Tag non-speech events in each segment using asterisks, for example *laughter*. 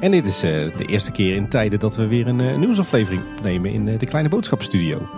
En dit is eh, de eerste keer in tijden dat we weer een eh, nieuwsaflevering opnemen in eh, de Kleine Boodschap Studio.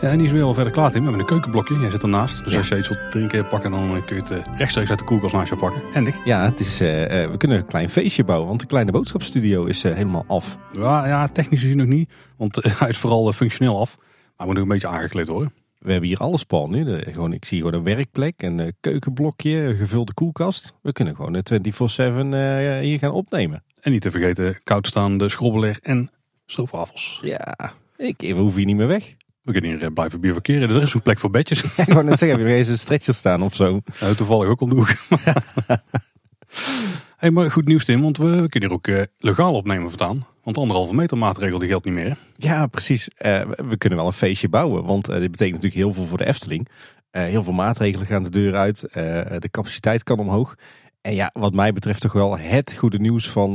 Ja, en die is weer al verder klaar Tim. We hebben een keukenblokje, jij zit ernaast. Dus Ja. als je iets wilt drinken pakken, dan kun je het rechtstreeks uit de koelkast naast je pakken. En ik. Ja, het is, we kunnen een klein feestje bouwen, want de Kleine Boodschap Studio is helemaal af. Ja, ja, technisch gezien nog niet, want *laughs* hij is vooral functioneel af. Maar moet nog een beetje aangekleed worden. We hebben hier alles, Paul, nu. Gewoon, ik zie gewoon een werkplek, een eh, keukenblokje, een gevulde koelkast. We kunnen gewoon eh, 24-7 eh, hier gaan opnemen. En niet te vergeten, koudstaande schrobbeler en stroopwafels. Ja, ik, we hoeven hier niet meer weg. We kunnen hier eh, blijven bivakeren. Er is een plek voor bedjes. *laughs* ik wou net zeggen, heb je nog eens een stretcher staan of zo? Eh, toevallig ook om de hoek. *laughs* hey, maar goed nieuws Tim, want we, kunnen hier ook eh, legaal opnemen vandaan. Want de anderhalve meter maatregel die geldt niet meer. Ja, precies. Eh, we- kunnen wel een feestje bouwen, want eh, dit betekent natuurlijk heel veel voor de Efteling. Heel veel maatregelen gaan de deur uit, de capaciteit kan omhoog. En ja, wat mij betreft toch wel het goede nieuws van,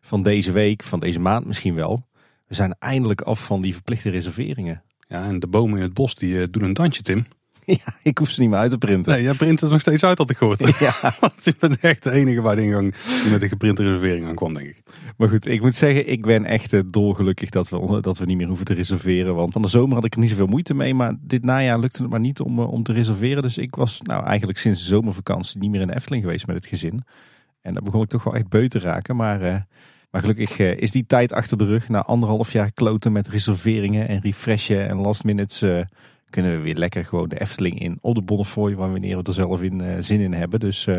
van deze week, van deze maand misschien wel. We zijn eindelijk af van die verplichte reserveringen. Ja, en de bomen in het bos die doen een dansje Tim. *laughs* ja, ik hoef ze niet meer uit te printen. Nee, jij print het nog steeds uit had ik gehoord. *laughs* Ja, *laughs* Want je bent echt de enige bij de ingang die met een geprinte reservering aankwam, denk ik. maar goed, ik moet zeggen, ik ben echt eh, dolgelukkig dat we, dat we niet meer hoeven te reserveren. Want van de zomer had ik er niet zoveel moeite mee, maar dit najaar lukte het maar niet om, eh, om te reserveren. Dus ik was nou eigenlijk sinds de zomervakantie niet meer in de Efteling geweest met het gezin. En daar begon ik toch wel echt beu te raken. Maar, eh, maar gelukkig is die tijd achter de rug. Na anderhalf jaar kloten met reserveringen en refreshen en last minutes... kunnen we weer lekker gewoon de Efteling in op de Bonnefoy... wanneer we er zelf in, eh, zin in hebben. Dus eh,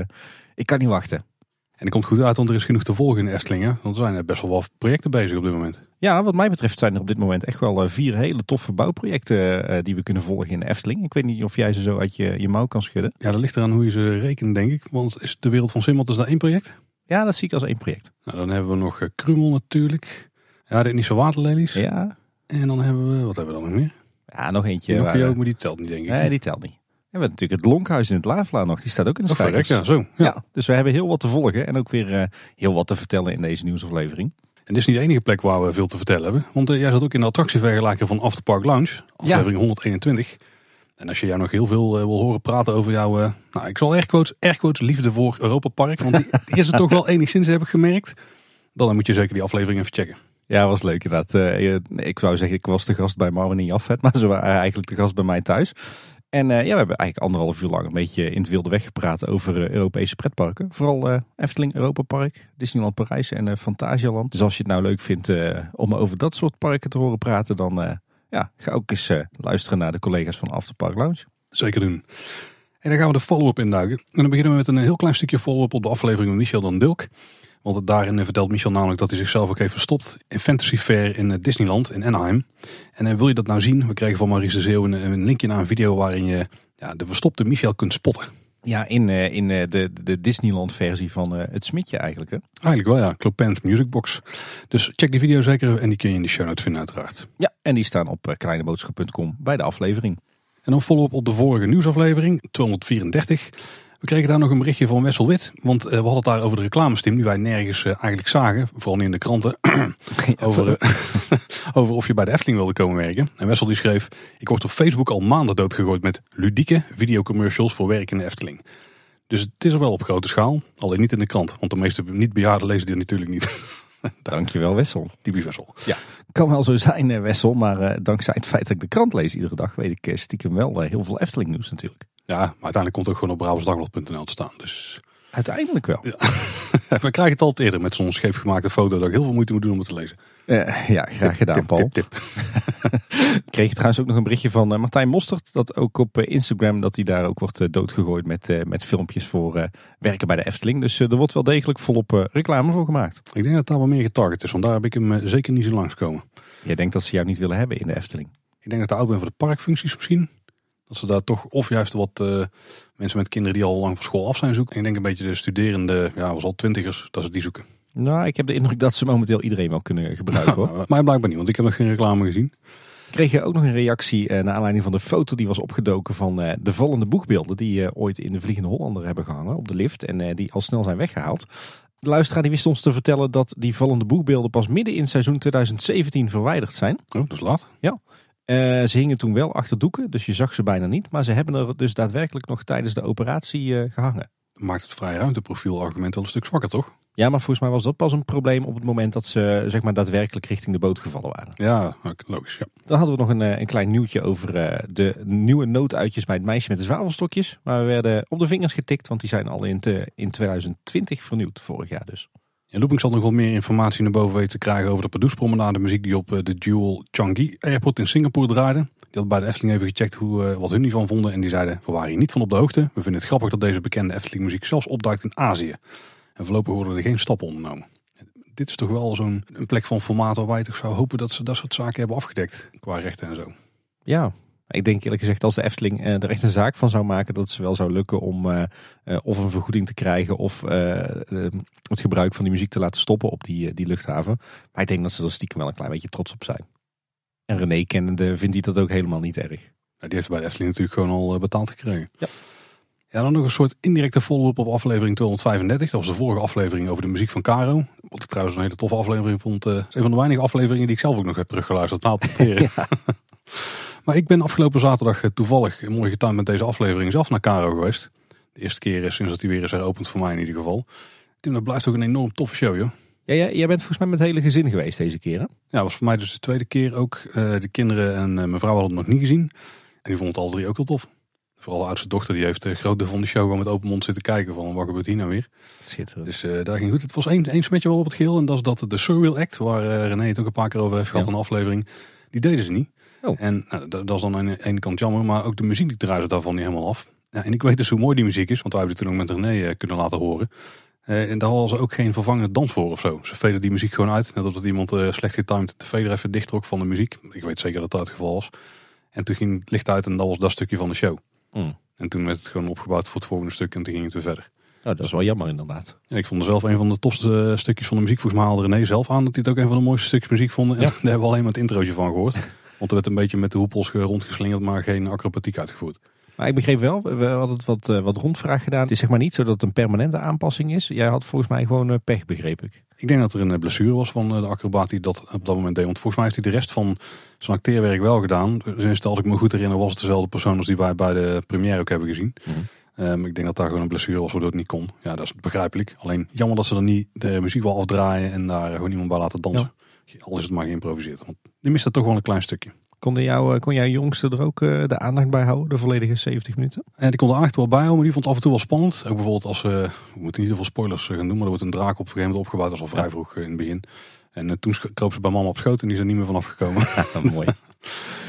ik kan niet wachten. En die komt goed uit, want er is genoeg te volgen in de Efteling. hè? Want er zijn er best wel wat projecten bezig op dit moment. Ja, wat mij betreft zijn er op dit moment echt wel eh, vier hele toffe bouwprojecten eh, die we kunnen volgen in de Efteling. Ik weet niet of jij ze zo uit je, je mouw kan schudden. Ja, dat ligt eraan hoe je ze rekent, denk ik. Want is de wereld van Simmelt is daar één project? Ja, dat zie ik als één project. Nou, dan hebben we nog eh, Krumel natuurlijk. Ja, de Indische waterlelies. Ja, En dan hebben we, wat hebben we dan nog meer? Ja nog eentje. Waar, ook, maar die telt niet, denk ik. nee, die telt niet. En we hebben natuurlijk het Lonkhuis in het Lavela nog. Die staat ook in de Oh, stijgers. ja, zo. Ja. Ja, dus we hebben heel wat te volgen en ook weer eh, heel wat te vertellen in deze nieuwsaflevering. En dit is niet de enige plek waar we veel te vertellen hebben. Want eh, jij zat ook in de attractievergelijker van Afterpark Lounge. Aflevering 121. En als je jou nog heel veel eh, wil horen praten over jouw... eh, nou, ik zal erg quotes, erg quotes liefde voor Europa Park. Want die, die is het toch wel *laughs* enigszins, heb ik gemerkt. Dan moet je zeker die aflevering even checken. Ja, was leuk inderdaad. Eh, ik zou zeggen, ik was de gast bij Marvin en Jafet, *laughs* maar ze waren eigenlijk de gast bij mij thuis. En eh, ja, we hebben eigenlijk anderhalf uur lang een beetje in het wilde weg gepraat over eh, Europese pretparken. Vooral Efteling, Europa Park, Disneyland Parijs en Fantasialand. Dus als je het nou leuk vindt om over dat soort parken te horen praten, dan ja, ga ook eens luisteren naar de collega's van Afterpark Lounge. Zeker doen. En dan gaan we de follow-up induiken. En dan beginnen we met een heel klein stukje follow-up op de aflevering van Michel dan Dilk. Want daarin vertelt Michel namelijk dat hij zichzelf ook heeft verstopt in Fantasy Fair in eh, Disneyland in Anaheim. En eh, wil je dat nou zien? We kregen van Maurice de Zeeuw een, een linkje naar een video waarin je ja, de verstopte Michel kunt spotten. Ja, in, eh, in de, de Disneyland versie van het Smitje eigenlijk. Hè? Eigenlijk wel ja, Clopent Music Box. Dus check die video zeker en die kun je in de show notes vinden uiteraard. Ja, en die staan op kleineboodschap.com bij de aflevering. En dan follow-up op de vorige nieuwsaflevering, 234. We kregen daar nog een berichtje van Wessel Wit. Want eh, we hadden het daar over de reclamestim die wij nergens eh, eigenlijk zagen. Vooral niet in de kranten. *clears throat* over, eh, *laughs* over of je bij de Efteling wilde komen werken. En Wessel die schreef... Ik word op Facebook al maanden doodgegooid met ludieke videocommercials voor werk in de Efteling. Dus het is er wel op grote schaal. Alleen niet in de krant. Want de meeste niet-bejaarden lezen dit natuurlijk niet. *laughs* Dankjewel Wessel. Typisch Wessel. Kan wel zo zijn, Wessel, maar dankzij het feit dat ik de krant lees iedere dag, weet ik stiekem wel heel veel Efteling nieuws natuurlijk. Ja, maar uiteindelijk komt het ook gewoon op bravosdagblad.nl te staan. Dus Uiteindelijk wel. *laughs* we krijgen het al eerder met zo'n scheefgemaakte foto dat ik heel veel moeite moet doen om het te lezen. Eh, ja, graag gedaan, Tip, Paul. tip, *laughs* kreeg trouwens ook nog een berichtje van eh, Martijn Mostert, dat ook op eh, Instagram, dat hij daar ook wordt doodgegooid met, met filmpjes voor werken bij de Efteling. Dus er wordt wel degelijk volop reclame voor gemaakt. Ik denk dat daar wel meer getarget is, want daar heb ik hem zeker niet zo langskomen. Jij denkt dat ze jou niet willen hebben in de Efteling. Ik denk dat ik te oud ben voor de parkfuncties misschien. Dat ze daar toch, of juist wat eh, mensen met kinderen die al lang van school af zijn zoeken. En ik denk een beetje de studerende, ja, was al twintigers, dat ze die zoeken. Nou, ik heb de indruk dat ze momenteel iedereen wel kunnen gebruiken *laughs* hoor. Maar mij blijkbaar niet, want ik heb nog geen reclame gezien. Kreeg ook nog een reactie eh, naar aanleiding van de foto die was opgedoken van eh, de vallende boegbeelden die ooit in de Vliegende Hollander hebben gehangen op de lift en die al snel zijn weggehaald. De luisteraar die wist ons te vertellen dat die vallende boegbeelden pas midden in seizoen 2017 verwijderd zijn. Oh, dat is laat. Eh, ze hingen toen wel achter doeken, dus je zag ze bijna niet. Maar ze hebben er dus daadwerkelijk nog tijdens de operatie eh, gehangen. Maakt het vrij ruimteprofiel argument wel een stuk zwakker, toch? Ja, maar volgens mij was dat pas een probleem op het moment dat ze zeg maar, daadwerkelijk richting de boot gevallen waren. Ja, logisch. Ja. Dan hadden we nog een, eh, een klein nieuwtje over de nieuwe nooduitjes bij het meisje met de zwavelstokjes. Maar we werden op de vingers getikt, want die zijn al in, te, in 2020 vernieuwd, vorig jaar dus. Ja, Looping zal nog wel meer informatie naar boven weten te krijgen over de Pardoespromenade muziek die op eh, de Jewel Changi Airport in Singapore draaide. Die had bij de Efteling even gecheckt hoe, eh, wat hun hiervan vonden en die zeiden, we waren hier niet van op de hoogte. We vinden het grappig dat deze bekende Efteling muziek zelfs opduikt in Azië. En voorlopig worden er geen stappen ondernomen. Dit is toch wel zo'n plek van formaat waar wij toch zou hopen dat ze dat soort zaken hebben afgedekt qua rechten en zo. Ja, ik denk eerlijk gezegd als de Efteling eh, er echt een zaak van zou maken dat het ze wel zou lukken om eh, eh, of een vergoeding te krijgen of eh, eh, het gebruik van die muziek te laten stoppen op die, die luchthaven. Maar ik denk dat ze er stiekem wel een klein beetje trots op zijn. En René kennende vindt hij dat ook helemaal niet erg. Ja, die heeft bij de Efteling natuurlijk gewoon al betaald gekregen. Ja. Ja, dan nog een soort indirecte follow-up op aflevering 235. Dat was de vorige aflevering over de muziek van Caro. Wat ik trouwens een hele toffe aflevering vond. Het is een van de weinige afleveringen die ik zelf ook nog heb teruggeluisterd na het *laughs* monteren. Maar ik ben afgelopen zaterdag eh, toevallig in mooi getimed met deze aflevering zelf naar Caro geweest. De eerste keer sinds dat hij weer is heropend voor mij in ieder geval. Tim, dat blijft ook een enorm toffe show, joh. Ja, jij, jij bent volgens mij met het hele gezin geweest deze keer hè? Ja, dat was voor mij dus de tweede keer ook. Eh, de kinderen en eh, mijn vrouw hadden het nog niet gezien. En die vonden het alle drie ook heel tof. Vooral de oudste dochter, die heeft de groot deel van de show gewoon met open mond zitten kijken van wat gebeurt hier nou weer. Schitterend. Dus daar ging goed. Het was één, één smetje wel op het geheel en dat is dat de Surreal Act, waar René het ook een paar keer over heeft gehad Ja. in een aflevering, die deden ze niet. Oh. En nou, dat, dat is dan aan de ene kant jammer, maar ook de muziek die draaide daarvan niet helemaal af. Ja, en ik weet dus hoe mooi die muziek is, want wij hebben het toen ook met René eh, kunnen laten horen. Eh, en daar hadden ze ook geen vervangende dans voor of zo. Ze veden die muziek gewoon uit. Net als dat iemand eh, slecht getimed de fader even dicht trok van de muziek. Ik weet zeker dat dat het geval was. En toen ging het licht uit en dat was dat stukje van de show. Mm. En toen werd het gewoon opgebouwd voor het volgende stuk en toen ging het weer verder. Oh, dat is wel jammer inderdaad. Ja, ik vond zelf een van de tofste eh, stukjes van de muziek. Volgens mij haalde René zelf aan dat hij het ook een van de mooiste stukjes muziek vond. En Ja. *laughs* daar hebben we alleen maar het introotje van gehoord. Want er werd een beetje met de hoepels ge- rondgeslingerd, maar geen acrobatiek uitgevoerd. Maar ik begreep wel, we hadden het wat, eh, wat rondvraag gedaan. Het is zeg maar niet zo dat het een permanente aanpassing is. Jij had volgens mij gewoon eh, pech, begreep ik. Ik denk dat er een blessure was van de acrobaat die dat op dat moment deed. Want volgens mij heeft hij de rest van zijn acteerwerk wel gedaan. Dus als ik me goed herinner was het dezelfde persoon als die wij bij de première ook hebben gezien. Mhm. Ehm, ik denk dat daar gewoon een blessure was waardoor het niet kon. Ja, dat is begrijpelijk. Alleen jammer dat ze er niet de muziek wel afdraaien en daar gewoon iemand bij laten dansen. Al is het maar geïmproviseerd. Want die mist er toch wel een klein stukje. Kon, jou, eh, kon jouw jongste er ook eh, de aandacht bij houden, de volledige 70 minuten? En die kon er eigenlijk wel bij houden, maar die vond het af en toe wel spannend. Ook bijvoorbeeld als, eh, we moeten niet te veel spoilers eh, gaan doen, maar er wordt een draak op een gegeven moment opgebouwd. Dat was al vrij Ja. vroeg eh, in het begin. En eh, toen kroop ze bij mama op schoot en die is er niet meer vanaf gekomen. *laughs* mooi.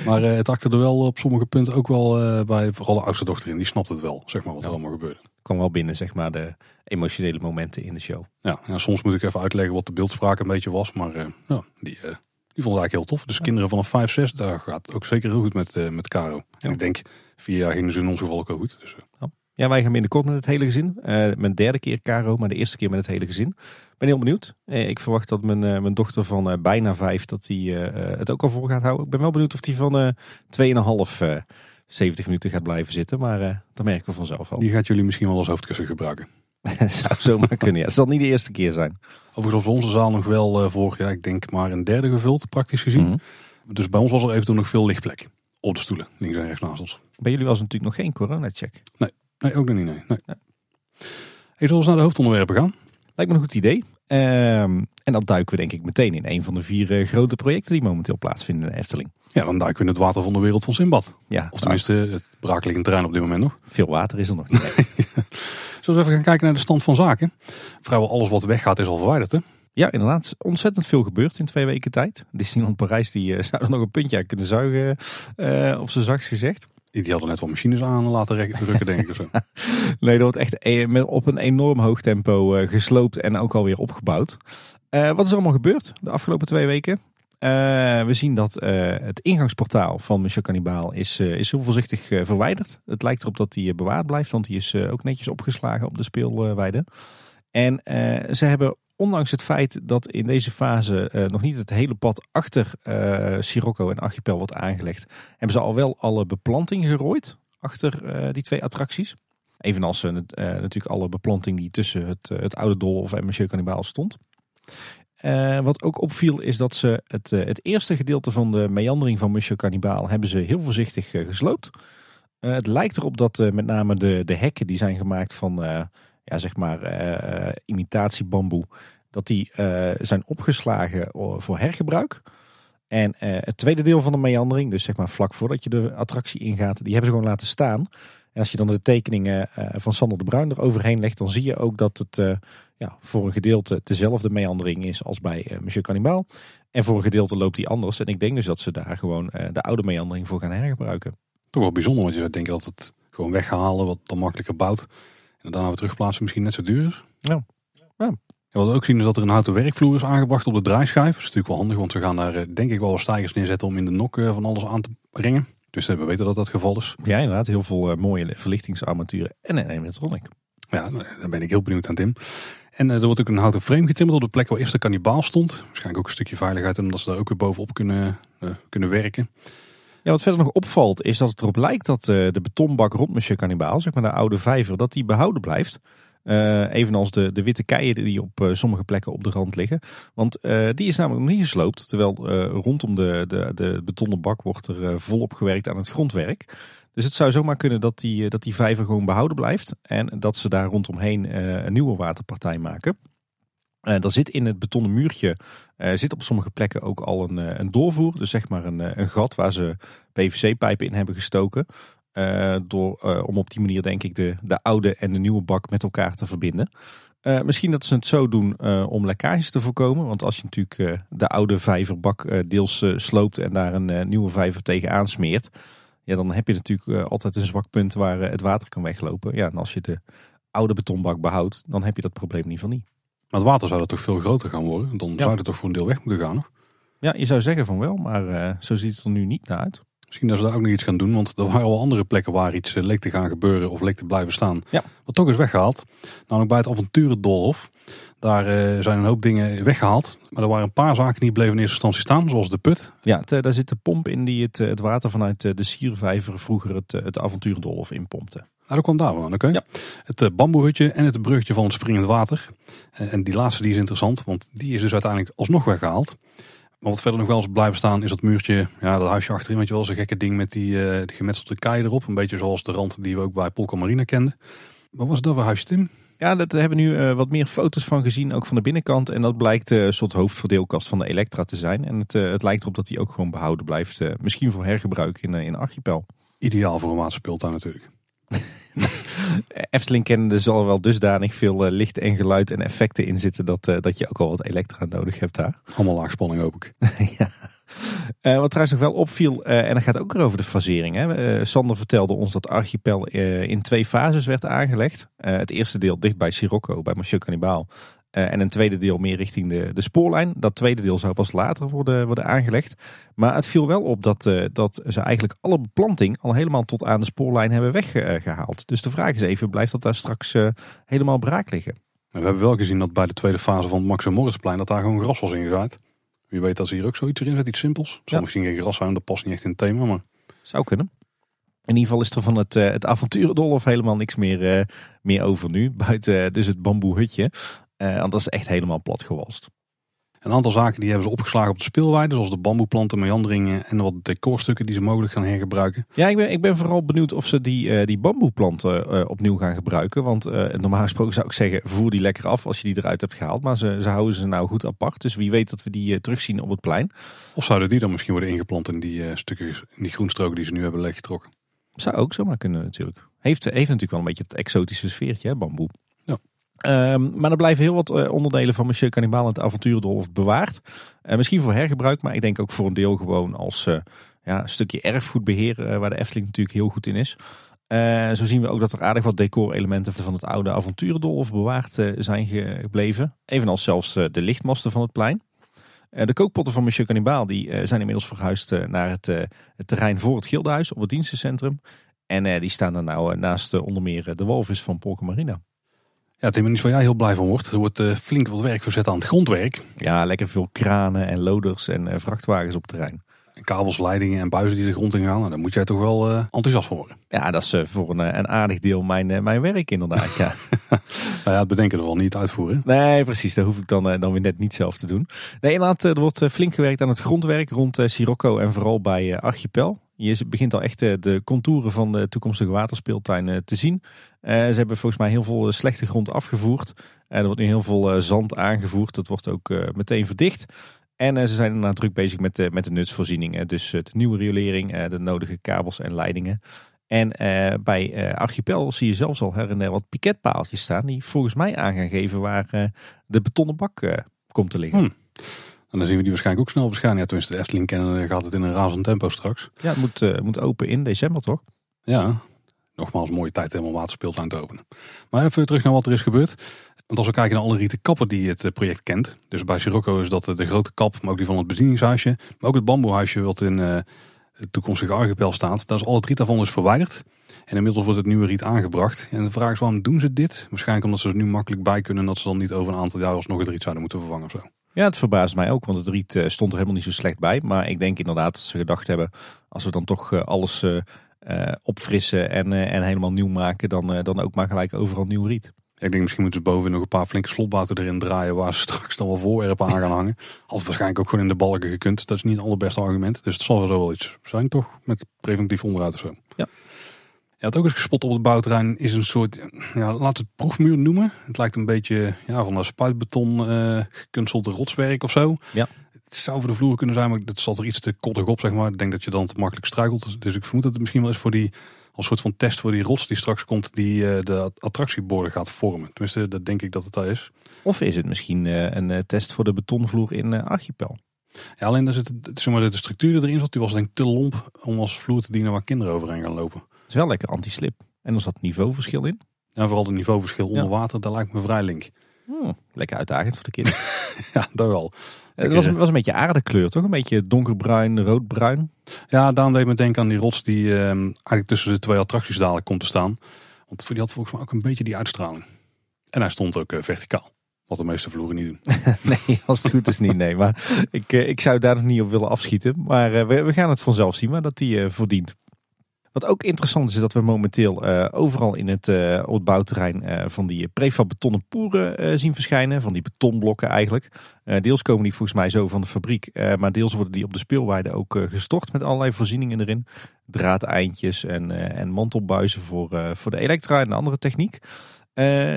Maar eh, het hakte er wel op sommige punten ook wel eh, bij, vooral de oudste dochter in. Die snapt het wel, zeg maar, wat er allemaal gebeurde. Kwam wel binnen, zeg maar, de emotionele momenten in de show. Ja, ja, soms moet ik even uitleggen wat de beeldspraak een beetje was, maar eh, ja, die, die vond het eigenlijk heel tof. Dus kinderen vanaf 5, 6, daar gaat het ook zeker heel goed met, met Caro. En ik denk, vier jaar gingen ze in ons geval ook goed. Dus, Ja, wij gaan binnenkort met het hele gezin. Eh, mijn derde keer Caro, maar de eerste keer met het hele gezin. Ik ben heel benieuwd. Eh, ik verwacht dat mijn, eh, mijn dochter van bijna vijf dat die, het ook al voor gaat houden. Ik ben wel benieuwd of die van eh 2,5 eh 70 minuten gaat blijven zitten. Maar dat merken we vanzelf al. die gaat jullie misschien wel als hoofdkussen gebruiken. *laughs* Zou zomaar *laughs* kunnen. Ja. Het zal niet de eerste keer zijn. Overigens was onze zaal nog wel eh, voor, ja, ik denk maar een derde gevuld, praktisch gezien. Mhm. Dus bij ons was er eventueel nog veel lichtplek. Op de stoelen, links en rechts naast ons. Bij jullie was natuurlijk nog geen corona-check. Nee, ook nog niet, nee. nee. Zullen we naar de hoofdonderwerpen gaan? Lijkt me een goed idee. Ehm, en dan duiken we denk ik meteen in een van de vier eh, grote projecten die momenteel plaatsvinden in de Efteling. Ja, dan duiken we in het water van de wereld van Simbad. Ja, Of tenminste, het braakliggend terrein op dit moment nog. veel water is er nog niet. *laughs* Zullen we even gaan kijken naar de stand van zaken? Vrijwel alles wat weggaat is al verwijderd, hè? Ja, inderdaad. Ontzettend veel gebeurd in twee weken tijd. Disneyland Parijs die, eh, *laughs* zou er nog een puntje aan kunnen zuigen, eh, op zijn zachtst gezegd. Die hadden net wel machines aan laten rek- rukken, denk ik. Zo. *laughs* Nee, dat wordt echt e- op een enorm hoog tempo eh, gesloopt en ook alweer opgebouwd. Eh, wat is er allemaal gebeurd de afgelopen twee weken? Eh, we zien dat het ingangsportaal van Monsieur Cannibal is, is heel voorzichtig verwijderd. Het lijkt erop dat eh, bewaard blijft, want die is ook netjes opgeslagen op de speelweide. En ze hebben, ondanks het feit dat in deze fase eh, nog niet het hele pad achter eh Sirocco en Archipel wordt aangelegd, hebben ze al wel alle beplanting gerooid achter eh, die twee attracties. Evenals uh, natuurlijk alle beplanting die tussen het, het oude Dolhof en Monsieur Cannibal stond. wat ook opviel is dat ze het, het eerste gedeelte van de meandering van Monsieur Cannibal hebben ze heel voorzichtig gesloopt. het lijkt erop dat met name de, de hekken die zijn gemaakt van ja, zeg maar imitatiebamboe, dat die zijn opgeslagen voor hergebruik. En het tweede deel van de meandering, dus zeg maar vlak voordat je de attractie ingaat, die hebben ze gewoon laten staan. En als je dan de tekeningen van Sander de Bruin eroverheen legt, dan zie je ook dat het ja, voor een gedeelte dezelfde meandering is als bij Monsieur Cannibal. En voor een gedeelte loopt die anders. En ik denk dus dat ze daar gewoon de oude meandering voor gaan hergebruiken. Toch wel bijzonder, want je zou denken dat het gewoon weghalen, wat dan makkelijker bouwt. En daarna weer terugplaatsen misschien net zo duur is. Ja. ja. Wat we ook zien is dat er een houten werkvloer is aangebracht op de draaischijf. Dat is natuurlijk wel handig, want we gaan daar eh, denk ik wel wat stijgers neerzetten om in de nok eh, van alles aan te brengen. Dus we weten dat dat het geval is. Ja, inderdaad. Heel veel uh, mooie verlichtingsarmaturen en een animatronic. Ja, daar ben ik heel benieuwd aan Tim. En er wordt ook een houten frame getimmerd op de plek waar eerst de kannibaal stond. Waarschijnlijk ook een stukje veiligheid, omdat ze daar ook weer bovenop kunnen, kunnen werken. Ja, wat verder nog opvalt is dat het erop lijkt dat de betonbak rond Monsieur Cannibaal, zeg maar de oude vijver, dat die behouden blijft. Uh, evenals de, de witte keien die op uh, sommige plekken op de rand liggen. Want die is namelijk nog niet gesloopt. Terwijl rondom de, de, de betonnen bak wordt er volop gewerkt aan het grondwerk. Dus het zou zomaar kunnen dat die, dat die vijver gewoon behouden blijft. En dat ze daar rondomheen een nieuwe waterpartij maken. Uh, zit in het betonnen muurtje, uh, zit op sommige plekken ook al een, een doorvoer. Dus zeg maar een, een gat waar ze PVC-pijpen in hebben gestoken. Door, om op die manier denk ik de, de oude en de nieuwe bak met elkaar te verbinden. Misschien dat ze het zo doen om lekkages te voorkomen. Want als je natuurlijk de oude vijverbak deels sloopt en daar een nieuwe vijver tegen aansmeert. Ja, dan heb je natuurlijk altijd een zwak punt waar het water kan weglopen. Ja, en als je de oude betonbak behoudt, dan heb je dat probleem in ieder geval niet. Maar het water zou dat toch veel groter gaan worden? Dan zou het toch voor een deel weg moeten gaan nog? Ja, je zou zeggen van wel, maar zo ziet het er nu niet naar uit. Misschien dat ze daar ook nog iets gaan doen, want er waren al andere plekken waar iets eh, leek te gaan gebeuren of leek te blijven staan. Ja. Wat toch is weggehaald. Namelijk bij het avonturendolhof. Daar uh, zijn een hoop dingen weggehaald. Maar er waren een paar zaken die bleven in eerste instantie staan, zoals de put. Ja, het, daar zit de pomp in die het, het water vanuit de siervijver vroeger het, het inpompte. Ah, dat kwam daar wel aan, oké. Ja. Het bamboehutje en het bruggetje van het springend water. en die laatste die is interessant, want die is dus uiteindelijk alsnog weggehaald. Maar wat verder nog wel eens blijven staan is dat muurtje, ja, dat huisje achterin, weet je wel, zo'n gekke ding met die, uh, die gemetselde kei erop. Een beetje zoals de rand die we ook bij Polka Marina kenden. Wat was dat voor huisje, Tim? Ja, dat hebben we nu uh, wat meer foto's van gezien, ook van de binnenkant. En dat blijkt uh, een soort hoofdverdeelkast van de Elektra te zijn. En het, het lijkt erop dat die ook gewoon behouden blijft. misschien voor hergebruik in, in Archipel. Ideaal voor een waterspeeltuin natuurlijk. *laughs* Efteling kennende zal er wel dusdanig veel licht en geluid en effecten in zitten dat, dat je ook al wat elektra nodig hebt daar. Allemaal laagspanning hoop ik. *laughs* ja. Uh, wat trouwens nog wel opviel, en dat gaat ook over de fasering. Hè. Sander vertelde ons dat Archipel in twee fases werd aangelegd. het eerste deel dicht bij Sirocco, bij Monsieur Cannibal. En een tweede deel meer richting de, de spoorlijn. Dat tweede deel zou pas later worden, worden aangelegd. Maar het viel wel op dat, dat ze eigenlijk alle beplanting al helemaal tot aan de spoorlijn hebben weggehaald. Dus de vraag is even, blijft dat daar straks helemaal braak liggen? We hebben wel gezien dat bij de tweede fase van het Max Morrisplein dat daar gewoon gras was ingezaaid. Wie weet dat ze hier ook zoiets erin zet, iets simpels. Zal ja. misschien geen gras zijn, dat past niet echt in het thema, maar... Zou kunnen. In ieder geval is er van het, uh, het helemaal niks meer, uh, meer over nu. Buiten uh, dus het bamboehutje. Want dat is echt helemaal plat gewalst. Een aantal zaken die hebben ze opgeslagen op de speelweide. Zoals de bamboeplanten, meanderingen en wat decorstukken die ze mogelijk gaan hergebruiken. Ja, ik ben, ik ben vooral benieuwd of ze die, uh, die bamboeplanten uh, opnieuw gaan gebruiken. Want normaal gesproken zou ik zeggen, voer die lekker af als je die eruit hebt gehaald. Maar ze, ze houden ze nou goed apart. Dus wie weet dat we die terugzien op het plein. Of zouden die dan misschien worden ingeplant in die stukken, in die groenstroken die ze nu hebben leeggetrokken? Zou ook zomaar kunnen natuurlijk. Heeft, heeft natuurlijk wel een beetje het exotische sfeertje, hè, bamboe. Um, maar er blijven heel wat uh, onderdelen van Monsieur Cannibal en het avonturendolf bewaard. Uh, misschien voor hergebruik, maar ik denk ook voor een deel gewoon als uh, ja, stukje erfgoedbeheer, waar de Efteling natuurlijk heel goed in is. zo zien we ook dat er aardig wat decorelementen van het oude avonturendolf bewaard zijn gebleven. Evenals zelfs de lichtmasten van het plein. de kookpotten van Monsieur Cannibal die, zijn inmiddels verhuisd naar het, het, terrein voor het Gildenhuis op het dienstencentrum. En die staan er nou naast onder meer de walvis van Polka Marina. Ja, Tim, is waar jij heel blij van wordt. Er wordt uh, flink wat werk verzet aan het grondwerk. Ja, lekker veel kranen en loders en uh, vrachtwagens op terrein. kabels, leidingen en buizen die de grond in gaan. Nou, daar moet jij toch wel uh, enthousiast voor worden. Ja, dat is voor een, een, aardig deel mijn, mijn werk inderdaad. Ja. *laughs* nou ja, het bedenken er wel niet uitvoeren. Nee, precies. Dat hoef ik dan, dan weer net niet zelf te doen. Nee, inderdaad, er wordt flink gewerkt aan het grondwerk rond Sirocco en vooral bij Archipel. Je begint al echt de contouren van de toekomstige waterspeeltuin te zien. ze hebben volgens mij heel veel slechte grond afgevoerd. er wordt nu heel veel zand aangevoerd. Dat wordt ook meteen verdicht. En ze zijn daarna druk bezig met de, met de nutsvoorzieningen. Dus de nieuwe riolering, de nodige kabels en leidingen. En bij Archipel zie je zelfs al her en der wat piketpaaltjes staan. Die volgens mij aan gaan geven waar de betonnen bak komt te liggen. Hmm. En dan zien we die waarschijnlijk ook snel verschijnen. Ja, tenminste, de Efteling kennen gaat het in een razend tempo straks. Ja, het moet, moet open in december toch? Ja, nogmaals mooie tijd om waterspeeltuin te openen. Maar even terug naar wat er is gebeurd. Want als we kijken naar alle rieten kappen die het project kent. Dus bij Sirocco is dat de grote kap, maar ook die van het bedieningshuisje. Maar ook het bamboehuisje wat in uh, het toekomstige archipel staat. Daar is al het riet daarvan dus verwijderd. En inmiddels wordt het nieuwe riet aangebracht. En de vraag is waarom doen ze dit? Waarschijnlijk omdat ze er nu makkelijk bij kunnen. Dat ze dan niet over een aantal jaar alsnog het riet zouden moeten vervangen of zo. Ja, het verbaast mij ook, want het riet stond er helemaal niet zo slecht bij. Maar ik denk inderdaad dat ze gedacht hebben, als we dan toch alles uh, opfrissen en, en helemaal nieuw maken, dan, dan ook maar gelijk overal nieuw riet. Ik denk misschien moeten ze boven nog een paar flinke slotbouten erin draaien waar ze *laughs* straks dan wel voorwerpen aan gaan hangen. Had waarschijnlijk ook gewoon in de balken gekund. Dat is niet het allerbeste argument. Dus het zal er wel iets zijn toch? Met preventief onderuit of zo. Ja. Had ook eens gespot op het bouwterrein is een soort, ja, laat het proefmuur noemen. Het lijkt een beetje ja, van een spuitbeton uh, gekunstelde rotswerk of zo. Ja. Het zou voor de vloer kunnen zijn, maar dat zat er iets te kottig op, zeg maar. Ik denk dat je dan te makkelijk struikelt. Dus ik vermoed dat het misschien wel is voor die als soort van test voor die rots die straks komt, die uh, de attractieborden gaat vormen. Tenminste, dat denk ik dat het daar is. Of is het misschien uh, een test voor de betonvloer in Archipel? Ja, alleen daar zit zeg maar, de structuur die erin zat, die was denk ik te lomp om als vloer te dienen waar kinderen overheen gaan lopen. Is wel lekker anti-slip. En er zat niveauverschil in. Ja, vooral het niveauverschil onder water, daar lijkt me vrij link. Hmm, lekker uitdagend voor de kinderen. *laughs* ja, dat wel. Het was, was een beetje aardekleur, toch? Een beetje donkerbruin, roodbruin. Ja, daarom deed me denken aan die rots die uh, eigenlijk tussen de twee attracties dadelijk komt te staan. Want die had volgens mij ook een beetje die uitstraling. En hij stond ook uh, verticaal. Wat de meeste vloeren niet doen. *laughs* nee, als het goed is niet. Nee, maar ik, uh, ik zou daar nog niet op willen afschieten. Maar we, we, gaan het vanzelf zien, maar dat die verdient. Wat ook interessant is, is dat we momenteel uh, overal in het, uh, op het bouwterrein uh, van die prefab betonnen poeren zien verschijnen. Van die betonblokken eigenlijk. deels komen die volgens mij zo van de fabriek. maar deels worden die op de speelweide ook gestort met allerlei voorzieningen erin. Draadeindjes en, en mantelbuizen voor, voor de elektra en de andere techniek.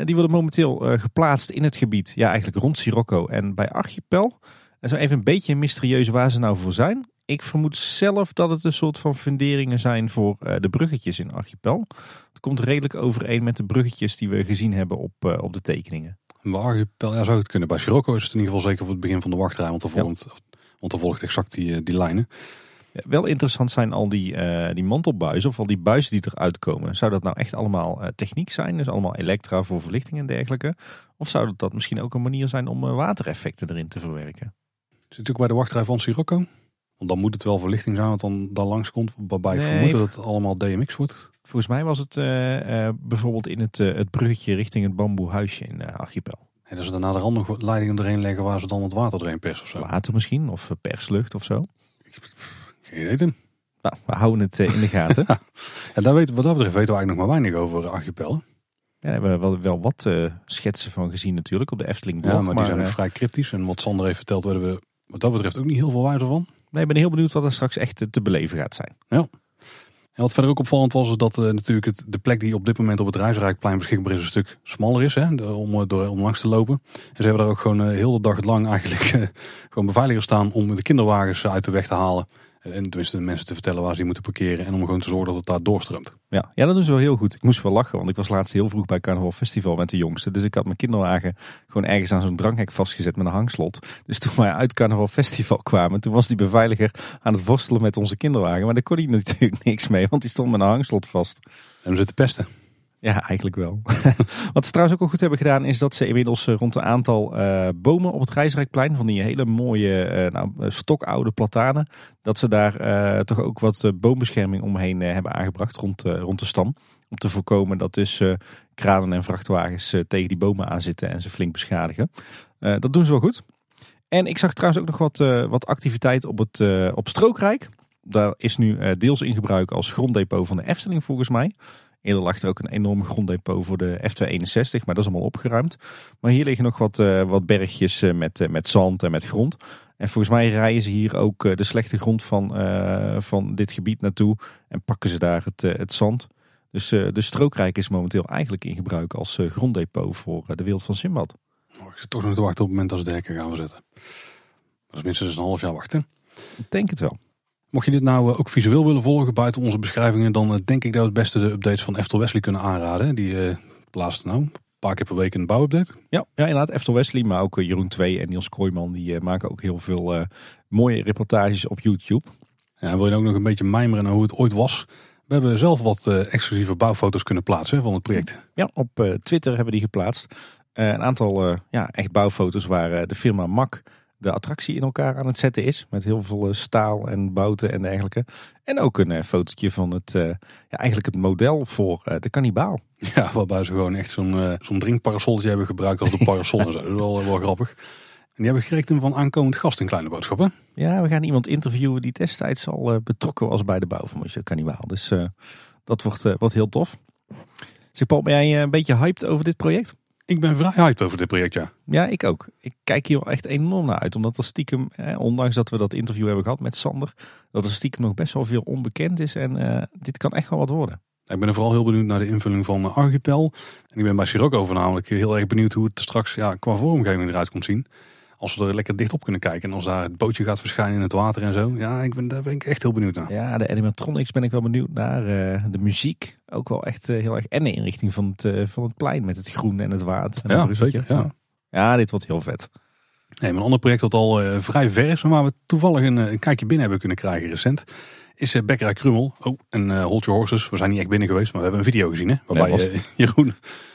die worden momenteel geplaatst in het gebied. Ja, eigenlijk rond Sirocco en bij Archipel. En zo even een beetje mysterieus waar ze nou voor zijn. Ik vermoed zelf dat het een soort van funderingen zijn voor uh, de bruggetjes in Archipel. Het komt redelijk overeen met de bruggetjes die we gezien hebben op, uh, op de tekeningen. Bij Archipel ja, zou het kunnen. Bij Sirocco is het in ieder geval zeker voor het begin van de wachtrij. Want er volgt, ja. want er volgt exact die, eh, die lijnen. Ja, wel interessant zijn al die, uh, die mantelbuizen of al die buizen die eruit komen. Zou dat nou echt allemaal uh, techniek zijn? Dus allemaal elektra voor verlichting en dergelijke? Of zou dat, dat misschien ook een manier zijn om uh, watereffecten erin te verwerken? Zit ook bij de wachtrij van Sirocco? Want dan moet het wel verlichting zijn, want dan, dan langskomt. Waarbij ik nee, vermoed dat het allemaal DMX wordt. Volgens mij was het uh, uh, bijvoorbeeld in het, uh, het bruggetje richting het bamboehuisje in Archipel. En dat ze daarna de rand nog leidingen erheen leggen waar ze dan het water erin persen of zo. Water misschien, of perslucht of zo. Geen idee. Nou, we houden het in de gaten. *laughs* ja, daar weten, wat dat betreft weten we eigenlijk nog maar weinig over Archipel. Ja, daar hebben we wel, wel wat schetsen van gezien natuurlijk op de Efteling. Ja, maar die zijn vrij cryptisch. En wat Sander heeft verteld, werden we wat dat betreft ook niet heel veel wijzer van. Nee, ik ben heel benieuwd wat er straks echt te beleven gaat zijn. Ja. Ja, wat verder ook opvallend was, is dat uh, natuurlijk het, de plek die op dit moment op het Reisrijkplein beschikbaar is, een stuk smaller is hè, om, door, om langs te lopen. En ze hebben daar ook gewoon uh, heel de dag lang eigenlijk *laughs* gewoon beveiligers staan om de kinderwagens uit de weg te halen. En tenminste de mensen te vertellen waar ze moeten parkeren. En om gewoon te zorgen dat het daar doorstroomt. Ja, ja, dat doen ze wel heel goed. Ik moest wel lachen, want ik was laatst heel vroeg bij Carnaval Festival met de jongste. Dus ik had mijn kinderwagen gewoon ergens aan zo'n dranghek vastgezet met een hangslot. Dus toen wij uit Carnaval Festival kwamen, toen was die beveiliger aan het worstelen met onze kinderwagen. Maar daar kon hij natuurlijk *laughs* niks mee, want die stond met een hangslot vast. En we zitten pesten. Ja, eigenlijk wel. *laughs* Wat ze trouwens ook al goed hebben gedaan is dat ze inmiddels eh, rond een aantal uh, bomen op het Rijsrijkplein, van die hele mooie uh, nou, stokoude platanen, dat ze daar toch ook wat boombescherming omheen hebben aangebracht rond, rond de stam. Om te voorkomen dat dus kranen en vrachtwagens tegen die bomen aanzitten en ze flink beschadigen. dat doen ze wel goed. En ik zag trouwens ook nog wat, wat activiteit op het op Strookrijk. Daar is nu deels in gebruik als gronddepot van de Efteling volgens mij. Eerder lag er ook een enorm gronddepot voor de F261, maar dat is allemaal opgeruimd. Maar hier liggen nog wat, wat bergjes met, met zand en met grond. En volgens mij rijden ze hier ook de slechte grond van, van dit gebied naartoe en pakken ze daar het, het zand. Dus de Strookrijk is momenteel eigenlijk in gebruik als gronddepot voor de wereld van Simbad. Oh, ik zit toch nog te wachten op het moment dat ze de hekken gaan verzetten. Dat is minstens een half jaar wachten. Ik denk het wel. Mocht je dit nou eh, ook visueel willen volgen buiten onze beschrijvingen, dan eh, denk ik dat we het beste de updates van Eftel Wesley kunnen aanraden. Die uh, plaatst nou een paar keer per week een bouwupdate. Ja, ja inderdaad. Eftel Wesley, maar ook Jeroen 2 en Niels Kooijman, die maken ook heel veel mooie reportages op YouTube. Ja, en wil je ook nog een beetje mijmeren naar hoe het ooit was? We hebben zelf wat exclusieve bouwfoto's kunnen plaatsen van het project. Ja, op Twitter hebben we die geplaatst. een aantal ja, echt bouwfoto's waar de firma MAC de attractie in elkaar aan het zetten is. Met heel veel eh, staal en bouten en dergelijke. En ook een uh, fotootje van het, uh, ja, eigenlijk het model voor uh, de kannibaal. Ja, waarbij ze gewoon echt zo'n zo'n drinkparasoltje hebben gebruikt als de *laughs* parasol en zo. Dat is wel, wel grappig. En die hebben gekregen van aankomend gast in Kleine Boodschappen. Ja, we gaan iemand interviewen die destijds al betrokken was bij de bouw van Monsieur Kannibaal. Dus dat wordt, wordt heel tof. Zeg Paul, ben jij een beetje hyped over dit project? Ik ben vrij hyped over dit project, ja. Ja, ik ook. Ik kijk hier wel echt enorm naar uit. Omdat er stiekem, ondanks dat we dat interview hebben gehad met Sander, dat er stiekem nog best wel veel onbekend is. En uh, dit kan echt wel wat worden. Ik ben er vooral heel benieuwd naar de invulling van Archipel. En ik ben bij Sirocco voornamelijk heel erg benieuwd hoe het straks ja, qua vormgeving eruit komt zien. Als we er lekker dicht op kunnen kijken en als daar het bootje gaat verschijnen in het water en zo. Ja, ik ben, daar ben ik echt heel benieuwd naar. Ja, de animatronics ben ik wel benieuwd naar. Uh, de muziek ook wel echt uh, heel erg. En de inrichting van het, uh, van het plein met het groen en het water. En ja, zeker. Ja. ja, dit wordt heel vet. Nee, een ander project dat al vrij ver is, maar waar we toevallig een, een, kijkje binnen hebben kunnen krijgen recent, is uh, Bekkerij Krummel. Oh, en Hold Your Horses. We zijn niet echt binnen geweest, maar we hebben een video gezien hè, waarbij ja, *laughs* Jeroen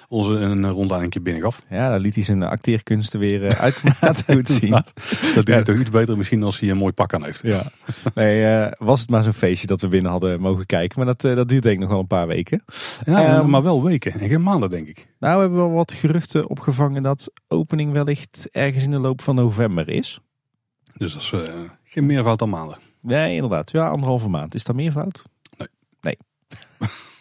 onze een rondleiding een keer binnengaf. Ja, daar liet hij zijn acteerkunsten weer uh, uitermate *laughs* goed zien. Dat doet ja. toch iets beter misschien als hij een mooi pak aan heeft. Ja. Nee, uh, was het maar zo'n feestje dat we binnen hadden mogen kijken. Maar dat, dat duurt denk ik nog wel een paar weken. Ja, um, maar wel weken en geen maanden denk ik. Nou, we hebben wel wat geruchten opgevangen dat opening wellicht ergens in de loop van november is. Dus dat is geen meervoud dan maanden. Nee, inderdaad. Ja, anderhalve maand. Is dat meervoud? Nee. Nee. *laughs*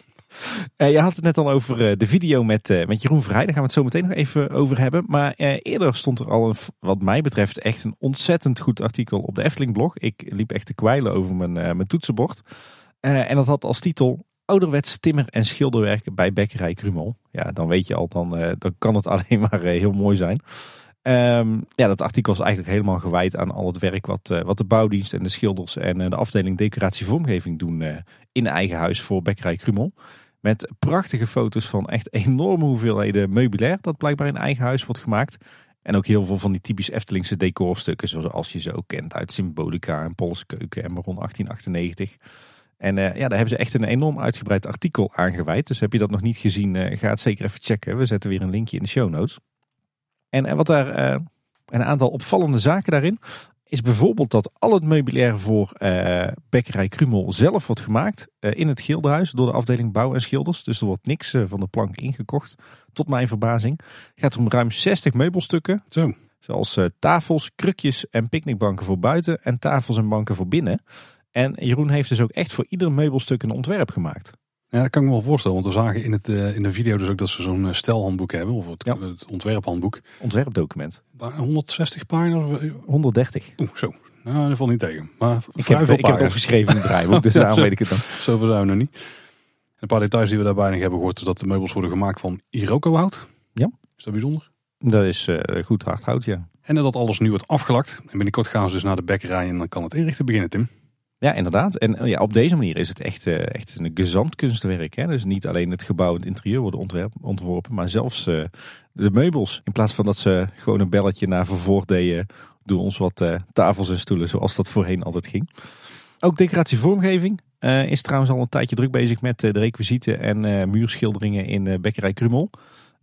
Uh, je had het net al over uh, de video met, uh, met Jeroen Vrij. Daar gaan we het zo meteen nog even over hebben. Maar eerder stond er al, een, wat mij betreft, echt een ontzettend goed artikel op de Efteling blog. Ik liep echt te kwijlen over mijn, mijn toetsenbord. en dat had als titel Ouderwets timmer- en schilderwerken bij Bekkerij Krumel. Ja, dan weet je al, dan, dan kan het *laughs* alleen maar heel mooi zijn. Um, ja, dat artikel was eigenlijk helemaal gewijd aan al het werk wat, wat de bouwdienst en de schilders en de afdeling decoratie vormgeving doen in eigen huis voor Bekkerij Krumel. Met prachtige foto's van echt enorme hoeveelheden meubilair dat blijkbaar in eigen huis wordt gemaakt. En ook heel veel van die typisch Eftelingse decorstukken zoals je ze ook kent uit Symbolica en Polskeuken en Baron 1898. En uh, ja, daar hebben ze echt een enorm uitgebreid artikel aan gewijd. Dus heb je dat nog niet gezien, uh, ga het zeker even checken. We zetten weer een linkje in de show notes. En, en wat daar, een aantal opvallende zaken daarin is bijvoorbeeld dat al het meubilair voor uh, Bekkerij Krumel zelf wordt gemaakt uh, in het Gilderhuis door de afdeling Bouw en Schilders. Dus er wordt niks uh, van de plank ingekocht, tot mijn verbazing. Het gaat om ruim 60 meubelstukken. Zo. Zoals tafels, krukjes en picknickbanken voor buiten en tafels en banken voor binnen. En Jeroen heeft dus ook echt voor ieder meubelstuk een ontwerp gemaakt. Ja, dat kan ik me wel voorstellen. Want we zagen in, het, in de video dus ook dat ze zo'n stelhandboek hebben. Of het, ja. het ontwerphandboek. Ontwerpdocument. 160 pagina's? 130. Oeh, zo. Nou, dat valt niet tegen. Maar ik heb, ik heb het opgeschreven in het draaiboek, dus *laughs* daarom weet ik het dan. Zoveel zijn we nog niet. Een paar details die we daarbij nog hebben gehoord is dat de meubels worden gemaakt van Iroko-hout. Ja. Is dat bijzonder? Dat is uh, goed hard hout, ja. En dat alles nu wordt afgelakt. En binnenkort gaan ze dus naar de bekkerij en dan kan het inrichten beginnen, Tim. Ja, inderdaad. En ja, op deze manier is het echt, uh, echt een gezamtkunstwerk. Hè? Dus niet alleen het gebouw en het interieur worden ontworpen, maar zelfs uh, de meubels. In plaats van dat ze gewoon een belletje naar vervoer deden, doen ons wat uh, tafels en stoelen, zoals dat voorheen altijd ging. Ook decoratievormgeving is trouwens al een tijdje druk bezig met de requisieten en muurschilderingen in Bekkerij Krumel.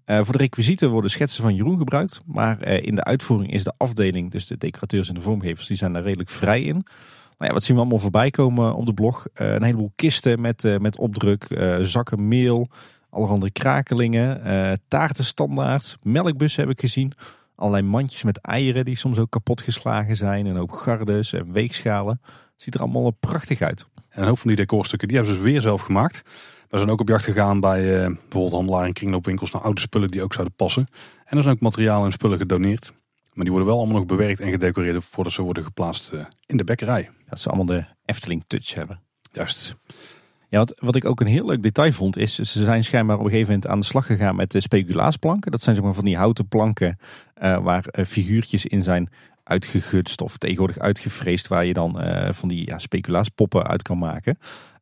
voor de requisieten worden schetsen van Jeroen gebruikt, maar in de uitvoering is de afdeling, dus de decorateurs en de vormgevers, die zijn daar redelijk vrij in. Nou wat zien we allemaal voorbij komen op de blog? Uh, een heleboel kisten met, uh, met opdruk, zakken meel, allerhande krakelingen, taartenstandaards, melkbussen heb ik gezien. Allerlei mandjes met eieren die soms ook kapot geslagen zijn. En ook gardes en weegschalen. Ziet er allemaal prachtig uit. En een hoop van die decorstukken die hebben ze weer zelf gemaakt. We zijn ook op jacht gegaan bij bijvoorbeeld handelaar en kringloopwinkels naar oude spullen die ook zouden passen. En er zijn ook materialen en spullen gedoneerd. Maar die worden wel allemaal nog bewerkt en gedecoreerd voordat ze worden geplaatst in de bekkerij. Dat ze allemaal de Efteling touch hebben. Juist. Ja, wat, wat ik ook een heel leuk detail vond is, ze zijn schijnbaar op een gegeven moment aan de slag gegaan met de speculaasplanken. Dat zijn zeg maar van die houten planken uh, waar figuurtjes in zijn uitgegutst of tegenwoordig uitgevreesd, waar je dan van die ja, speculaaspoppen uit kan maken.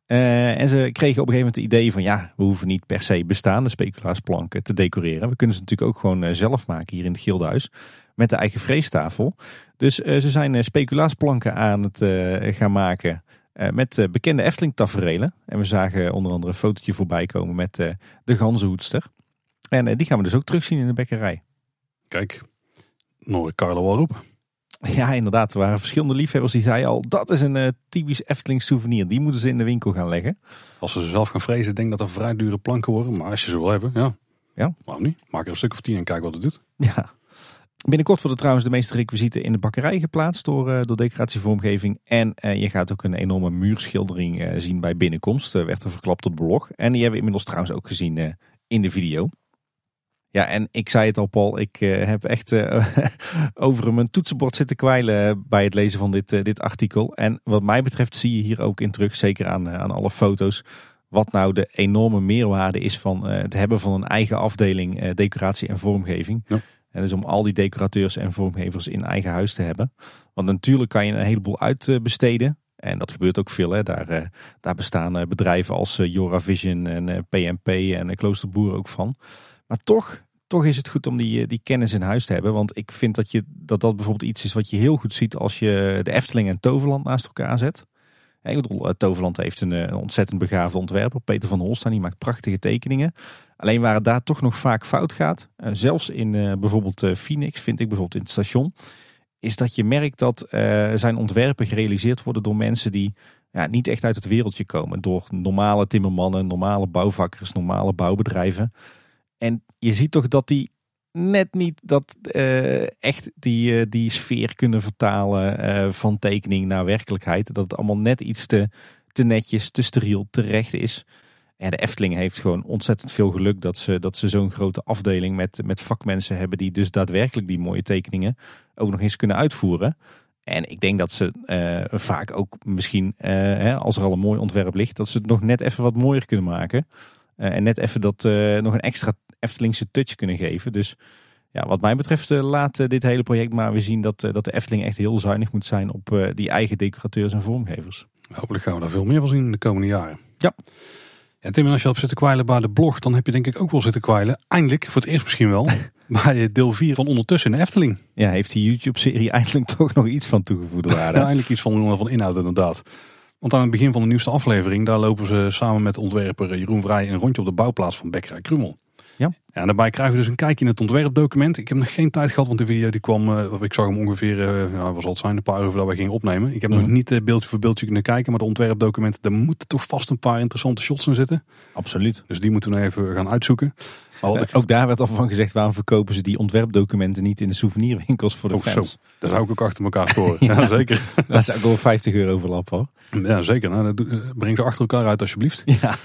En ze kregen op een gegeven moment het idee van ja, we hoeven niet per se bestaande speculaasplanken te decoreren. We kunnen ze natuurlijk ook gewoon zelf maken hier in het Gildenhuis met de eigen vreestafel. Dus uh, ze zijn speculaasplanken aan het gaan maken met bekende Efteling taferelen. En we zagen onder andere een fotootje voorbij komen met de ganzenhoedster. En die gaan we dus ook terugzien in de bekkerij. Kijk, Noor Carlo wel roepen. Ja, inderdaad. Er waren verschillende liefhebbers die zeiden al, dat is een uh, typisch Efteling souvenir. Die moeten ze in de winkel gaan leggen. Als ze ze zelf gaan vrezen, denk dat er vrij dure planken worden. Maar als je ze wil hebben, ja. Ja. Waarom niet? Maak er een stuk of tien en kijk wat het doet. Ja. Binnenkort worden trouwens de meeste requisieten in de bakkerij geplaatst door, uh, door decoratievormgeving. En uh, je gaat ook een enorme muurschildering uh, zien bij binnenkomst. werd er verklapt op blog. En die hebben we inmiddels trouwens ook gezien in de video. Ja, en ik zei het al, Paul. Ik heb echt *laughs* over mijn toetsenbord zitten kwijlen bij het lezen van dit, dit artikel. En wat mij betreft zie je hier ook in terug, zeker aan, aan alle foto's, wat nou de enorme meerwaarde is van het hebben van een eigen afdeling decoratie en vormgeving. Ja. En dus om al die decorateurs en vormgevers in eigen huis te hebben. Want natuurlijk kan je een heleboel uitbesteden. En dat gebeurt ook veel. Hè. Daar, daar bestaan bedrijven als Jora Vision en PMP en Kloosterboer ook van. Maar toch, toch is het goed om die, die kennis in huis te hebben. Want ik vind dat, je, dat dat bijvoorbeeld iets is wat je heel goed ziet als je de Efteling en Toverland naast elkaar zet. Ik bedoel, eh, Toverland heeft een, een ontzettend begaafde ontwerper, Peter van Holstein, die maakt prachtige tekeningen. Alleen waar het daar toch nog vaak fout gaat, eh, zelfs in uh, bijvoorbeeld Phoenix, vind ik bijvoorbeeld in het station, is dat je merkt dat zijn ontwerpen gerealiseerd worden door mensen die ja, niet echt uit het wereldje komen. Door normale timmermannen, normale bouwvakkers, normale bouwbedrijven. En je ziet toch dat die net niet dat echt die, die sfeer kunnen vertalen van tekening naar werkelijkheid. Dat het allemaal net iets te, te netjes, te steriel, terecht is. En de Efteling heeft gewoon ontzettend veel geluk dat ze, dat ze zo'n grote afdeling met, met vakmensen hebben die dus daadwerkelijk die mooie tekeningen ook nog eens kunnen uitvoeren. En ik denk dat ze vaak ook misschien, hè, als er al een mooi ontwerp ligt, dat ze het nog net even wat mooier kunnen maken. en net even dat nog een extra Eftelingse touch kunnen geven. Dus ja, wat mij betreft laat dit hele project maar weer zien dat, dat de Efteling echt heel zuinig moet zijn op die eigen decorateurs en vormgevers. Hopelijk gaan we daar veel meer van zien in de komende jaren. Ja. Ja, Tim, en als je op zit te kwijlen bij de blog, dan heb je denk ik ook wel zitten kwijlen. Eindelijk, voor het eerst misschien wel, *laughs* bij deel 4 van Ondertussen in de Efteling. Ja, heeft die YouTube-serie eindelijk toch nog iets van toegevoegde waarde? ja, eindelijk iets van, van inhoud inderdaad. Want aan het begin van de nieuwste aflevering, daar lopen ze samen met ontwerper Jeroen Vrij een rondje op de bouwplaats van Bekkerij Krummel. Ja. ja. En daarbij krijgen we dus een kijkje in het ontwerpdocument. Ik heb nog geen tijd gehad, want de video die kwam, uh, ik zag hem ongeveer, uh, was al het zijn, een paar uur voordat we gingen opnemen. Ik heb mm. nog niet uh, beeldje voor beeldje kunnen kijken, maar de ontwerpdocument, daar moeten toch vast een paar interessante shots in zitten. Absoluut. Dus die moeten we nog even gaan uitzoeken. Maar wat ik... Ook daar werd al van gezegd, waarom verkopen ze die ontwerpdocumenten niet in de souvenirwinkels voor de ook fans? Zo. Daar zou ik ook achter elkaar scoren. *laughs* ja. ja, zeker. *laughs* Dat zou ik wel 50 euro overlap hoor. Ja, zeker. Nou, dat, breng ze achter elkaar uit alsjeblieft. Ja.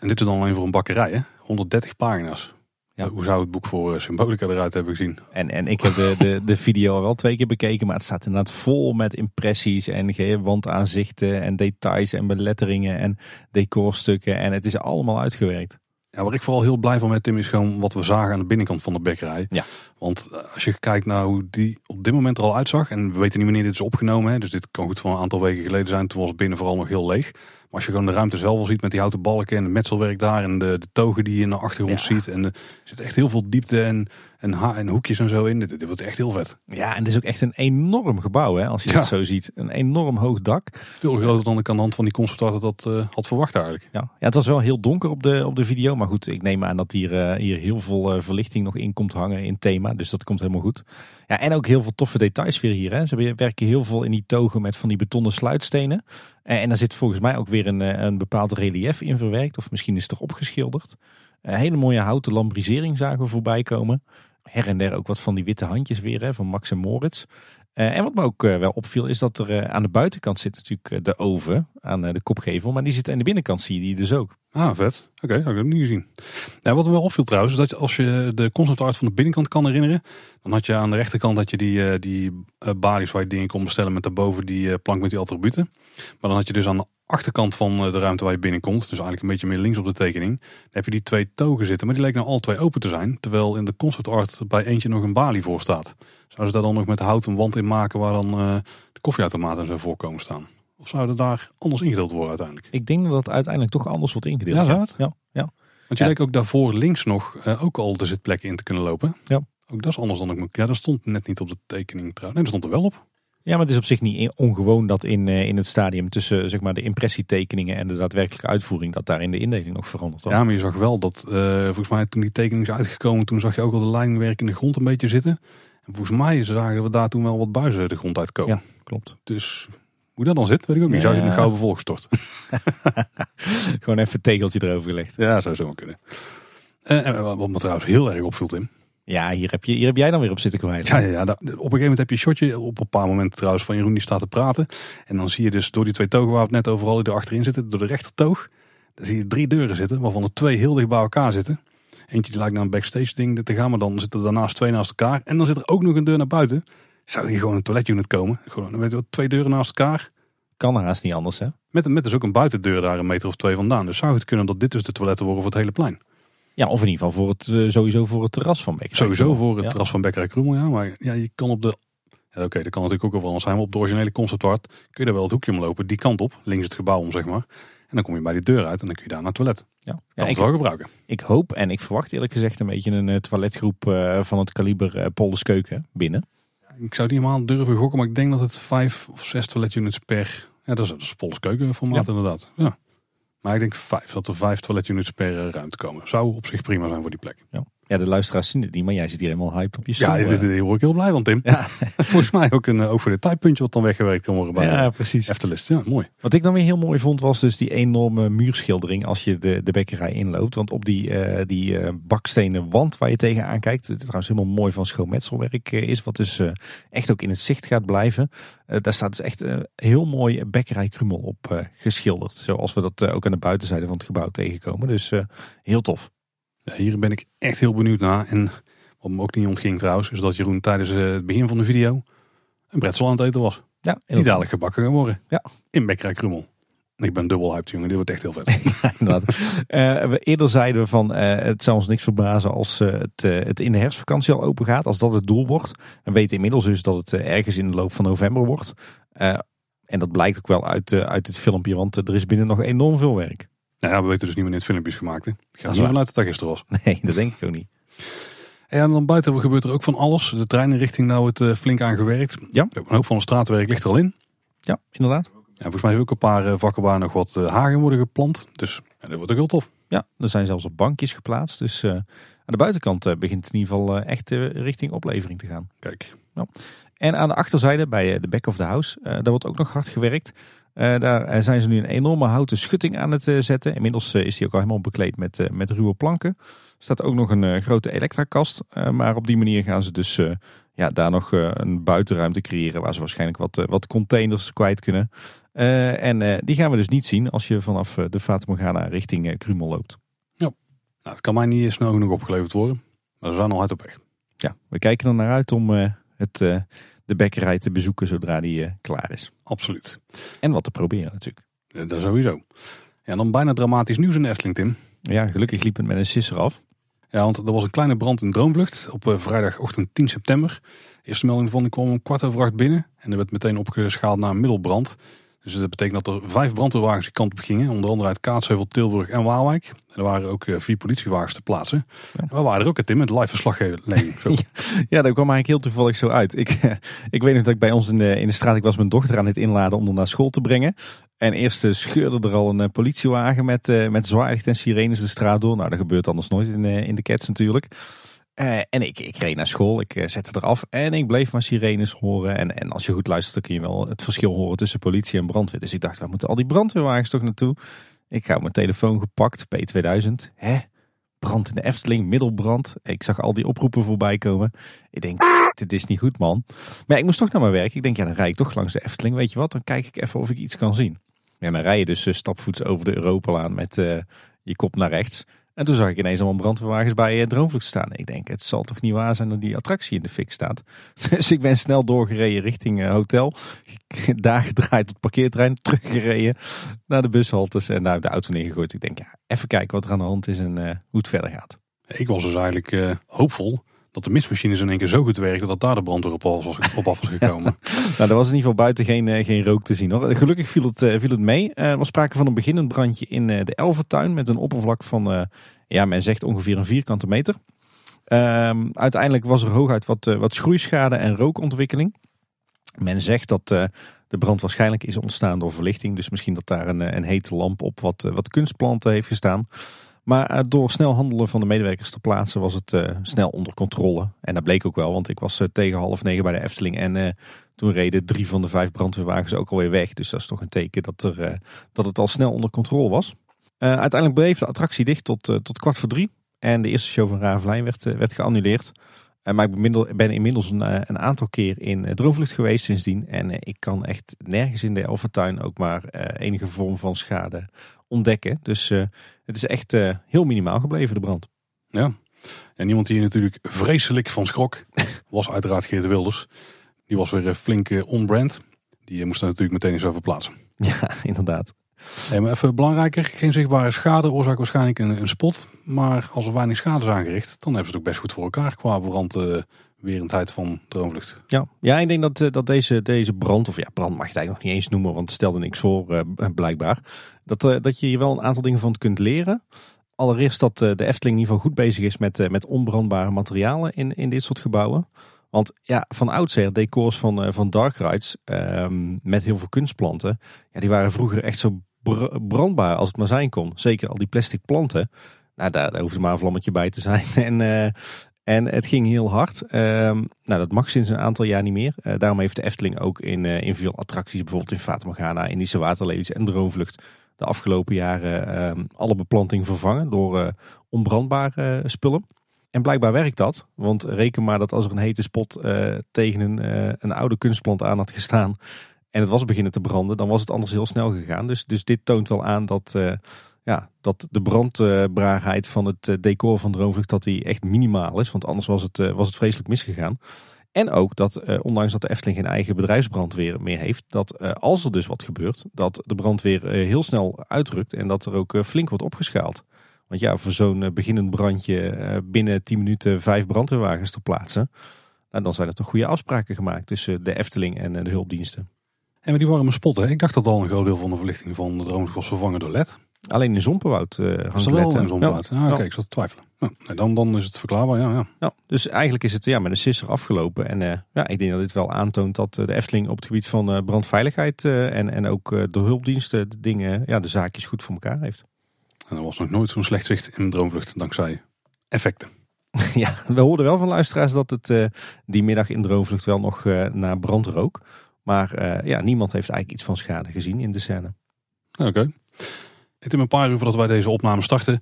En dit is dan alleen voor een bakkerij, hè? 130 pagina's. Ja. Hoe zou het boek voor eh, Symbolica eruit hebben gezien? En, en ik heb de, de, de video al wel twee keer bekeken, maar het staat inderdaad vol met impressies en wandaanzichten en details en beletteringen en decorstukken. En het is allemaal uitgewerkt. Ja, waar ik vooral heel blij van ben, Tim, is gewoon wat we zagen aan de binnenkant van de bekkerij. Ja. Want eh, als je kijkt naar hoe die op dit moment er al uitzag, en we weten niet wanneer dit is opgenomen, hè, dus dit kan goed van een aantal weken geleden zijn, toen was het binnen vooral nog heel leeg. Maar als je gewoon de ruimte zelf al ziet met die houten balken en het metselwerk daar en de, de togen die je in de achtergrond ziet. En er zit echt heel veel diepte en, en, ha en hoekjes en zo in. Dit, dit wordt echt heel vet. Ja, en het is ook echt een enorm gebouw hè, als je ja. het zo ziet. Een enorm hoog dak. Veel groter dan ik aan de hand van die concept dat uh, had verwacht eigenlijk. Ja. ja, het was wel heel donker op de, op de video. Maar goed, ik neem aan dat hier, uh, hier heel veel uh, verlichting nog in komt hangen in thema. Dus dat komt helemaal goed. Ja, en ook heel veel toffe details weer hier. Hè. Ze werken heel veel in die togen met van die betonnen sluitstenen. En, en daar zit volgens mij ook weer een, een bepaald relief in verwerkt. Of misschien is het toch opgeschilderd. Een hele mooie houten lambrisering zagen we voorbij komen. Her en der ook wat van die witte handjes weer hè, van Max en Moritz. Uh, en wat me ook uh, wel opviel is dat er uh, aan de buitenkant zit natuurlijk de oven aan de kopgevel. Maar die zit aan de binnenkant zie je die dus ook. Ah, vet. Oké, okay, heb ik niet gezien. Nou, wat me wel opviel trouwens, is dat als je de concept art van de binnenkant kan herinneren. Dan had je aan de rechterkant dat je die, die balies waar je dingen kon bestellen met daarboven die plank met die attributen. Maar dan had je dus aan de achterkant van de ruimte waar je binnenkomt, dus eigenlijk een beetje meer links op de tekening, dan heb je die twee togen zitten. Maar die lijken nou al twee open te zijn. Terwijl in de concept art bij eentje nog een balie voor staat. Zouden ze daar dan nog met hout een wand in maken waar dan uh, de koffieautomaten zo voorkomen staan? Of zouden daar anders ingedeeld worden uiteindelijk? Ik denk dat het uiteindelijk toch anders wordt ingedeeld. Ja, zou het? Ja. ja. Want je ja. leek ook daarvoor links nog uh, ook al de zitplekken in te kunnen lopen. Ja. Ook dat is anders dan ik moet. Ja, dat stond net niet op de tekening trouwens. Nee, dat stond er wel op. Ja, maar het is op zich niet ongewoon dat in, uh, in het stadium tussen zeg maar, de impressietekeningen en de daadwerkelijke uitvoering, dat daar in de indeling nog verandert. Ja, maar je zag wel dat, uh, volgens mij toen die tekening is uitgekomen, toen zag je ook al de lijnwerk in de grond een beetje zitten. En volgens mij zagen we daar toen wel wat buizen de grond uitkomen. Ja, klopt. Dus hoe dat dan zit, weet ik ook niet. Zou je een gouden volgstort? *laughs* *laughs* Gewoon even een tegeltje erover gelegd. Ja, zou zo kunnen. Uh, en wat me trouwens heel erg opviel, Tim. Ja, hier heb, je, hier heb jij dan weer op zitten kwijt. Ja, ja, ja, op een gegeven moment heb je een shotje op een paar momenten trouwens van Jeroen die staat te praten. En dan zie je dus door die twee togen waar we het net overal die achterin zitten, door de rechtertoog. Dan zie je drie deuren zitten, waarvan er twee heel dicht bij elkaar zitten. Eentje die lijkt naar een backstage ding te gaan, maar dan zitten er daarnaast twee naast elkaar. En dan zit er ook nog een deur naar buiten. Zou hier gewoon een toiletunit komen? Gewoon, weet je, twee deuren naast elkaar. Kan haast niet anders, hè? Met, met dus ook een buitendeur daar een meter of twee vandaan. Dus zou het kunnen dat dit dus de toiletten worden voor het hele plein. Ja, of in ieder geval voor het, uh, sowieso voor het terras van Bekkerij Sowieso voor het ja. terras van Bekkerij Kroemel, ja. Maar ja, je kan op de... Ja, Oké, dat kan natuurlijk ook wel anders zijn. Maar op de originele concept art kun je daar wel het hoekje omlopen. Die kant op, links het gebouw om, zeg maar. En dan kom je bij die deur uit en dan kun je daar naar het toilet. Ja, kan ja, ik, wel gebruiken. Ik hoop en ik verwacht eerlijk gezegd een beetje een uh, toiletgroep uh, van het kaliber uh, Polderskeuken binnen. Ik zou die helemaal durven gokken, maar ik denk dat het vijf of zes toiletunits per... Ja, dat is, dat is Polderskeuken formaat ja. inderdaad. Ja. Maar ik denk vijf, dat er vijf toiletunits per ruimte komen. Zou op zich prima zijn voor die plek. Ja. Ja, de luisteraars zien het niet, maar jij zit hier helemaal hype op je stoel. Ja, dit word ik heel blij van, Tim. Ja. *laughs* Volgens mij ook, een, ook voor dit tijdpuntje wat dan weggewerkt kan worden bij ja, precies. Eftelist. Ja, mooi. Wat ik dan weer heel mooi vond, was dus die enorme muurschildering als je de, de bekkerij inloopt. Want op die, uh, die uh, bakstenen wand waar je tegenaan kijkt, het trouwens helemaal mooi van schoonmetselwerk uh, is, wat dus echt ook in het zicht gaat blijven. daar staat dus echt een heel mooi bekkerij Krummel op geschilderd. Zoals we dat ook aan de buitenzijde van het gebouw tegenkomen. Dus heel tof. Ja, hier ben ik echt heel benieuwd naar. En wat me ook niet ontging trouwens, is dat Jeroen tijdens het begin van de video een pretzel aan het eten was. Ja, die dadelijk gebakken gaan worden. Ja. In Bekkerij Krummel. Ik ben dubbel hyped jongen, dit wordt echt heel vet. *laughs* ja, inderdaad. uh, we eerder zeiden we van uh, het zou ons niks verbazen als uh, het, het in de herfstvakantie al open gaat. Als dat het doel wordt. We weten inmiddels dus dat het ergens in de loop van november wordt. en dat blijkt ook wel uit, uit het filmpje, want er is binnen nog enorm veel werk. Nou ja, we weten dus niet wanneer het filmpje is gemaakt. Hè? Ik ga er niet vanuit dat het gisteren was. Nee, dat denk ik ook niet. *laughs* Ja, en dan buiten gebeurt er ook van alles. De treinrichting nou het uh, flink aangewerkt. Ja. Een hoop van de straatwerk ligt er al in. Ja, inderdaad. Ja, volgens mij hebben ook een paar uh, vakken waar nog wat uh, hagen worden geplant. Dus ja, dat wordt ook heel tof. Ja, er zijn zelfs op bankjes geplaatst. Dus aan de buitenkant begint het in ieder geval echt richting oplevering te gaan. Kijk. Ja. En aan de achterzijde, bij de back of the house, daar wordt ook nog hard gewerkt. Uh, daar zijn ze nu een enorme houten schutting aan het uh, zetten. Inmiddels is die ook al helemaal bekleed met, met ruwe planken. Er staat ook nog een grote elektrakast. maar op die manier gaan ze dus ja, daar nog een buitenruimte creëren. Waar ze waarschijnlijk wat, wat containers kwijt kunnen. en die gaan we dus niet zien als je vanaf de Fata Morgana richting Krumel loopt. Ja, nou, het kan mij niet snel genoeg opgeleverd worden. Maar we zijn al hard op weg. Ja, we kijken er naar uit om het de bekkerij te bezoeken zodra die uh, klaar is. Absoluut. En wat te proberen natuurlijk. Ja, dat sowieso. Ja, dan bijna dramatisch nieuws in de Efteling, Tim. Ja, gelukkig liep het met een sisser af. Ja, want er was een kleine brand in Droomvlucht op uh, vrijdagochtend 10 september. De eerste melding van die kwam om kwart over acht binnen. En er werd meteen opgeschaald naar een middelbrand. Dus dat betekent dat er vijf brandweerwagens die kant op gingen. Onder andere uit Kaatsheuvel, Tilburg en Waalwijk. En er waren ook vier politiewagens te plaatsen. Ja. En we waren er ook, Tim, met live verslaggeving. *laughs* ja, dat kwam eigenlijk heel toevallig zo uit. Ik, *laughs* ik weet nog dat ik bij ons in de, in de straat, ik was mijn dochter aan het inladen om haar naar school te brengen. En eerst scheurde er al een politiewagen met, met zwaarlicht en sirenes de straat door. Nou, dat gebeurt anders nooit in, in de cats natuurlijk. Uh, en ik, ik reed naar school, ik uh, zette eraf en ik bleef maar sirenes horen. En, en als je goed luistert, kun je wel het verschil horen tussen politie en brandweer. Dus ik dacht, waar moeten al die brandweerwagens toch naartoe? Ik ga mijn telefoon gepakt, P2000. Hè? brand in de Efteling, middelbrand. Ik zag al die oproepen voorbij komen. Ik denk, *laughs* dit is niet goed man. Maar ik moest toch naar mijn werk. Ik denk, ja dan rijd ik toch langs de Efteling. Weet je wat, dan kijk ik even of ik iets kan zien. Ja, dan rij je dus uh, stapvoets over de Europalaan met je kop naar rechts. En toen zag ik ineens allemaal brandweerwagens bij uh, Droomvlucht staan. Ik denk, het zal toch niet waar zijn dat die attractie in de fik staat. *laughs* Dus ik ben snel doorgereden richting uh, hotel. *laughs* Daar gedraaid op parkeerterrein, teruggereden naar de bushaltes en daar de auto neergegooid. Ik denk, ja, even kijken wat er aan de hand is en uh, hoe het verder gaat. Ik was dus eigenlijk hoopvol dat de mistmachines in één keer zo goed werkten dat daar de brandweer op, was, op af was *laughs* gekomen. nou, er was in ieder geval buiten geen, geen rook te zien hoor. Gelukkig viel het, viel het mee. er was sprake van een beginnend brandje in de Elvertuin met een oppervlak van, ja, men zegt ongeveer een vierkante meter. Um, uiteindelijk was er hooguit wat, wat schroeischade en rookontwikkeling. Men zegt dat uh, de brand waarschijnlijk is ontstaan door verlichting. Dus misschien dat daar een, een hete lamp op wat, wat kunstplanten heeft gestaan. Maar uh, door snel handelen van de medewerkers ter plaatse was het snel onder controle. En dat bleek ook wel, want ik was tegen half negen bij de Efteling. En toen reden drie van de vijf brandweerwagens ook alweer weg. Dus dat is toch een teken dat, er, dat het al snel onder controle was. Uiteindelijk bleef de attractie dicht tot, tot kwart voor drie. En de eerste show van Ravelijn werd, werd geannuleerd. maar ik ben inmiddels een, een aantal keer in Droomvlucht geweest sindsdien. En ik kan echt nergens in de Elfentuin ook maar enige vorm van schade ontdekken. Dus het is echt heel minimaal gebleven, de brand. Ja, en iemand die natuurlijk vreselijk van schrok *laughs* was uiteraard Geert Wilders. Die was weer flink on-brand. Die moest er natuurlijk meteen eens over plaatsen. Ja, *laughs* inderdaad. Nee, maar even belangrijker, geen zichtbare schade oorzaakt waarschijnlijk een, een, spot. Maar als er weinig schade is aangericht, dan hebben ze het ook best goed voor elkaar qua brandwerendheid van droomvlucht. Ja, ja ik denk dat, dat deze, deze brand, of ja, brand mag je het eigenlijk nog niet eens noemen, want het stelde niks voor blijkbaar. Dat, uh, dat je hier wel een aantal dingen van kunt leren. Allereerst dat uh, de Efteling in ieder geval goed bezig is met, met onbrandbare materialen in, in dit soort gebouwen. Want ja, van oudsher, decors van, van Dark Rides ehm, met heel veel kunstplanten, ja, die waren vroeger echt zo brandbaar als het maar zijn kon. Zeker al die plastic planten. Nou, daar, hoefde maar een vlammetje bij te zijn. *laughs* En, en het ging heel hard. Uh, nou, dat mag sinds een aantal jaar niet meer. Daarom heeft de Efteling ook in, in veel attracties, bijvoorbeeld in Fata Morgana, Indische Waterlelies en Droomvlucht, de afgelopen jaren ehm, alle beplanting vervangen door onbrandbare spullen. En blijkbaar werkt dat. Want reken maar dat als er een hete spot tegen een, een oude kunstplant aan had gestaan en het was beginnen te branden, dan was het anders heel snel gegaan. Dus, dus dit toont wel aan dat, ja, dat de brandbaarheid van het eh, decor van Droomvlucht dat die echt minimaal is. Want anders was het, was het vreselijk misgegaan. En ook dat, uh, ondanks dat de Efteling geen eigen bedrijfsbrandweer meer heeft, dat als er dus wat gebeurt, dat de brandweer heel snel uitrukt en dat er ook flink wordt opgeschaald. Want ja, voor zo'n beginnend brandje binnen 10 minuten vijf brandweerwagens te plaatsen, nou, dan zijn er toch goede afspraken gemaakt tussen de Efteling en de hulpdiensten. En die warme spotten, ik dacht dat al een groot deel van de verlichting van de droom was vervangen door LED. Alleen in Zomperwoud uh, hangt LED. wel in Zomperwoud? Ja. Ah, Kijk, ik zat te twijfelen. Ja, dan, dan is het verklaarbaar, ja, ja. ja. Dus eigenlijk is het ja, met een sisser afgelopen. En uh, ja, ik denk dat dit wel aantoont dat de Efteling op het gebied van uh, brandveiligheid en, en ook de hulpdiensten de dingen, ja, de zaakjes goed voor elkaar heeft. En er was nog nooit zo'n slecht zicht in de droomvlucht dankzij effecten. *laughs* ja, we hoorden wel van luisteraars dat het die middag in de droomvlucht wel nog naar brand rook. Maar ja, niemand heeft eigenlijk iets van schade gezien in de scène. Oké. Okay. Het een paar uur voordat wij deze opname starten,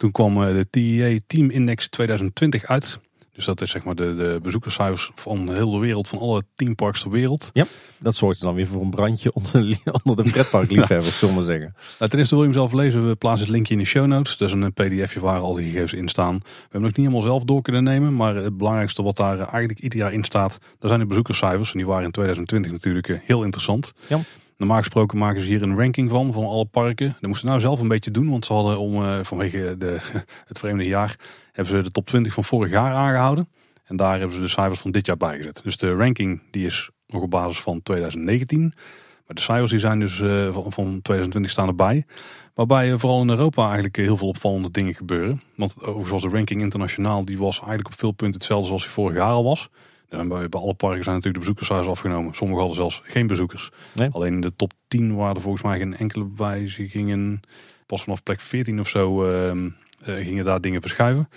toen kwam eh, de TEA Team Index 2020 uit. Dus dat is zeg maar de, de bezoekerscijfers van heel de wereld, van alle teamparks ter wereld. Ja, dat zorgt dan weer voor een brandje *laughs* onder, onder de pretparkliefhebbers, *laughs* zullen we zeggen. Nou, ten eerste wil je hem zelf lezen. We plaatsen het linkje in de show notes. Dat is een pdfje waar al die gegevens in staan. We hebben nog niet helemaal zelf door kunnen nemen. Maar het belangrijkste wat daar eigenlijk ieder jaar in staat, dat zijn de bezoekerscijfers. En die waren in 2020 natuurlijk eh, heel interessant. Ja. Normaal gesproken maken ze hier een ranking van, van alle parken. Dat moesten ze nou zelf een beetje doen, want ze hadden om, uh, vanwege de, *laughs* het vreemde jaar, hebben ze de top 20 van vorig jaar aangehouden. En daar hebben ze de cijfers van dit jaar bijgezet. Dus de ranking die is nog op basis van 2019. Maar de cijfers die zijn dus uh, van, van 2020 staan erbij. Waarbij vooral in Europa eigenlijk heel veel opvallende dingen gebeuren. Want overigens de ranking internationaal, die was eigenlijk op veel punten hetzelfde zoals die vorig jaar al was. En bij, bij alle parken zijn natuurlijk de bezoekerscijfers afgenomen. Sommige hadden zelfs geen bezoekers. Alleen in de top 10 waren er volgens mij geen enkele wijzigingen. Pas vanaf plek 14 of zo uh, uh, gingen daar dingen verschuiven.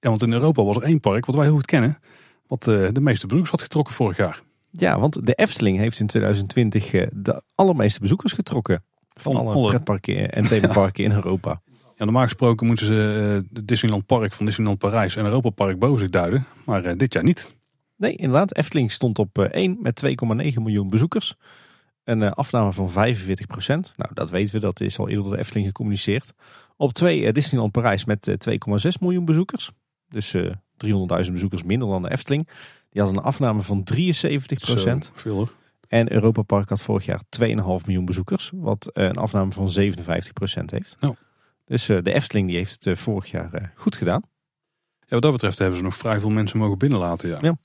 Ja, want in Europa was er één park wat wij heel goed kennen. Wat uh, de meeste bezoekers had getrokken vorig jaar. Ja, want de Efteling heeft in 2020 de allermeeste bezoekers getrokken. Van alle, alle pretparken en themaparken *laughs* in Europa. Ja, normaal gesproken moeten ze uh, Disneyland Park van Disneyland Parijs en Europa Park boven zich duiden. Maar dit jaar niet. Nee, inderdaad. Efteling stond op uh, 1 met 2,9 miljoen bezoekers. Een afname van 45 procent. Nou, dat weten we. Dat is al eerder door de Efteling gecommuniceerd. Op 2 Disneyland Parijs met 2,6 miljoen bezoekers. Dus 300.000 bezoekers minder dan de Efteling. Die had een afname van 73 procent. Veel hoor. En Europa Park had vorig jaar 2,5 miljoen bezoekers. Wat een afname van 57 procent heeft. Oh. Dus de Efteling die heeft het vorig jaar goed gedaan. Ja, wat dat betreft hebben ze nog vrij veel mensen mogen binnenlaten. Ja. ja.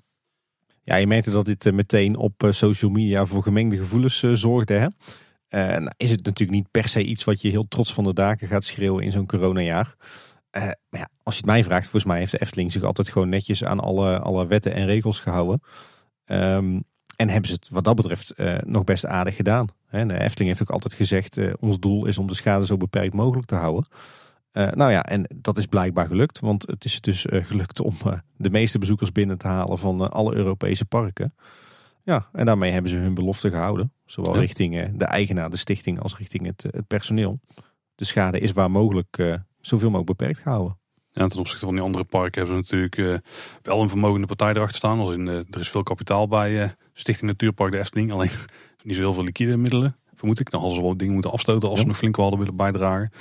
Ja, je merkte dat dit meteen op social media voor gemengde gevoelens zorgde. Hè? Is het natuurlijk niet per se iets wat je heel trots van de daken gaat schreeuwen in zo'n coronajaar. Uh, maar ja, als je het mij vraagt, volgens mij heeft de Efteling zich altijd gewoon netjes aan alle, alle wetten en regels gehouden. Um, en hebben ze het wat dat betreft nog best aardig gedaan. He, de Efteling heeft ook altijd gezegd, ons doel is om de schade zo beperkt mogelijk te houden. Nou ja, en dat is blijkbaar gelukt. Want het is dus gelukt om de meeste bezoekers binnen te halen van alle Europese parken. Ja, en daarmee hebben ze hun belofte gehouden. Zowel richting de eigenaar, de stichting, als richting het, het personeel. De schade is waar mogelijk uh, zoveel mogelijk beperkt gehouden. Ja, ten opzichte van die andere parken hebben ze natuurlijk uh, wel een vermogende partij erachter staan. Als in, uh, er is veel kapitaal bij Stichting Natuurpark de Efteling. Alleen *laughs* niet zo heel veel liquide middelen, vermoed ik. Dan hadden ze wel dingen moeten afstoten als ja. ze nog flink hadden willen bijdragen.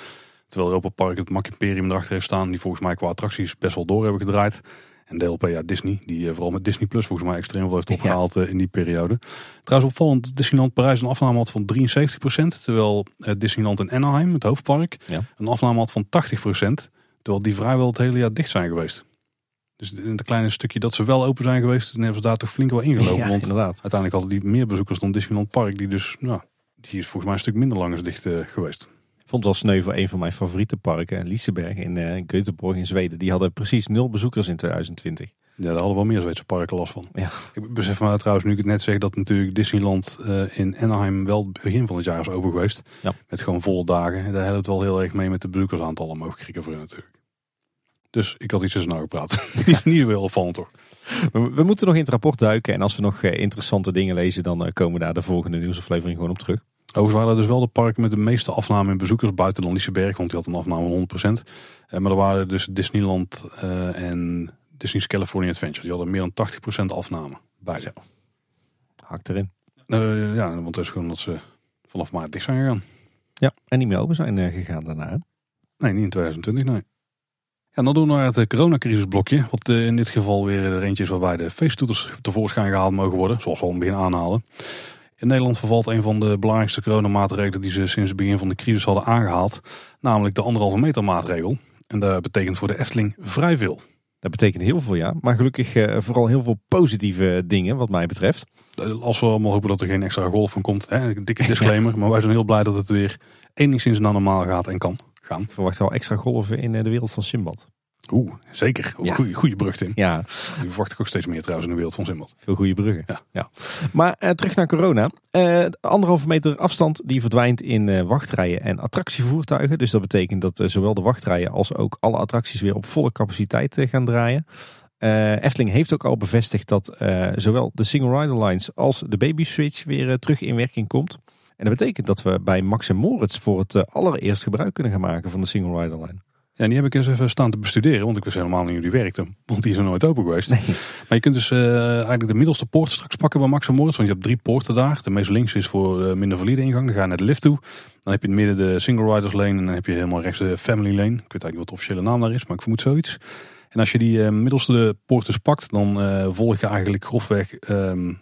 Terwijl Europa Park het Mac Imperium erachter heeft staan. Die volgens mij qua attracties best wel door hebben gedraaid. En DLP, ja, Disney, die uh, vooral met Disney Plus volgens mij extreem veel heeft opgehaald ja. uh, in die periode. Trouwens opvallend, Disneyland Parijs een afname had van 73%, terwijl uh, Disneyland in Anaheim, het hoofdpark, ja. een afname had van 80%, terwijl die vrijwel het hele jaar dicht zijn geweest. Dus in het kleine stukje dat ze wel open zijn geweest, dan hebben ze daar toch flink wel ingelopen. Ja, want inderdaad. uiteindelijk hadden die meer bezoekers dan Disneyland Park, die dus, nou, die is volgens mij een stuk minder lang is dicht geweest. Vond het wel sneu voor een van mijn favoriete parken, Liseberg in uh, Göteborg in Zweden. Die hadden precies nul bezoekers in 2020. Ja, daar hadden wel meer Zweedse parken last van. Ja. Ik besef me trouwens, nu ik het net zeg, dat natuurlijk Disneyland uh, in Anaheim wel begin van het jaar is open geweest. Ja. Met gewoon volle dagen. Daar helpt het wel heel erg mee met de bezoekersaantallen omhoog krikken voor natuurlijk. Dus ik had iets tussen nou gepraat. *laughs* niet, niet heel opvallend toch? We, we, moeten nog in het rapport duiken. En als we nog interessante dingen lezen, dan komen we daar de volgende nieuwsaflevering gewoon op terug. Overigens waren er dus wel de parken met de meeste afname in bezoekers buiten dan Liseberg, want die had een afname van 100%. Uh, maar er waren dus Disneyland en Disney's California Adventure. Die hadden meer dan 80% afname. Beide. Hakt erin. Uh, ja, want dat is gewoon dat ze vanaf maart dicht zijn gegaan. Ja, en niet meer open zijn uh, gegaan daarna. Nee, niet in 2020, nee. Ja, dan doen we naar het coronacrisisblokje. Wat in dit geval weer er eentje is waarbij de feesttoeters tevoorschijn gehaald mogen worden. Zoals we al in het begin aanhalen. In Nederland vervalt een van de belangrijkste coronamaatregelen die ze sinds het begin van de crisis hadden aangehaald. Namelijk de anderhalve meter maatregel. En dat betekent voor de Efteling vrij veel. Dat betekent heel veel, ja. Maar gelukkig uh, vooral heel veel positieve dingen, wat mij betreft. Als we allemaal hopen dat er geen extra golf van komt. Hè? Een dikke disclaimer. maar wij zijn heel blij dat het weer enigszins naar normaal gaat en kan gaan. Ik verwacht wel extra golven in de wereld van Simbad. Oeh, zeker. Ja. Goeie, goede brug, Tim. Ja. Die verwacht ik ook steeds meer trouwens in de wereld van Simbad. Veel goede bruggen. Ja. ja. Maar uh, terug naar corona. Uh, anderhalve meter afstand die verdwijnt in uh, wachtrijen en attractievoertuigen. Dus dat betekent dat zowel de wachtrijen als ook alle attracties weer op volle capaciteit gaan draaien. Efteling heeft ook al bevestigd dat zowel de single rider lines als de baby switch weer terug in werking komt. En dat betekent dat we bij Max en Moritz voor het allereerst gebruik kunnen gaan maken van de single rider line. Ja, die heb ik eens even staan te bestuderen, want ik wist helemaal niet hoe die werkte. Want die is er nooit open geweest. Nee. Maar je kunt dus uh, eigenlijk de middelste poort straks pakken bij Max Moritz. Want je hebt drie poorten daar. De meest links is voor de minder valide ingang. Dan ga je naar de lift toe. Dan heb je in het midden de single riders lane. En dan heb je helemaal rechts de family lane. Ik weet eigenlijk niet wat de officiële naam daar is, maar ik vermoed zoiets. En als je die uh, middelste poort dus pakt, dan uh, volg je eigenlijk grofweg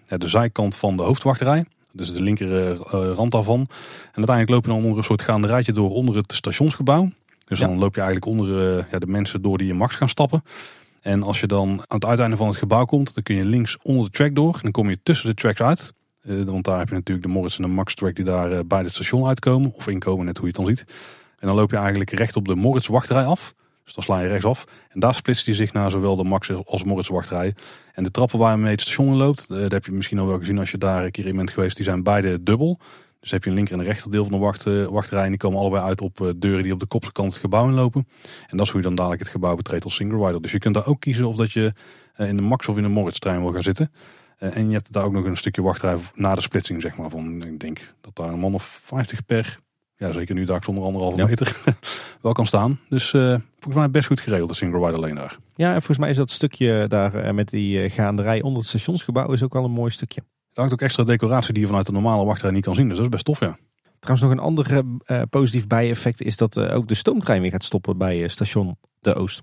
ja, de zijkant van de hoofdwachterij. Dus de linker rand daarvan. En uiteindelijk loop je dan onder een soort gaande rijtje door onder het stationsgebouw. Dus dan loop je eigenlijk onder uh, ja, de mensen door die in Max gaan stappen. En als je dan aan het uiteinde van het gebouw komt, dan kun je links onder de track door. En dan kom je tussen de tracks uit. Uh, want daar heb je natuurlijk de Morris en de Max track die daar uh, bij het station uitkomen. Of inkomen, net hoe je het dan ziet. En dan loop je eigenlijk recht op de Moritz wachtrij af. Dus dan sla je rechtsaf. En daar splitst hij zich naar zowel de Max als Moritz wachtrij. En de trappen waar je mee het station in loopt, dat heb je misschien al wel gezien als je daar een keer in bent geweest. Die zijn beide dubbel. Dus heb je een linker en een rechterdeel van de wacht, uh, wachtrij. En die komen allebei uit op uh, deuren die op de kopse kant het gebouw inlopen. En dat is hoe je dan dadelijk het gebouw betreedt als single rider. Dus je kunt daar ook kiezen of dat je uh, in de Max of in de Moritz trein wil gaan zitten. en je hebt daar ook nog een stukje wachtrij na de splitsing, zeg maar. Van, ik denk dat daar een man of 50 per ja, zeker nu daar zonder anderhalve Ja. meter, *laughs* wel kan staan. Dus eh, volgens mij best goed geregeld, de single rider lane daar. Ja, en volgens mij is dat stukje daar eh, met die eh, gaanderij onder het stationsgebouw is ook wel een mooi stukje. Er hangt ook extra decoratie die je vanuit de normale wachtrij niet kan zien. Dus dat is best tof, ja. Trouwens, nog een ander eh, positief bijeffect is dat eh, ook de stoomtrein weer gaat stoppen bij eh, station De Oost.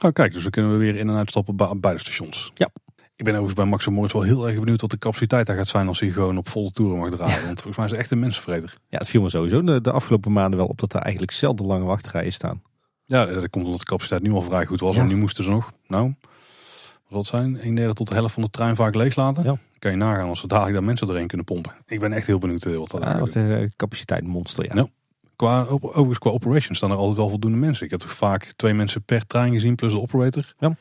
Oh, kijk, dus dan kunnen we weer in en uitstappen bij beide stations. Ja. Ik ben overigens bij Max Moritz wel heel erg benieuwd wat de capaciteit daar gaat zijn als hij gewoon op volle toeren mag draaien. Want volgens mij is het echt een mensenvreter. Ja, het viel me sowieso de, de afgelopen maanden wel op dat er eigenlijk zelden lange wachtrijen staan. Ja, dat komt omdat de capaciteit nu al vrij goed was. Ja. En nu moesten ze nog, nou, wat zijn? Een derde tot de helft van de trein vaak leeg laten. Ja. Kan je nagaan als ze dadelijk daar mensen doorheen kunnen pompen. Ik ben echt heel benieuwd eh, wat dat Ja, gaat wat een eh, capaciteit monster, ja. Ja. Qua, overigens, qua operations staan er altijd wel voldoende mensen. Ik heb toch vaak twee mensen per trein gezien plus de operator. Ja.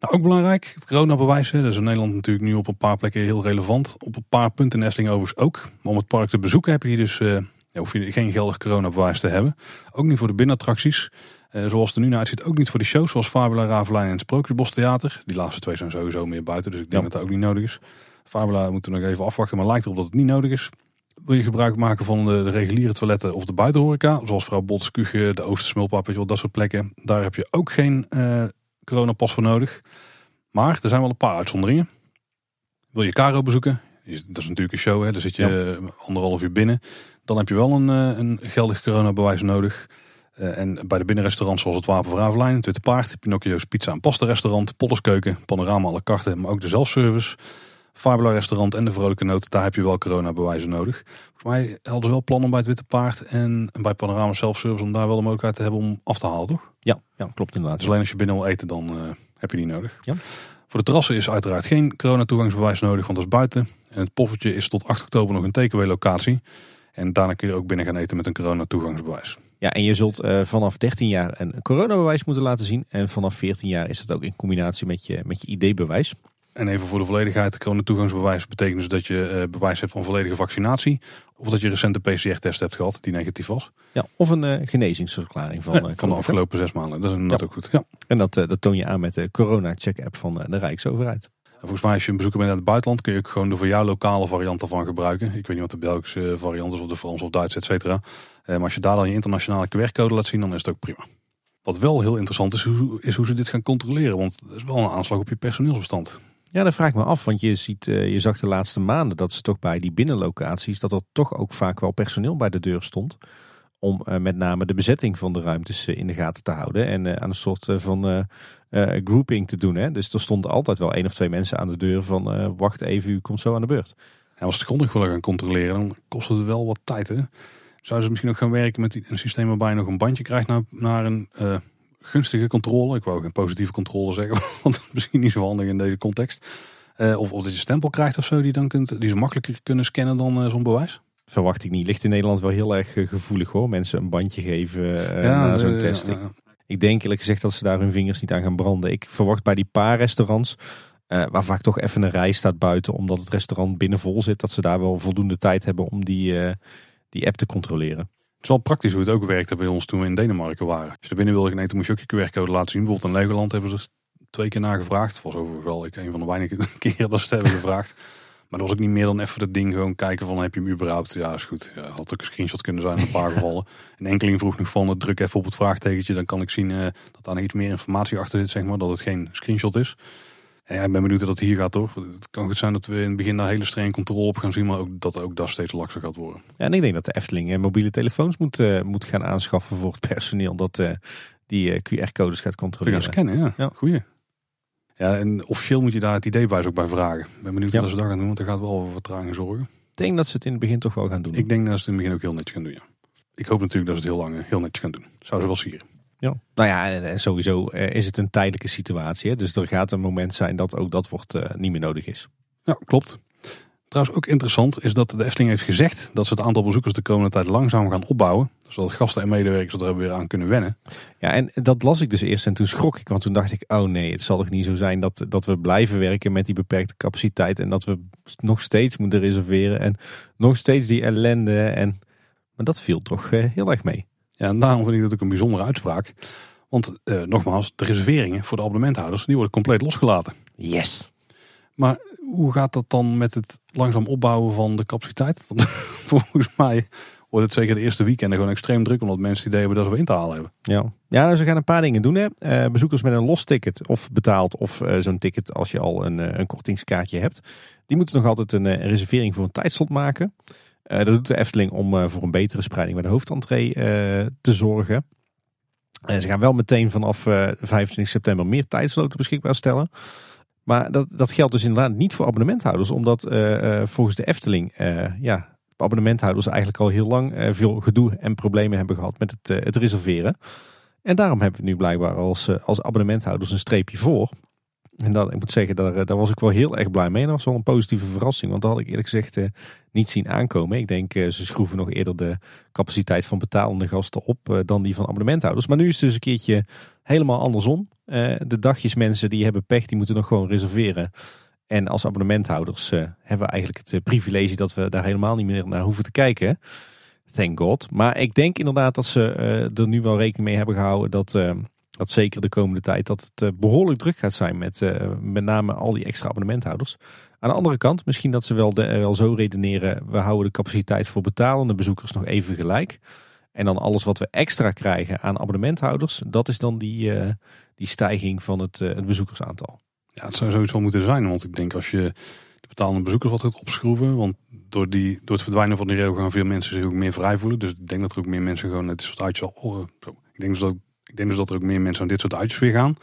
Nou, ook belangrijk, het coronabewijs. hè. Dat is in Nederland natuurlijk nu op een paar plekken heel relevant. Op een paar punten in Efteling overigens ook. Maar om het park te bezoeken heb je die dus, eh, ja, hoef je geen geldig coronabewijs te hebben. Ook niet voor de binnenattracties. Eh, zoals het er nu naar uitziet, ook niet voor de shows zoals Fabula, Ravelijn en het Sprookjesbos Theater. Die laatste twee zijn sowieso meer buiten, dus ik denk Ja. dat dat ook niet nodig is. Fabula moeten we nog even afwachten, maar lijkt erop dat het niet nodig is. Wil je gebruik maken van de, de reguliere toiletten of de buitenhoreca, zoals vrouw de Oostersmulpap, weet je wel, dat soort plekken. Daar heb je ook geen eh coronapas voor nodig. Maar er zijn wel een paar uitzonderingen. Wil je Caro bezoeken, dat is natuurlijk een show, hè? daar zit je eh, anderhalf uur binnen. Dan heb je wel een, eh, een geldig coronabewijs nodig. En bij de binnenrestaurants zoals het Wapen van Ravelijn, het Witte Paard, Pinocchio's Pizza en Pasta Restaurant, Polderskeuken, Panorama la carte, maar ook de zelfservice. Fabula Restaurant en de Vrolijke Noot, daar heb je wel coronabewijzen nodig. Volgens mij hadden ze wel plannen bij het Witte Paard en bij Panorama Self-Service om daar wel de mogelijkheid te hebben om af te halen, toch? Ja, ja klopt inderdaad. Dus alleen als je binnen wil eten, dan eh, heb je die nodig. Ja. Voor de terrassen is uiteraard geen coronatoegangsbewijs nodig, want dat is buiten. En het poffertje is tot 8 oktober nog een takeaway locatie. En daarna kun je er ook binnen gaan eten met een coronatoegangsbewijs. Ja, en je zult eh, vanaf 13 jaar een coronabewijs moeten laten zien. En vanaf 14 jaar is het ook in combinatie met je, met je ID-bewijs. En even voor de volledigheid, de coronatoegangsbewijs betekent dus dat je eh, bewijs hebt van volledige vaccinatie. Of dat je recent een PCR-test hebt gehad die negatief was. Ja, of een eh, genezingsverklaring van, Eh, van de afgelopen zes maanden. Dat is inderdaad ook goed. Ja. En dat, dat toon je aan met de corona-check-app van de Rijksoverheid. En volgens mij als je een bezoeker bent uit het buitenland kun je ook gewoon de voor jou lokale variant ervan gebruiken. Ik weet niet wat de Belgische variant is of de Frans of Duits, et cetera. Maar als je daar dan je internationale QR-code laat zien, dan is het ook prima. Wat wel heel interessant is, is hoe ze dit gaan controleren. Want dat is wel een aanslag op je personeelsbestand. Ja, dat vraag ik me af. Want je, ziet, eh, je zag de laatste maanden dat ze toch bij die binnenlocaties... dat er toch ook vaak wel personeel bij de deur stond. Om eh, met name de bezetting van de ruimtes eh, in de gaten te houden. En aan een soort van grouping te doen. Hè? Dus er stonden altijd wel één of twee mensen aan de deur van... wacht even, u komt zo aan de beurt. En als ze het grondig willen gaan controleren, dan kost het wel wat tijd. Hè? Zouden ze misschien ook gaan werken met een systeem waarbij je nog een bandje krijgt naar, naar een gunstige controle. Ik wou geen positieve controle zeggen, *laughs* want is misschien niet zo handig in deze context. Eh, of, of dat je een stempel krijgt of zo, die, dan kunt, die ze makkelijker kunnen scannen dan eh, zo'n bewijs. Verwacht ik niet. Ligt in Nederland wel heel erg eh, gevoelig hoor. Mensen een bandje geven eh, na zo'n test. Ik- ja, Ik denk eerlijk gezegd dat ze daar hun vingers niet aan gaan branden. Ik verwacht bij die paar restaurants, waar vaak toch even een rij staat buiten, omdat het restaurant binnen vol zit, dat ze daar wel voldoende tijd hebben om die, die app te controleren. Het is wel praktisch hoe het ook werkte bij ons toen we in Denemarken waren. Als je er binnen wilde gaan eten, moest je ook je QR-code laten zien. Bijvoorbeeld in Legoland hebben ze er twee keer naar gevraagd. was overigens wel ik, een van de weinige *laughs* keren dat ze het hebben gevraagd. Maar dat was ook niet meer dan even dat ding gewoon kijken van heb je hem überhaupt? Ja, is goed. Ja, had ook een screenshot kunnen zijn in een paar *laughs* gevallen. Een enkeling vroeg nog van druk even op het vraagtekentje. Dan kan ik zien eh, dat daar nog iets meer informatie achter zit, zeg maar. Dat het geen screenshot is. En ja, ik ben benieuwd hoe dat hier gaat toch. Het kan goed zijn dat we in het begin daar hele strenge controle op gaan zien. Maar ook dat ook dat steeds lakser gaat worden. Ja, en ik denk dat de Efteling eh, mobiele telefoons moet, eh, moet gaan aanschaffen voor het *laughs* personeel dat eh, die QR-codes gaat Te gaan controleren. scannen, ja. Ja. Goeie. Ja, en officieel moet je daar het ID-buis ook bij vragen. Ik ben benieuwd Ja. wat ze dat gaan doen, want dat gaat wel voor vertraging zorgen. Ik denk dat ze het in het begin toch wel gaan doen. Ik denk dat ze het in het begin ook heel netjes gaan doen, ja. Ik hoop natuurlijk dat ze het heel lang heel netjes gaan doen. Zou ze wel sieren. Ja. Nou ja, en, en sowieso eh, is het een tijdelijke situatie. Hè? Dus er gaat een moment zijn dat ook dat wordt eh, niet meer nodig is. Ja, klopt. Trouwens ook interessant is dat de Efteling heeft gezegd dat ze het aantal bezoekers de komende tijd langzaam gaan opbouwen. Zodat gasten en medewerkers er weer aan kunnen wennen. Ja, en dat las ik dus eerst en toen schrok ik. Want toen dacht ik, oh nee, het zal toch niet zo zijn dat, dat we blijven werken met die beperkte capaciteit. En dat we nog steeds moeten reserveren. En nog steeds die ellende. En, maar dat viel toch eh, heel erg mee. Ja, en daarom vind ik dat ook een bijzondere uitspraak. Want eh, nogmaals, de reserveringen voor de abonnementhouders, die worden compleet losgelaten. Yes. Maar hoe gaat dat dan met het langzaam opbouwen van de capaciteit? Want *laughs* volgens mij wordt het zeker de eerste weekenden gewoon extreem druk. Omdat mensen het idee hebben dat we in te halen hebben. Ja, ja dus we gaan een paar dingen doen. Hè. Uh, bezoekers met een los ticket of betaald of uh, zo'n ticket als je al een, een kortingskaartje hebt. Die moeten nog altijd een, een reservering voor een tijdslot maken. Dat doet de Efteling om voor een betere spreiding bij de hoofdentree te zorgen. ze gaan wel meteen vanaf 25 september meer tijdsloten beschikbaar stellen. Maar dat, dat geldt dus inderdaad niet voor abonnementhouders. Omdat volgens de Efteling ja, abonnementhouders eigenlijk al heel lang veel gedoe en problemen hebben gehad met het, het reserveren. En daarom hebben we nu blijkbaar als, als abonnementhouders een streepje voor. En dat, ik moet zeggen, daar, daar was ik wel heel erg blij mee. dat was wel een positieve verrassing. Want dat had ik eerlijk gezegd niet zien aankomen. Ik denk, ze schroeven nog eerder de capaciteit van betalende gasten op dan die van abonnementhouders. Maar nu is het dus een keertje helemaal andersom. De dagjesmensen die hebben pech, die moeten nog gewoon reserveren. En als abonnementhouders hebben we eigenlijk het privilege dat we daar helemaal niet meer naar hoeven te kijken. Thank God. Maar ik denk inderdaad dat ze er nu wel rekening mee hebben gehouden dat, dat zeker de komende tijd dat het behoorlijk druk gaat zijn met met name al die extra abonnementhouders. Aan de andere kant, misschien dat ze wel, de, wel zo redeneren, we houden de capaciteit voor betalende bezoekers nog even gelijk. En dan alles wat we extra krijgen aan abonnementhouders, dat is dan die, die stijging van het, het bezoekersaantal. Ja, het zou zoiets wel moeten zijn. Want ik denk als je de betalende bezoekers wat gaat opschroeven. Want door, die, door het verdwijnen van die regel gaan veel mensen zich ook meer vrij voelen. Dus ik denk dat er ook meer mensen gewoon dit soort uitjes al Ik denk dus dat, ik denk dus dat er ook meer mensen aan dit soort uitjes weer gaan.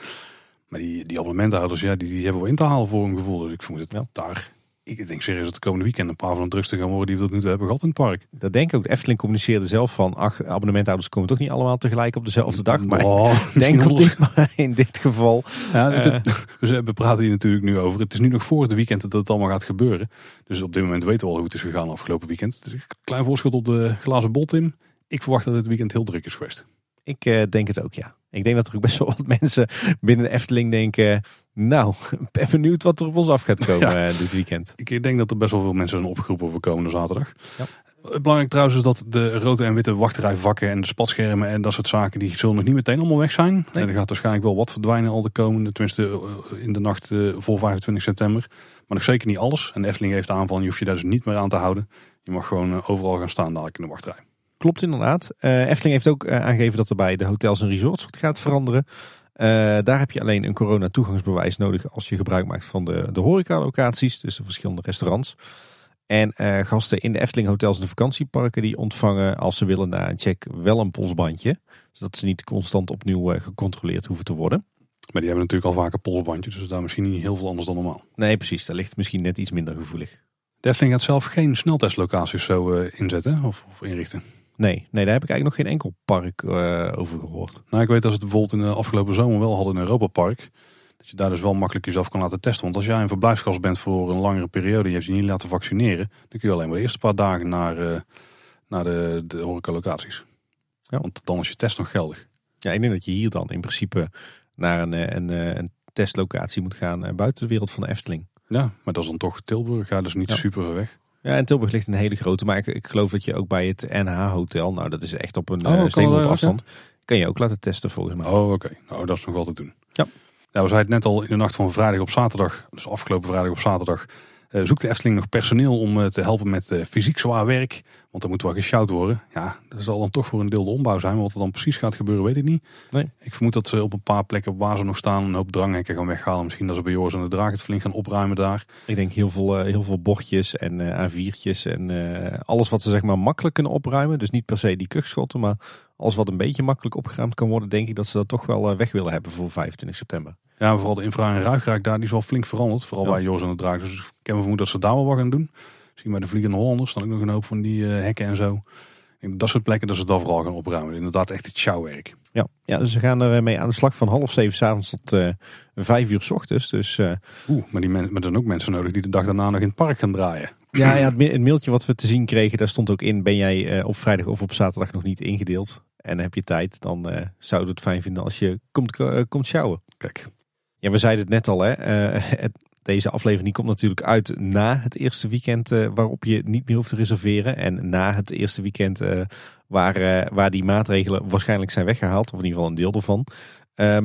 Maar die, die abonnementhouders, ja, die, die hebben we in te halen voor een gevoel. Dus ik voel het ja. daar ik denk serieus dat de komende weekend een paar van de drukste gaan worden die we tot nu toe hebben gehad in het park. Dat denk ik ook. De Efteling communiceerde zelf van, ach, abonnementhouders komen toch niet allemaal tegelijk op dezelfde dag. Maar oh, *laughs* denk op dit, in dit geval. Ja, uh, *laughs* we praten hier natuurlijk nu over. Het is nu nog voor het weekend dat het allemaal gaat gebeuren. Dus op dit moment weten we al hoe het is gegaan afgelopen weekend. klein voorschot op de glazen bol, Tim. Ik verwacht dat het weekend heel druk is geweest. Ik uh, denk het ook, ja. Ik denk dat er ook best wel wat *laughs* mensen binnen de Efteling denken... Nou, *laughs* ben benieuwd wat er op ons af gaat komen *laughs* eh, dit weekend. Ik denk dat er best wel veel mensen zijn opgeroepen voor komende zaterdag. Ja. Belangrijk trouwens is dat de rode en witte wachterrijvakken en de spatschermen en dat soort zaken, die zullen nog niet meteen allemaal weg zijn. Nee. Er gaat waarschijnlijk wel wat verdwijnen al de komende, tenminste eh, in de nacht voor 25 september. Maar nog zeker niet alles. En de Efteling heeft aan van, je hoeft je daar dus niet meer aan te houden. Je mag gewoon overal gaan staan dadelijk in de wachtrij. Klopt inderdaad. Uh, Efteling heeft ook uh, aangegeven dat er bij de hotels en resorts wat gaat veranderen. Uh, daar heb je alleen een corona-toegangsbewijs nodig als je gebruik maakt van de, de horecalocaties, dus de verschillende restaurants. En gasten in de Efteling hotels en de vakantieparken die ontvangen als ze willen na een check wel een polsbandje. Zodat ze niet constant opnieuw gecontroleerd hoeven te worden. Maar die hebben natuurlijk al vaker polsbandjes, dus daar misschien niet heel veel anders dan normaal. Nee, precies. Daar ligt misschien net iets minder gevoelig. De Efteling gaat zelf geen sneltestlocaties zo inzetten of, of inrichten. Nee, nee, daar heb ik eigenlijk nog geen enkel park uh, over gehoord. Nou, ik weet dat ze het bijvoorbeeld in de afgelopen zomer wel hadden in Europa Park. Dat je daar dus wel makkelijk jezelf kan laten testen. Want als jij een verblijfsgast bent voor een langere periode en je hebt je niet laten vaccineren, dan kun je alleen maar de eerste paar dagen naar, uh, naar de, de horecalocaties. Ja. Want dan is je test nog geldig. Ja, ik denk dat je hier dan in principe naar een, eh, een, een testlocatie moet gaan buiten de wereld van de Efteling. Ja, maar dat is dan toch Tilburg. Ja, dus niet super ver weg. Ja, en Tilburg ligt een hele grote. Maar ik, ik geloof dat je ook bij het NH Hotel, nou dat is echt op een oh, uh, afstand, kan je ook laten testen volgens mij. Oh, oké. Nou, dat is nog wel te doen. Ja. Ja, we zeiden het net al in de nacht van vrijdag op zaterdag, dus afgelopen vrijdag op zaterdag, zoekt de Efteling nog personeel om uh, te helpen met uh, fysiek zwaar werk. Want er moet wel gesjouwd worden. Ja, dat zal dan toch voor een deel de ombouw zijn. Maar wat er dan precies gaat gebeuren, weet ik niet. Nee. Ik vermoed dat ze op een paar plekken waar ze nog staan een hoop dranghekken gaan weghalen. Misschien dat ze bij Joris en de Draak het flink gaan opruimen daar. Ik denk heel veel, heel veel bordjes en A4'tjes en alles wat ze zeg maar makkelijk kunnen opruimen. Dus niet per se die kuchschotten, maar alles wat een beetje makkelijk opgeruimd kan worden, denk ik dat ze dat toch wel weg willen hebben voor 25 september. Ja, vooral de infra- en ruigraak daar, die is wel flink veranderd. Vooral bij Joris en de Draak. Dus ik heb me vermoed dat ze daar wel wat gaan doen. Zien bij de Vliegende Hollanders dan ook nog een hoop van die uh, hekken en zo. In dat soort plekken dat ze dat vooral gaan opruimen. Inderdaad echt het sjouwwerk. Ja, ja, dus ze gaan er mee aan de slag van half zeven s'avonds tot uh, vijf uur s ochtends. Dus, uh... Oeh, maar, die men, maar dan ook mensen nodig die de dag daarna nog in het park gaan draaien. Ja, ja het, mailtje wat we te zien kregen, daar stond ook in, ben jij op vrijdag of op zaterdag nog niet ingedeeld? En heb je tijd, dan zouden we het fijn vinden als je komt, komt sjouwen. Kijk. Ja, we zeiden het net al, hè. *laughs* Het, deze aflevering komt natuurlijk uit na het eerste weekend uh, waarop je niet meer hoeft te reserveren. En na het eerste weekend uh, waar, waar die maatregelen waarschijnlijk zijn weggehaald. Of in ieder geval een deel ervan.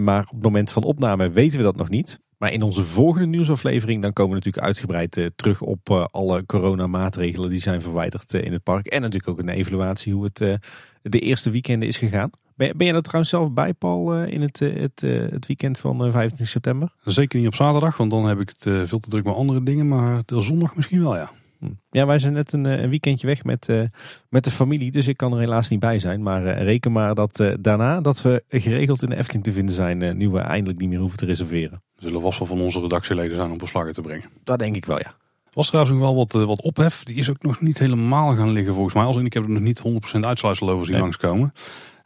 maar op het moment van opname weten we dat nog niet. Maar in onze volgende nieuwsaflevering dan komen we natuurlijk uitgebreid terug op alle coronamaatregelen die zijn verwijderd in het park. En natuurlijk ook een evaluatie hoe het de eerste weekenden is gegaan. Ben, ben je er trouwens zelf bij, Paul, in het, het, het weekend van 25 september? Zeker niet op zaterdag, want dan heb ik het veel te druk met andere dingen. Maar de zondag misschien wel, ja. Hm. Ja, wij zijn net een, een weekendje weg met, met de familie, dus ik kan er helaas niet bij zijn. Maar reken maar dat daarna dat we geregeld in de Efteling te vinden zijn, nu we eindelijk niet meer hoeven te reserveren. Er zullen vast wel van onze redactieleden zijn om beslagen te brengen. Dat denk ik wel, ja. Er was trouwens nog wel wat, wat ophef. Die is ook nog niet helemaal gaan liggen volgens mij. Als ik heb er nog niet 100% uitsluitsel over zien nee. langskomen.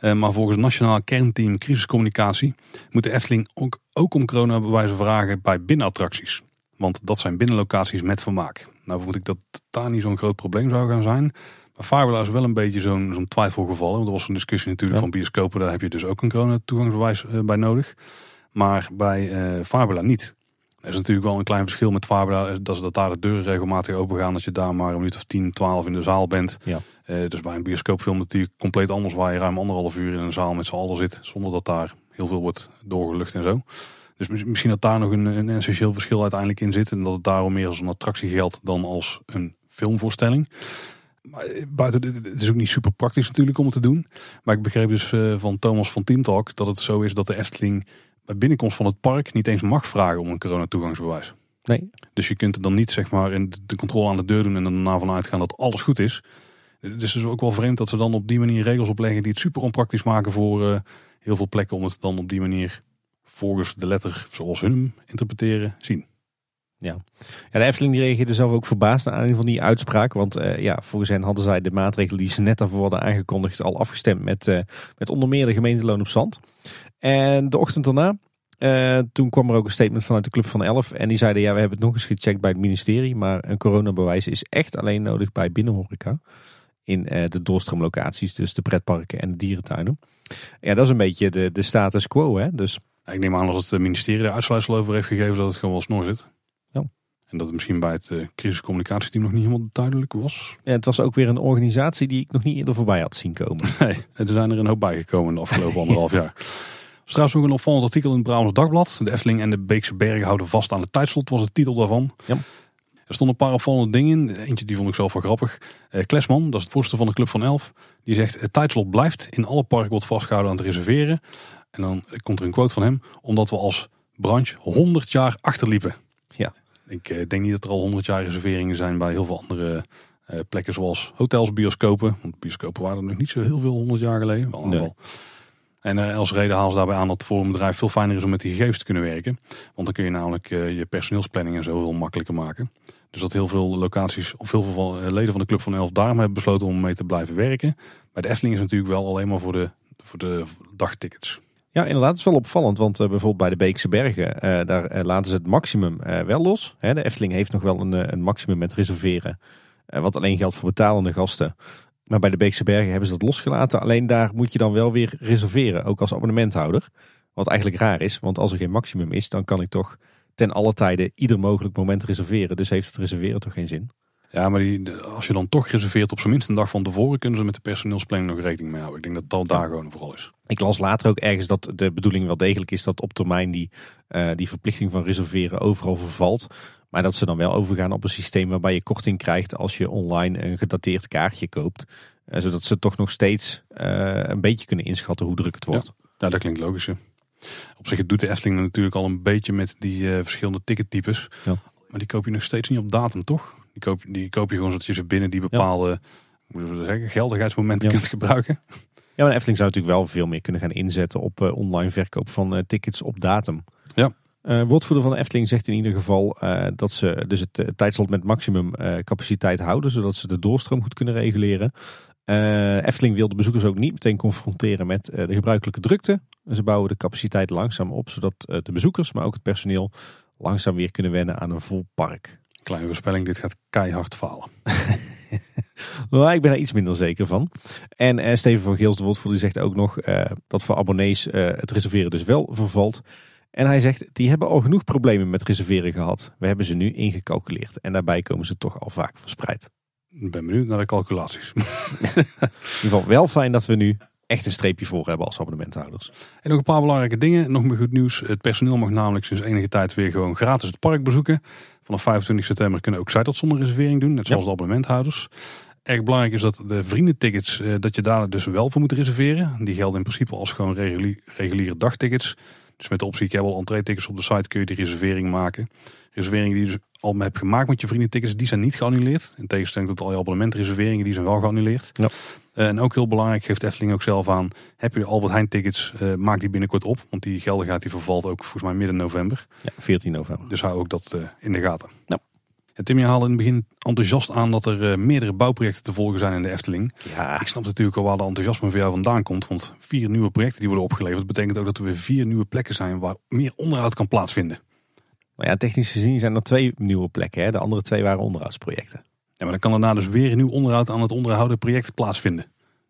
Uh, maar volgens het Nationaal Kernteam Crisiscommunicatie moet de Efteling ook, ook om coronabewijzen vragen bij binnenattracties. Want dat zijn binnenlocaties met vermaak. Nou vermoed ik dat daar niet zo'n groot probleem zou gaan zijn. Maar Fabula is wel een beetje zo'n zo'n twijfelgeval. Want er was een discussie natuurlijk van bioscopen. Daar heb je dus ook een coronatoegangsbewijs uh, bij nodig. Maar bij uh, Fabula niet. Er is natuurlijk wel een klein verschil met Fabula. Dat is dat daar de deuren regelmatig open gaan. Dat je daar maar een minuut of 10, 12 in de zaal bent. Ja. Uh, dus bij een bioscoopfilm natuurlijk compleet anders. Waar je ruim anderhalf uur in een zaal met z'n allen zit. Zonder dat daar heel veel wordt doorgelucht en zo. Dus misschien dat daar nog een, een essentieel verschil uiteindelijk in zit. En dat het daarom meer als een attractie geldt dan als een filmvoorstelling. Maar eh, buiten, het is ook niet super praktisch natuurlijk om het te doen. Maar ik begreep dus van Thomas van Teamtalk dat het zo is dat de Efteling bij binnenkomst van het park niet eens mag vragen om een coronatoegangsbewijs. Nee. Dus je kunt er dan niet zeg maar in de controle aan de deur doen en er daarna vanuit gaan dat alles goed is. Het is dus ook wel vreemd dat ze dan op die manier regels opleggen die het super onpraktisch maken voor uh, heel veel plekken om het dan op die manier volgens de letter zoals hun interpreteren zien. Ja. ja, de Efteling die reageerde zelf ook verbaasd aan een van die uitspraak. Want uh, ja, volgens hen hadden zij de maatregelen die ze net daarvoor hadden aangekondigd al afgestemd met, uh, met onder meer de gemeenteloon op zand. En de ochtend daarna, toen kwam er ook een statement vanuit de Club van 11. En die zeiden, ja, we hebben het nog eens gecheckt bij het ministerie. Maar een coronabewijs is echt alleen nodig bij binnenhoreca. In uh, de doorstroomlocaties, dus de pretparken en de dierentuinen. Ja, dat is een beetje de, de status quo, hè. Dus... ik neem aan dat het ministerie er uitsluitsel over heeft gegeven dat het gewoon wel snor zit. Ja. En dat het misschien bij het uh, crisiscommunicatieteam nog niet helemaal duidelijk was. Ja, het was ook weer een organisatie die ik nog niet eerder voorbij had zien komen. *laughs* Nee, er zijn er een hoop bijgekomen de afgelopen anderhalf jaar. Er trouwens nog een opvallend artikel in het Brabants Dagblad. De Efteling en de Beekse Bergen houden vast aan de tijdslot, was de titel daarvan. Ja. Er stonden een paar opvallende dingen in. Eentje die vond ik zelf wel grappig. Uh, Klesman, dat is het voorzitter van de Club van Elf. Die zegt, het tijdslot blijft. In alle parken wordt vastgehouden aan het reserveren. En dan komt er een quote van hem. Omdat we als branche 100 jaar achterliepen. Ja. Ik uh, denk niet dat er al 100 jaar reserveringen zijn bij heel veel andere uh, plekken zoals hotels, bioscopen. Want bioscopen waren er nog niet zo heel veel 100 jaar geleden. Wel een aantal. Nee. En als reden halen ze daarbij aan dat het voor een bedrijf veel fijner is om met die gegevens te kunnen werken. Want dan kun je namelijk je personeelsplanning en zo veel makkelijker maken. Dus dat heel veel locaties of heel veel uh, leden van de Club van Elf daarom hebben besloten om mee te blijven werken. Bij de Efteling is het natuurlijk wel alleen maar voor de, voor de dagtickets. Ja, inderdaad, is wel opvallend. Want bijvoorbeeld bij de Beekse Bergen, daar laten ze het maximum wel los. De Efteling heeft nog wel een, een maximum met reserveren. wat alleen geldt voor betalende gasten. Maar bij de Beekse Bergen hebben ze dat losgelaten. Alleen daar moet je dan wel weer reserveren, ook als abonnementhouder. Wat eigenlijk raar is, want als er geen maximum is, dan kan ik toch ten alle tijde ieder mogelijk moment reserveren. Dus heeft het reserveren toch geen zin? Ja, maar die, als je dan toch reserveert op zijn minst een dag van tevoren, kunnen ze met de personeelsplanning nog rekening mee houden. Ik denk dat dat daar gewoon vooral is. Ik las later ook ergens dat de bedoeling wel degelijk is dat op termijn die, uh, die verplichting van reserveren overal vervalt. Maar dat ze dan wel overgaan op een systeem waarbij je korting krijgt als je online een gedateerd kaartje koopt. Uh, zodat ze toch nog steeds uh, een beetje kunnen inschatten hoe druk het wordt. Ja, ja dat klinkt logisch. Hè. Op zich doet de Efteling natuurlijk al een beetje met die uh, verschillende tickettypes. Ja. Maar die koop je nog steeds niet op datum, toch? Die koop, die koop je gewoon zodat je ze binnen die bepaalde ja. we zeggen, geldigheidsmomenten ja. kunt gebruiken. Ja, maar Efteling zou natuurlijk wel veel meer kunnen gaan inzetten op uh, online verkoop van uh, tickets op datum. Ja. Uh, woordvoerder van de Efteling zegt in ieder geval uh, dat ze dus het tijdslot met maximum capaciteit houden, zodat ze de doorstroom goed kunnen reguleren. Efteling wil de bezoekers ook niet meteen confronteren met de gebruikelijke drukte. Ze bouwen de capaciteit langzaam op, zodat de bezoekers, maar ook het personeel, langzaam weer kunnen wennen aan een vol park. Kleine voorspelling, dit gaat keihard falen. maar *laughs* ik ben daar iets minder zeker van. En Steven van Geels, de woordvoerder, zegt ook nog dat voor abonnees het reserveren dus wel vervalt. En hij zegt, die hebben al genoeg problemen met reserveren gehad. We hebben ze nu ingecalculeerd. En daarbij komen ze toch al vaak verspreid. Ik ben benieuwd naar de calculaties. *laughs* In ieder geval wel fijn dat we nu echt een streepje voor hebben als abonnementhouders. En nog een paar belangrijke dingen. Nog meer goed nieuws. Het personeel mag namelijk sinds enige tijd weer gewoon gratis het park bezoeken. Vanaf 25 september kunnen ook zij dat zonder reservering doen. Net zoals de abonnementhouders. Erg belangrijk is dat de vriendentickets, eh, dat je daar dus wel voor moet reserveren. Die gelden in principe als gewoon reguliere dagtickets. Dus met de optie, ik heb al entree-tickets op de site, kun je die reservering maken. Reserveringen die dus al hebt gemaakt met je vriendentickets, die zijn niet geannuleerd. In tegenstelling tot al je abonnementreserveringen, die zijn wel geannuleerd. Ja. Eh, en ook heel belangrijk, geeft Efteling ook zelf aan, heb je de Albert Heijn tickets, uh, maak die binnenkort op. Want die geldigheid die vervalt ook volgens mij midden november. Ja, 14 november. Dus hou ook dat in de gaten. Ja. Tim, je haalde in het begin enthousiast aan dat er meerdere bouwprojecten te volgen zijn in de Efteling. Ja. Ik snap natuurlijk al waar de enthousiasme voor jou vandaan komt. Want vier nieuwe projecten die worden opgeleverd, betekent ook dat er weer vier nieuwe plekken zijn waar meer onderhoud kan plaatsvinden. Maar ja, technisch gezien zijn er twee nieuwe plekken. Hè? De andere twee waren onderhoudsprojecten. Ja, maar dan kan daarna dus weer een nieuw onderhoud aan het onderhouden project plaatsvinden.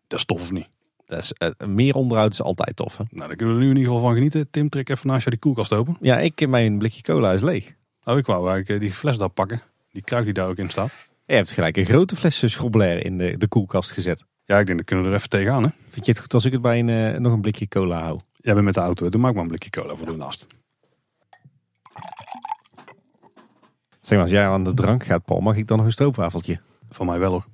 Dat is tof of niet? Dat is, uh, meer onderhoud is altijd tof. Hè? Nou, daar kunnen we er nu in ieder geval van genieten. Tim, trek even naast je die koelkast open. Ja, ik mijn blikje cola is leeg. Oh, ik wou eigenlijk die fles daar pakken. Die kruik die daar ook in staat. Je hebt gelijk een grote fles schrobbelair in de, de koelkast gezet. Ja, ik denk dat kunnen we er even tegenaan. Hè? Vind je het goed als ik het bij een, uh, nog een blikje cola hou? Jij bent met de auto. Doe maak maar een blikje cola voor ja. de naast. Zeg maar, als jij aan de drank gaat, Paul, mag ik dan nog een stroopwafeltje? Van mij wel hoor.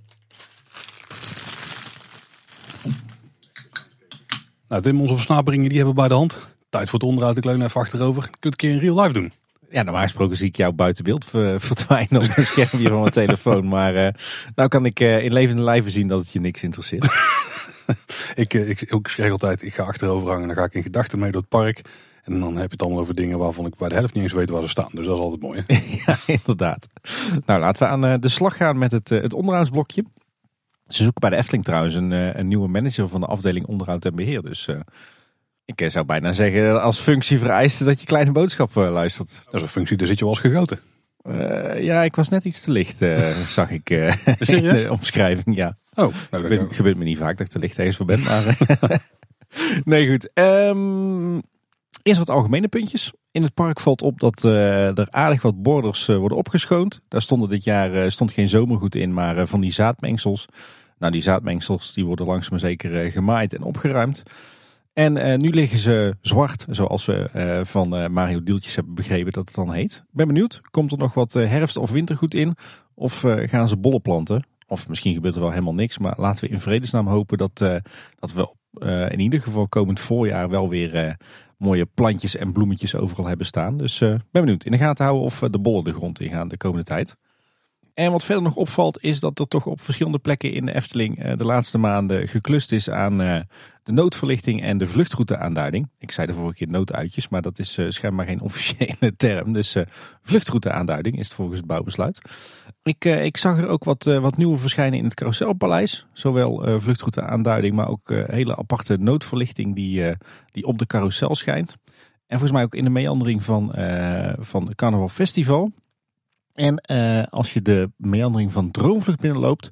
Nou, Tim, onze versnaperingen die hebben we bij de hand. Tijd voor het onderhoud. Ik leun even achterover. Je kunt een keer in real life doen. Ja, normaal gesproken zie ik jou buiten beeld *laughs* verdwijnen op een schermpje van mijn telefoon. Maar uh, nou kan ik uh, in levende lijven zien dat het je niks interesseert. *laughs* ik, uh, ik, ik zeg altijd, ik ga achterover hangen. Dan ga ik in gedachten mee door het park. En dan heb je het allemaal over dingen waarvan ik bij de helft niet eens weet waar ze staan. Dus dat is altijd mooi. *laughs* ja, inderdaad. Nou, laten we aan eh, de slag gaan met het, eh, het onderhoudsblokje. Ze zoeken bij de Efteling trouwens een, eh, een nieuwe manager van de afdeling onderhoud en beheer. Dus ik zou bijna zeggen als functie vereist dat je kleine boodschap luistert. Dat is een functie, daar zit je wel als gegoten. ja, ik was net iets te licht, *laughs* zag ik in de omschrijving. Ja. Oh, nou, gebeurt, gebeurt me niet vaak dat ik te licht ergens voor ben. Maar, *laughs* nee, goed. Um, Eerst wat algemene puntjes. In het park valt op dat uh, er aardig wat borders uh, worden opgeschoond. Daar stonden dit jaar uh, stond geen zomergoed in, maar van die zaadmengsels. Nou, die zaadmengsels die worden langzaam maar zeker gemaaid en opgeruimd. En nu liggen ze zwart, zoals we van Mario Dieltjes hebben begrepen dat het dan heet. Ben benieuwd, komt er nog wat herfst- of wintergoed in? Of gaan ze bollen planten? Of misschien gebeurt er wel helemaal niks, maar laten we in vredesnaam hopen dat, dat we in ieder geval komend voorjaar wel weer mooie plantjes en bloemetjes overal hebben staan. Dus uh, ben benieuwd in de gaten houden of eh, de bollen de grond in gaan de komende tijd. En wat verder nog opvalt is dat er toch op verschillende plekken in de Efteling uh, de laatste maanden geklust is aan de noodverlichting en de vluchtrouteaanduiding. Ik zei de vorige keer nooduitjes, maar dat is uh, schijnbaar geen *laughs* officiële term. Dus vluchtrouteaanduiding is het volgens het bouwbesluit. Ik, ik zag er ook wat, wat nieuwe verschijnen in het Carouselpaleis. Zowel vluchtrouteaanduiding, maar ook hele aparte noodverlichting die, die op de carousel schijnt. En volgens mij ook in de meandering van, van Carnaval Festival. En uh, als je de meandering van Droomvlucht binnenloopt,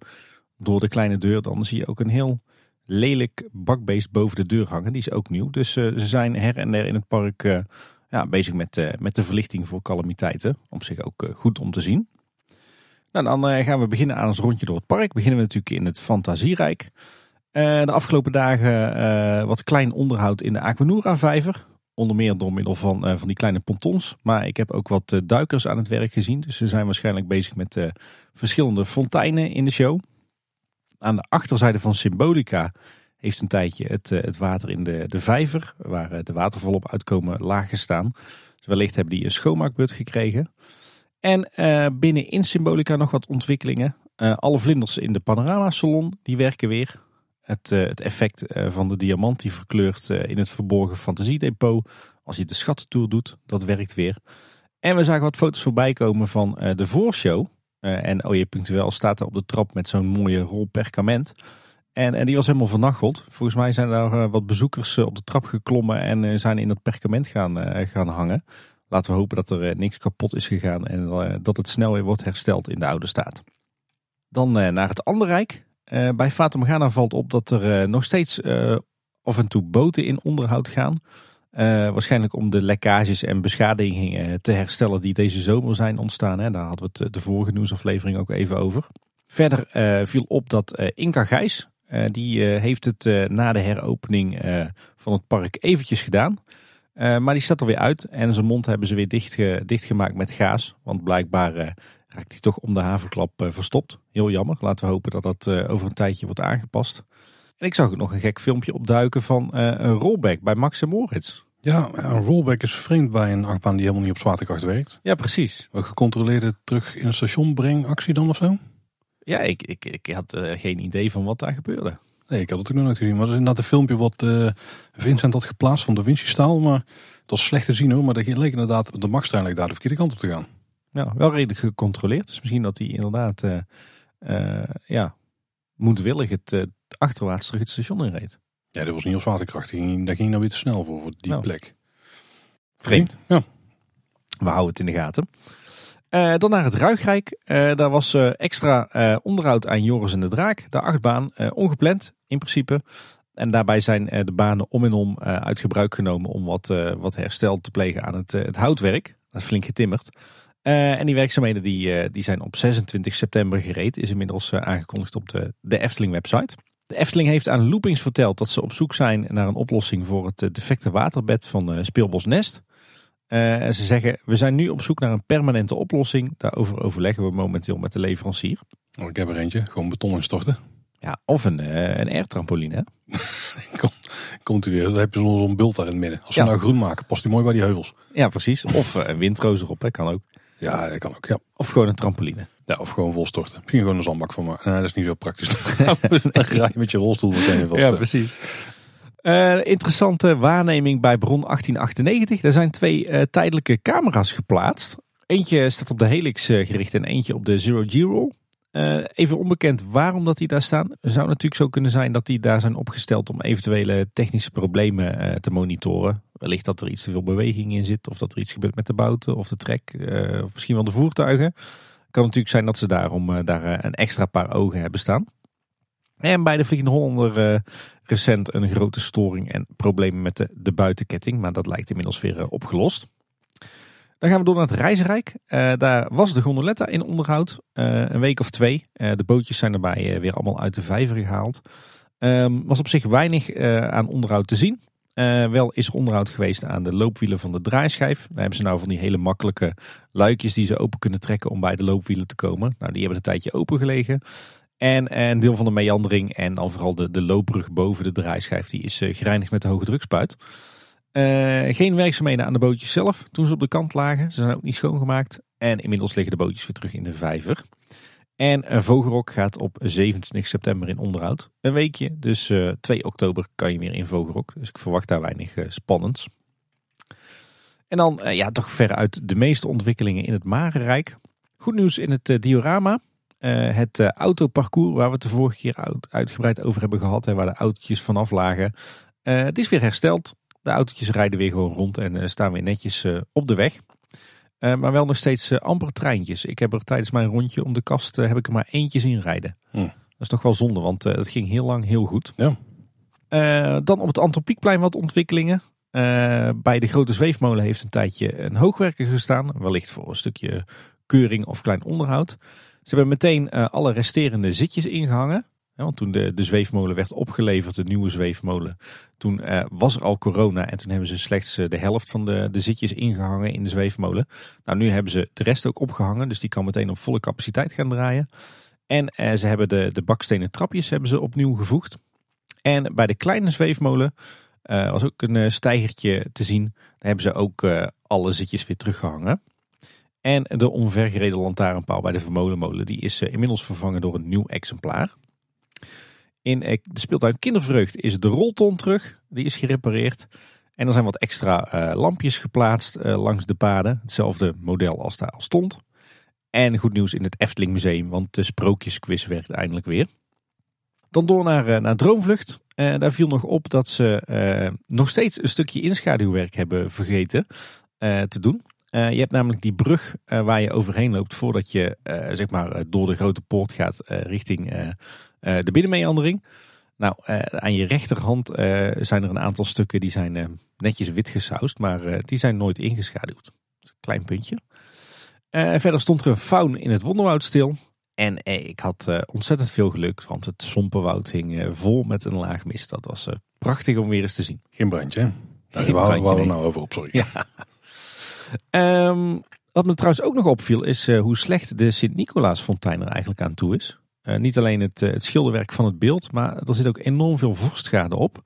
door de kleine deur, dan zie je ook een heel lelijk bakbeest boven de deur hangen. Die is ook nieuw. Dus uh, ze zijn her en der in het park uh, ja, bezig met, met de verlichting voor calamiteiten. Op zich ook goed om te zien. Nou, dan gaan we beginnen aan ons rondje door het park. Beginnen we natuurlijk in het Fantasierijk. de afgelopen dagen wat klein onderhoud in de Aquanura-vijver. Onder meer door middel van, van die kleine pontons. Maar ik heb ook wat duikers aan het werk gezien. Dus ze zijn waarschijnlijk bezig met verschillende fonteinen in de show. Aan de achterzijde van Symbolica heeft een tijdje het, het water in de, de vijver, waar de watervallen op uitkomen, laag gestaan. Dus wellicht hebben die een schoonmaakbeurt gekregen. En binnen in Symbolica nog wat ontwikkelingen. alle vlinders in de panorama salon, die werken weer. Het, uh, het effect uh, van de diamant die verkleurt uh, in het verborgen fantasiedepot. Als je de schattentour doet, dat werkt weer. En we zagen wat foto's voorbij komen van de voorshow. En OJ Punctueel staat er op de trap met zo'n mooie rol perkament. En, en die was helemaal vernacheld. Volgens mij zijn daar wat bezoekers op de trap geklommen en zijn in dat perkament gaan, gaan hangen. Laten we hopen dat er niks kapot is gegaan en dat het snel weer wordt hersteld in de oude staat. Dan naar het Anderrijk. Uh, bij Fata Morgana valt op dat er nog steeds af en toe boten in onderhoud gaan. Waarschijnlijk om de lekkages en beschadigingen te herstellen die deze zomer zijn ontstaan. Hè. Daar hadden we het de vorige nieuwsaflevering ook even over. Verder viel op dat Inca Gijs, die heeft het na de heropening van het park eventjes gedaan. maar die staat er weer uit en zijn mond hebben ze weer dicht, dichtgemaakt met gaas. Want blijkbaar raakt hij toch om de havenklap verstopt. Heel jammer. Laten we hopen dat dat over een tijdje wordt aangepast. En ik zag ook nog een gek filmpje opduiken van een rollback bij Max en Moritz. Ja, een rollback is vreemd bij een achtbaan die helemaal niet op zwaartekracht werkt. Ja, precies. Een gecontroleerde terug in het station breng actie dan of zo? Ja, ik, ik, ik had uh, geen idee van wat daar gebeurde. Nee, ik had het ook nog nooit gezien. Maar dat is inderdaad een filmpje wat uh, Vincent had geplaatst van de Vinci staal. Maar het was slecht te zien hoor. Maar dat leek inderdaad de Max-trein daar de verkeerde kant op te gaan. Ja, wel redelijk gecontroleerd. Dus misschien dat hij inderdaad uh, ja, moedwillig het achterwaarts terug het station inreed. Ja, dat was niet op zwaartekracht. Daar ging, nou weer te snel voor, voor die nou. plek. Vreemd. Ja. We houden het in de gaten. Uh, dan naar het Ruigrijk. Uh, daar was uh, extra onderhoud aan Joris en de Draak. De achtbaan, ongepland in principe. En daarbij zijn de banen om en om uit gebruik genomen om wat, wat herstel te plegen aan het, het houtwerk. Dat is flink getimmerd. en die werkzaamheden die, die zijn op 26 september gereed. Is inmiddels aangekondigd op de, de Efteling website. De Efteling heeft aan Loopings verteld dat ze op zoek zijn naar een oplossing voor het defecte waterbed van Speelbos Nest. Uh, ze zeggen, we zijn nu op zoek naar een permanente oplossing. Daarover overleggen we momenteel met de leverancier. Oh, ik heb er eentje, gewoon beton instorten. Ja, of een, uh, een airtrampoline. *laughs* Kom, komt u weer, dan heb je zo'n bult daar in het midden. Als we nou groen maken, past die mooi bij die heuvels. Ja, precies. Of uh, een windroos erop, hè, kan ook. Ja, dat kan ook, ja. Of gewoon een trampoline. Ja, of gewoon volstorten. Misschien gewoon een zandbak van me. Nee, dat is niet zo praktisch. *laughs* dan ga je met je rolstoel meteen vast. Ja, precies. Uh, interessante waarneming bij Bron 1898. Er zijn twee uh, tijdelijke camera's geplaatst. Eentje staat op de Helix uh, gericht en eentje op de Zero G-Roll. even onbekend waarom dat die daar staan. Zou natuurlijk zo kunnen zijn dat die daar zijn opgesteld om eventuele technische problemen te monitoren. Wellicht dat er iets te veel beweging in zit, of dat er iets gebeurt met de bouten of de trek, of misschien wel de voertuigen. Kan natuurlijk zijn dat ze daarom daar een extra paar ogen hebben staan. En bij de Vliegende Hollander uh, recent een grote storing en problemen met de, de buitenketting. Maar dat lijkt inmiddels weer opgelost. Dan gaan we door naar het Reizenrijk. Uh, daar was de gondoletta in onderhoud. een week of twee. de bootjes zijn erbij weer allemaal uit de vijver gehaald. Um, was op zich weinig aan onderhoud te zien. Wel is er onderhoud geweest aan de loopwielen van de draaischijf. Daar hebben ze nou van die hele makkelijke luikjes die ze open kunnen trekken om bij de loopwielen te komen. Nou, die hebben een tijdje open gelegen. En een deel van de meandering en dan vooral de, de loopbrug boven de draaischijf, die is eh, gereinigd met de hoge drukspuit. Geen werkzaamheden aan de bootjes zelf toen ze op de kant lagen. Ze zijn ook niet schoongemaakt. En inmiddels liggen de bootjes weer terug in de vijver. En een Vogelrok gaat op 27 september in onderhoud. Een weekje, dus uh, eh, 2 oktober kan je weer in Vogelrok. Dus ik verwacht daar weinig uh, spannends. En dan ja, toch veruit de meeste ontwikkelingen in het Marenrijk. Goed nieuws in het diorama. Het uh, autoparcours waar we het de vorige keer uitgebreid over hebben gehad. Hè, waar de autootjes vanaf lagen. Het is weer hersteld. De autootjes rijden weer gewoon rond en staan weer netjes op de weg. Maar wel nog steeds amper treintjes. Ik heb er tijdens mijn rondje om de kast heb ik er maar eentje zien rijden. Hm. Dat is toch wel zonde, want het ging heel lang heel goed. Ja. dan op het Antropiekplein wat ontwikkelingen. bij de grote zweefmolen heeft een tijdje een hoogwerker gestaan. Wellicht voor een stukje keuring of klein onderhoud. Ze hebben meteen alle resterende zitjes ingehangen. Want toen de, de zweefmolen werd opgeleverd, de nieuwe zweefmolen, toen uh, was er al corona en toen hebben ze slechts uh, de helft van de, de zitjes ingehangen in de zweefmolen. Nou, nu hebben ze de rest ook opgehangen, dus die kan meteen op volle capaciteit gaan draaien. En ze hebben de, de bakstenen trapjes hebben ze opnieuw gevoegd. En bij de kleine zweefmolen was ook een stijgertje te zien. Daar hebben ze ook alle zitjes weer teruggehangen. En de omvergereden lantaarnpaal bij de Vermolenmolen die is eh, inmiddels vervangen door een nieuw exemplaar. In eh, de speeltuin Kindervreugd is de rolton terug. Die is gerepareerd. En er zijn wat extra uh, lampjes geplaatst uh, langs de paden. Hetzelfde model als daar al stond. En goed nieuws in het Efteling Museum, want de sprookjesquiz werkt eindelijk weer. Dan door naar, naar Droomvlucht. daar viel nog op dat ze nog steeds een stukje inschaduwwerk hebben vergeten te doen. Je hebt namelijk die brug waar je overheen loopt voordat je zeg maar door de grote poort gaat richting de binnenmeandering. Nou, aan je rechterhand zijn er een aantal stukken die zijn netjes wit gesausd, maar die zijn nooit ingeschaduwd. Klein puntje. verder stond er een faun in het Wonderwoud stil. En ik had ontzettend veel geluk, want het Sompenwoud hing vol met een laag mist. Dat was prachtig om weer eens te zien. Geen brandje, hè? Daar waren we nou over op, sorry. Ja. *laughs* Ehm, wat me trouwens ook nog opviel is hoe slecht de Sint-Nicolaasfontein er eigenlijk aan toe is. Niet alleen het, het schilderwerk van het beeld, maar er zit ook enorm veel vorstschade op.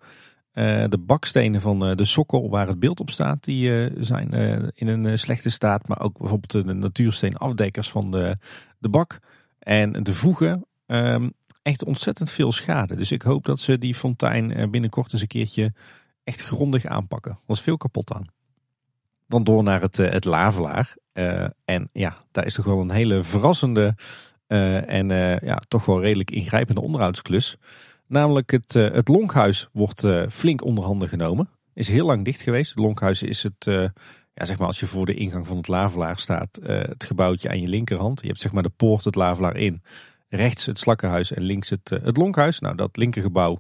Eh, de bakstenen van de sokkel waar het beeld op staat, die zijn in een slechte staat. Maar ook bijvoorbeeld de natuursteenafdekkers van de, de bak en de voegen. Um, echt ontzettend veel schade. Dus ik hoop dat ze die fontein binnenkort eens een keertje echt grondig aanpakken. Was veel kapot aan. Dan door naar het, het Lavelaar. en ja, daar is toch wel een hele verrassende en ja, toch wel redelijk ingrijpende onderhoudsklus. Namelijk het, uh, het Lonkhuis wordt flink onderhanden genomen. Is heel lang dicht geweest. Het Lonkhuis is het, ja, zeg maar als je voor de ingang van het Lavelaar staat, het gebouwtje aan je linkerhand. Je hebt zeg maar de poort het Lavelaar in. Rechts het Slakkenhuis en links het, het Lonkhuis. Nou, dat linkergebouw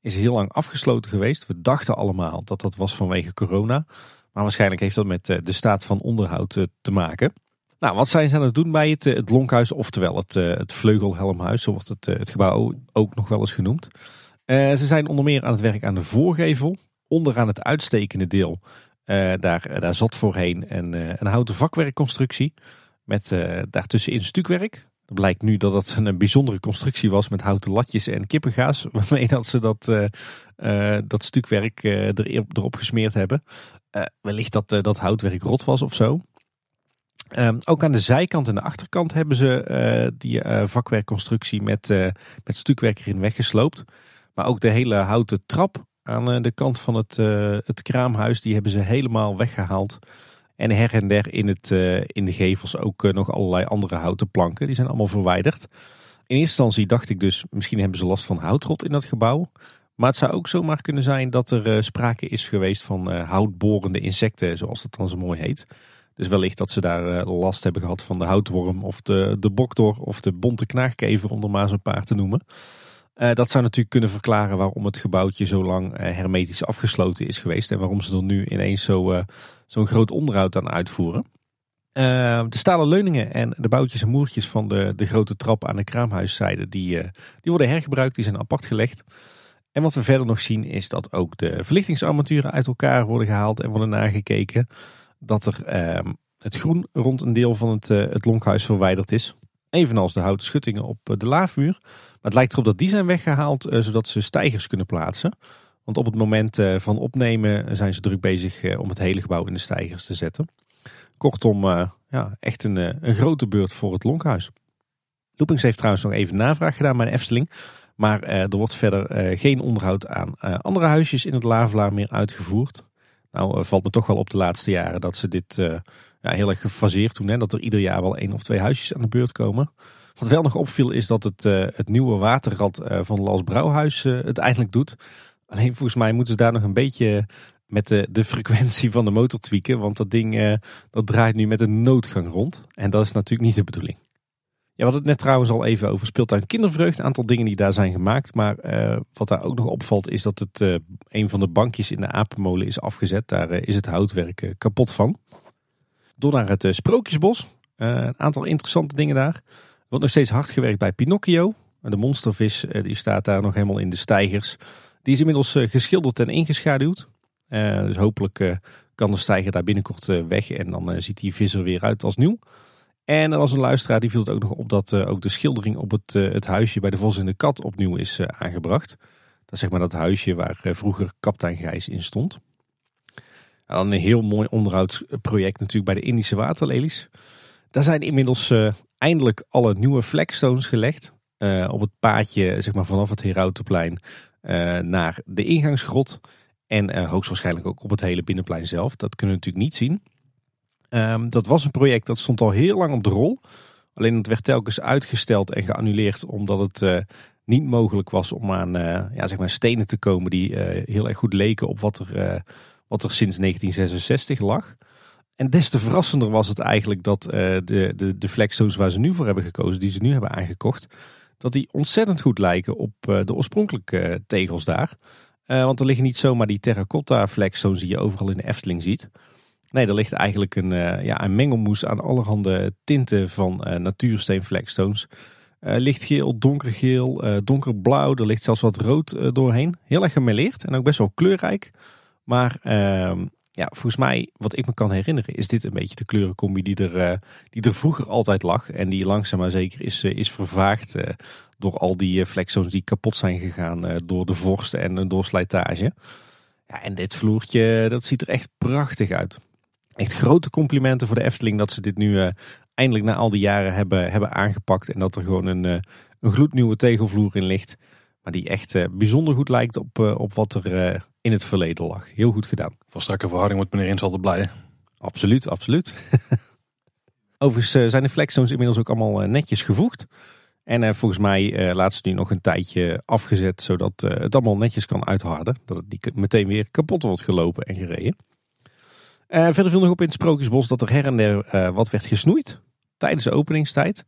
is heel lang afgesloten geweest. We dachten allemaal dat dat was vanwege corona. Maar waarschijnlijk heeft dat met de staat van onderhoud te maken. Nou, wat zijn ze aan het doen bij het, eh, het Lonkhuis, oftewel het, eh, het Vleugelhelmhuis, zo wordt het, eh, het gebouw ook nog wel eens genoemd. ze zijn onder meer aan het werk aan de voorgevel. Onderaan het uitstekende deel, daar, daar zat voorheen een, een houten vakwerkconstructie met daartussenin stukwerk. Het blijkt nu dat het een bijzondere constructie was met houten latjes en kippengaas. *laughs* Waarmee dat ze dat, dat stukwerk erop, erop gesmeerd hebben. wellicht dat dat houtwerk rot was of zo. Um, ook aan de zijkant en de achterkant hebben ze uh, die uh, vakwerkconstructie met, uh, met stukwerk erin weggesloopt. Maar ook de hele houten trap aan de kant van het, het kraamhuis, die hebben ze helemaal weggehaald. En her en der in, het, in de gevels ook nog allerlei andere houten planken. Die zijn allemaal verwijderd. In eerste instantie dacht ik dus, misschien hebben ze last van houtrot in dat gebouw. Maar het zou ook zomaar kunnen zijn dat er sprake is geweest van houtborende insecten, zoals dat dan zo mooi heet. Dus wellicht dat ze daar eh, last hebben gehad van de houtworm of de, de boktor of de bonte knaagkever, om er maar zo'n paar te noemen. Uh, dat zou natuurlijk kunnen verklaren waarom het gebouwtje zo lang uh, hermetisch afgesloten is geweest. En waarom ze er nu ineens zo, zo'n groot onderhoud aan uitvoeren. de stalen leuningen en de boutjes en moertjes van de, de grote trap aan de kraamhuiszijde, die, die worden hergebruikt, die zijn apart gelegd. En wat we verder nog zien is dat ook de verlichtingsarmaturen uit elkaar worden gehaald en worden nagekeken dat er ehm, het groen rond een deel van het, uh, het lonkhuis verwijderd is. Evenals de houten schuttingen op eh, de laafmuur. Maar het lijkt erop dat die zijn weggehaald uh, zodat ze stijgers kunnen plaatsen. Want op het moment van opnemen zijn ze druk bezig om het hele gebouw in de stijgers te zetten. Kortom, ja, echt een, een grote beurt voor het lonkhuis. Loopings heeft trouwens nog even navraag gedaan bij de Efteling. Maar er wordt verder geen onderhoud aan andere huisjes in het Lavelaar meer uitgevoerd. Nou valt me toch wel op de laatste jaren dat ze dit uh, ja, heel erg gefaseerd doen. Hè? Dat er ieder jaar wel één of twee huisjes aan de beurt komen. Wat wel nog opviel is dat het, uh, het nieuwe waterrad van Las Brouwhuis het eindelijk doet. Alleen volgens mij moeten ze daar nog een beetje met de, de frequentie van de motor tweaken. Want dat ding dat draait nu met een noodgang rond. En dat is natuurlijk niet de bedoeling. Ja, we hadden het net trouwens al even over speeltuin kindervreugd. Een aantal dingen die daar zijn gemaakt. Maar uh, wat daar ook nog opvalt is dat het uh, een van de bankjes in de apenmolen is afgezet. Daar uh, is het houtwerk kapot van. Door naar het Sprookjesbos. een aantal interessante dingen daar. Er wordt nog steeds hard gewerkt bij Pinocchio. De monstervis die staat daar nog helemaal in de stijgers. Die is inmiddels geschilderd en ingeschaduwd. dus hopelijk kan de stijger daar binnenkort weg. En dan ziet die vis er weer uit als nieuw. En er was een luisteraar die viel het ook nog op dat uh, ook de schildering op het, uh, het huisje bij de Vos en de Kat opnieuw is uh, aangebracht. Dat is zeg maar dat huisje waar vroeger kapitein Gijs in stond. En een heel mooi onderhoudsproject natuurlijk bij de Indische waterlelies. Daar zijn inmiddels eindelijk alle nieuwe flagstones gelegd. op het paadje zeg maar, vanaf het Herautenplein naar de ingangsgrot. En hoogstwaarschijnlijk ook op het hele binnenplein zelf. Dat kunnen we natuurlijk niet zien. Um, dat was een project dat stond al heel lang op de rol. Alleen het werd telkens uitgesteld en geannuleerd omdat het uh, niet mogelijk was om aan uh, ja, zeg maar stenen te komen die uh, heel erg goed leken op wat er, wat er sinds 1966 lag. En des te verrassender was het eigenlijk dat de, de, de waar ze nu voor hebben gekozen, die ze nu hebben aangekocht, dat die ontzettend goed lijken op de oorspronkelijke tegels daar. want er liggen niet zomaar die terracotta flagstones die je overal in de Efteling ziet. Nee, er ligt eigenlijk een, uh, ja, een mengelmoes aan allerhande tinten van uh, natuursteen flagstones. lichtgeel, donkergeel, donkerblauw. Er ligt zelfs wat rood doorheen. Heel erg gemêleerd en ook best wel kleurrijk. Maar ehm, ja, volgens mij, wat ik me kan herinneren, is dit een beetje de kleurencombi die er, die er vroeger altijd lag. En die langzaam maar zeker is, is vervaagd door al die flexzones die kapot zijn gegaan door de vorst en door slijtage. Ja, en dit vloertje, dat ziet er echt prachtig uit. Echt grote complimenten voor de Efteling dat ze dit nu uh, eindelijk na al die jaren hebben, hebben aangepakt. En dat er gewoon een, uh, een gloednieuwe tegelvloer in ligt. Maar die echt uh, bijzonder goed lijkt op, op wat er in het verleden lag. Heel goed gedaan. Van strakke verhouding wordt meneer Ins altijd blij. Absoluut, absoluut. *laughs* Overigens zijn de flexzones inmiddels ook allemaal netjes gevoegd. En volgens mij laat ze nu nog een tijdje afgezet, zodat het allemaal netjes kan uitharden. Dat het niet meteen weer kapot wordt gelopen en gereden. Verder viel nog op in het Sprookjesbos dat er her en der wat werd gesnoeid tijdens de openingstijd.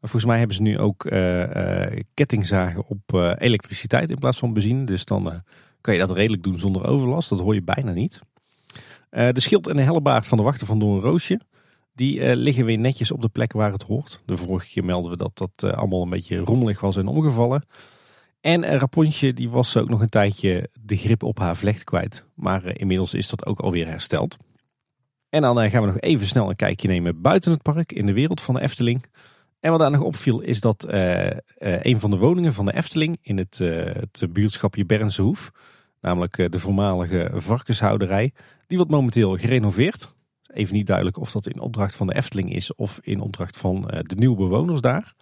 Maar volgens mij hebben ze nu ook kettingzagen op elektriciteit in plaats van benzine. Dus dan kan je dat redelijk doen zonder overlast. Dat hoor je bijna niet. de schild en de hellebaard van de wachter van Doornroosje die uh, liggen weer netjes op de plek waar het hoort. De vorige keer melden we dat dat allemaal een beetje rommelig was en omgevallen. En Rapontje die was ook nog een tijdje de grip op haar vlecht kwijt. Maar inmiddels is dat ook alweer hersteld. En dan gaan we nog even snel een kijkje nemen buiten het park in de wereld van de Efteling. En wat daar nog opviel is dat een van de woningen van de Efteling in het, buurtschapje Bernse Hoef, namelijk de voormalige varkenshouderij, die wordt momenteel gerenoveerd. Even niet duidelijk of dat in opdracht van de Efteling is of in opdracht van eh, de nieuwe bewoners daar.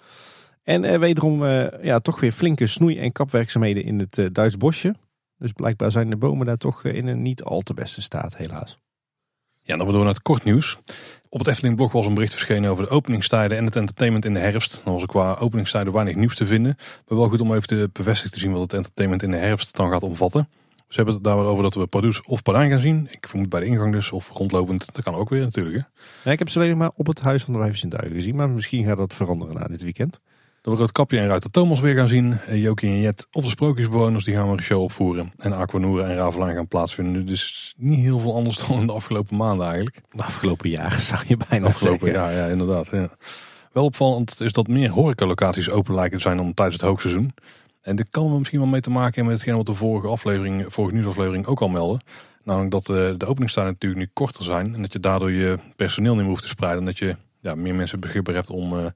En wederom ja, toch weer flinke snoei- en kapwerkzaamheden in het Duits bosje. Dus blijkbaar zijn de bomen daar toch in een niet al te beste staat, helaas. Ja, dan we naar het kort nieuws. Op het Efteling blog was een bericht verschenen over de openingstijden en het entertainment in de herfst. Dan was er qua openingstijden weinig nieuws te vinden. Maar wel goed om even te bevestigen te zien wat het entertainment in de herfst dan gaat omvatten. Ze hebben het daar over dat we Pardoes of Pardijn gaan zien. Ik vermoed bij de ingang dus, of rondlopend. Dat kan ook weer natuurlijk. Hè? Ja, ik heb ze alleen maar op het Huis van de Wijven Duigen gezien. Maar misschien gaat dat veranderen na dit weekend. We het Kapje en Ruiter Thomas weer gaan zien. Jokie en Jet of de Sprookjesbewoners die gaan we een show opvoeren. En Aquanura en Ravelijn gaan plaatsvinden. Dus niet heel veel anders *laughs* dan in de afgelopen maanden eigenlijk. De afgelopen jaren zou je bijna afgelopen zeggen. jaar, ja inderdaad. Ja. Wel opvallend is dat meer horecalocaties open lijken te zijn dan tijdens het hoogseizoen. En dit kan er misschien wel mee te maken hebben met hetgeen wat de vorige aflevering, vorige nieuwsaflevering ook al melden. Namelijk dat de, de openingstijden natuurlijk nu korter zijn. En dat je daardoor je personeel niet meer hoeft te spreiden. En dat je ja, meer mensen beschikbaar hebt om uh,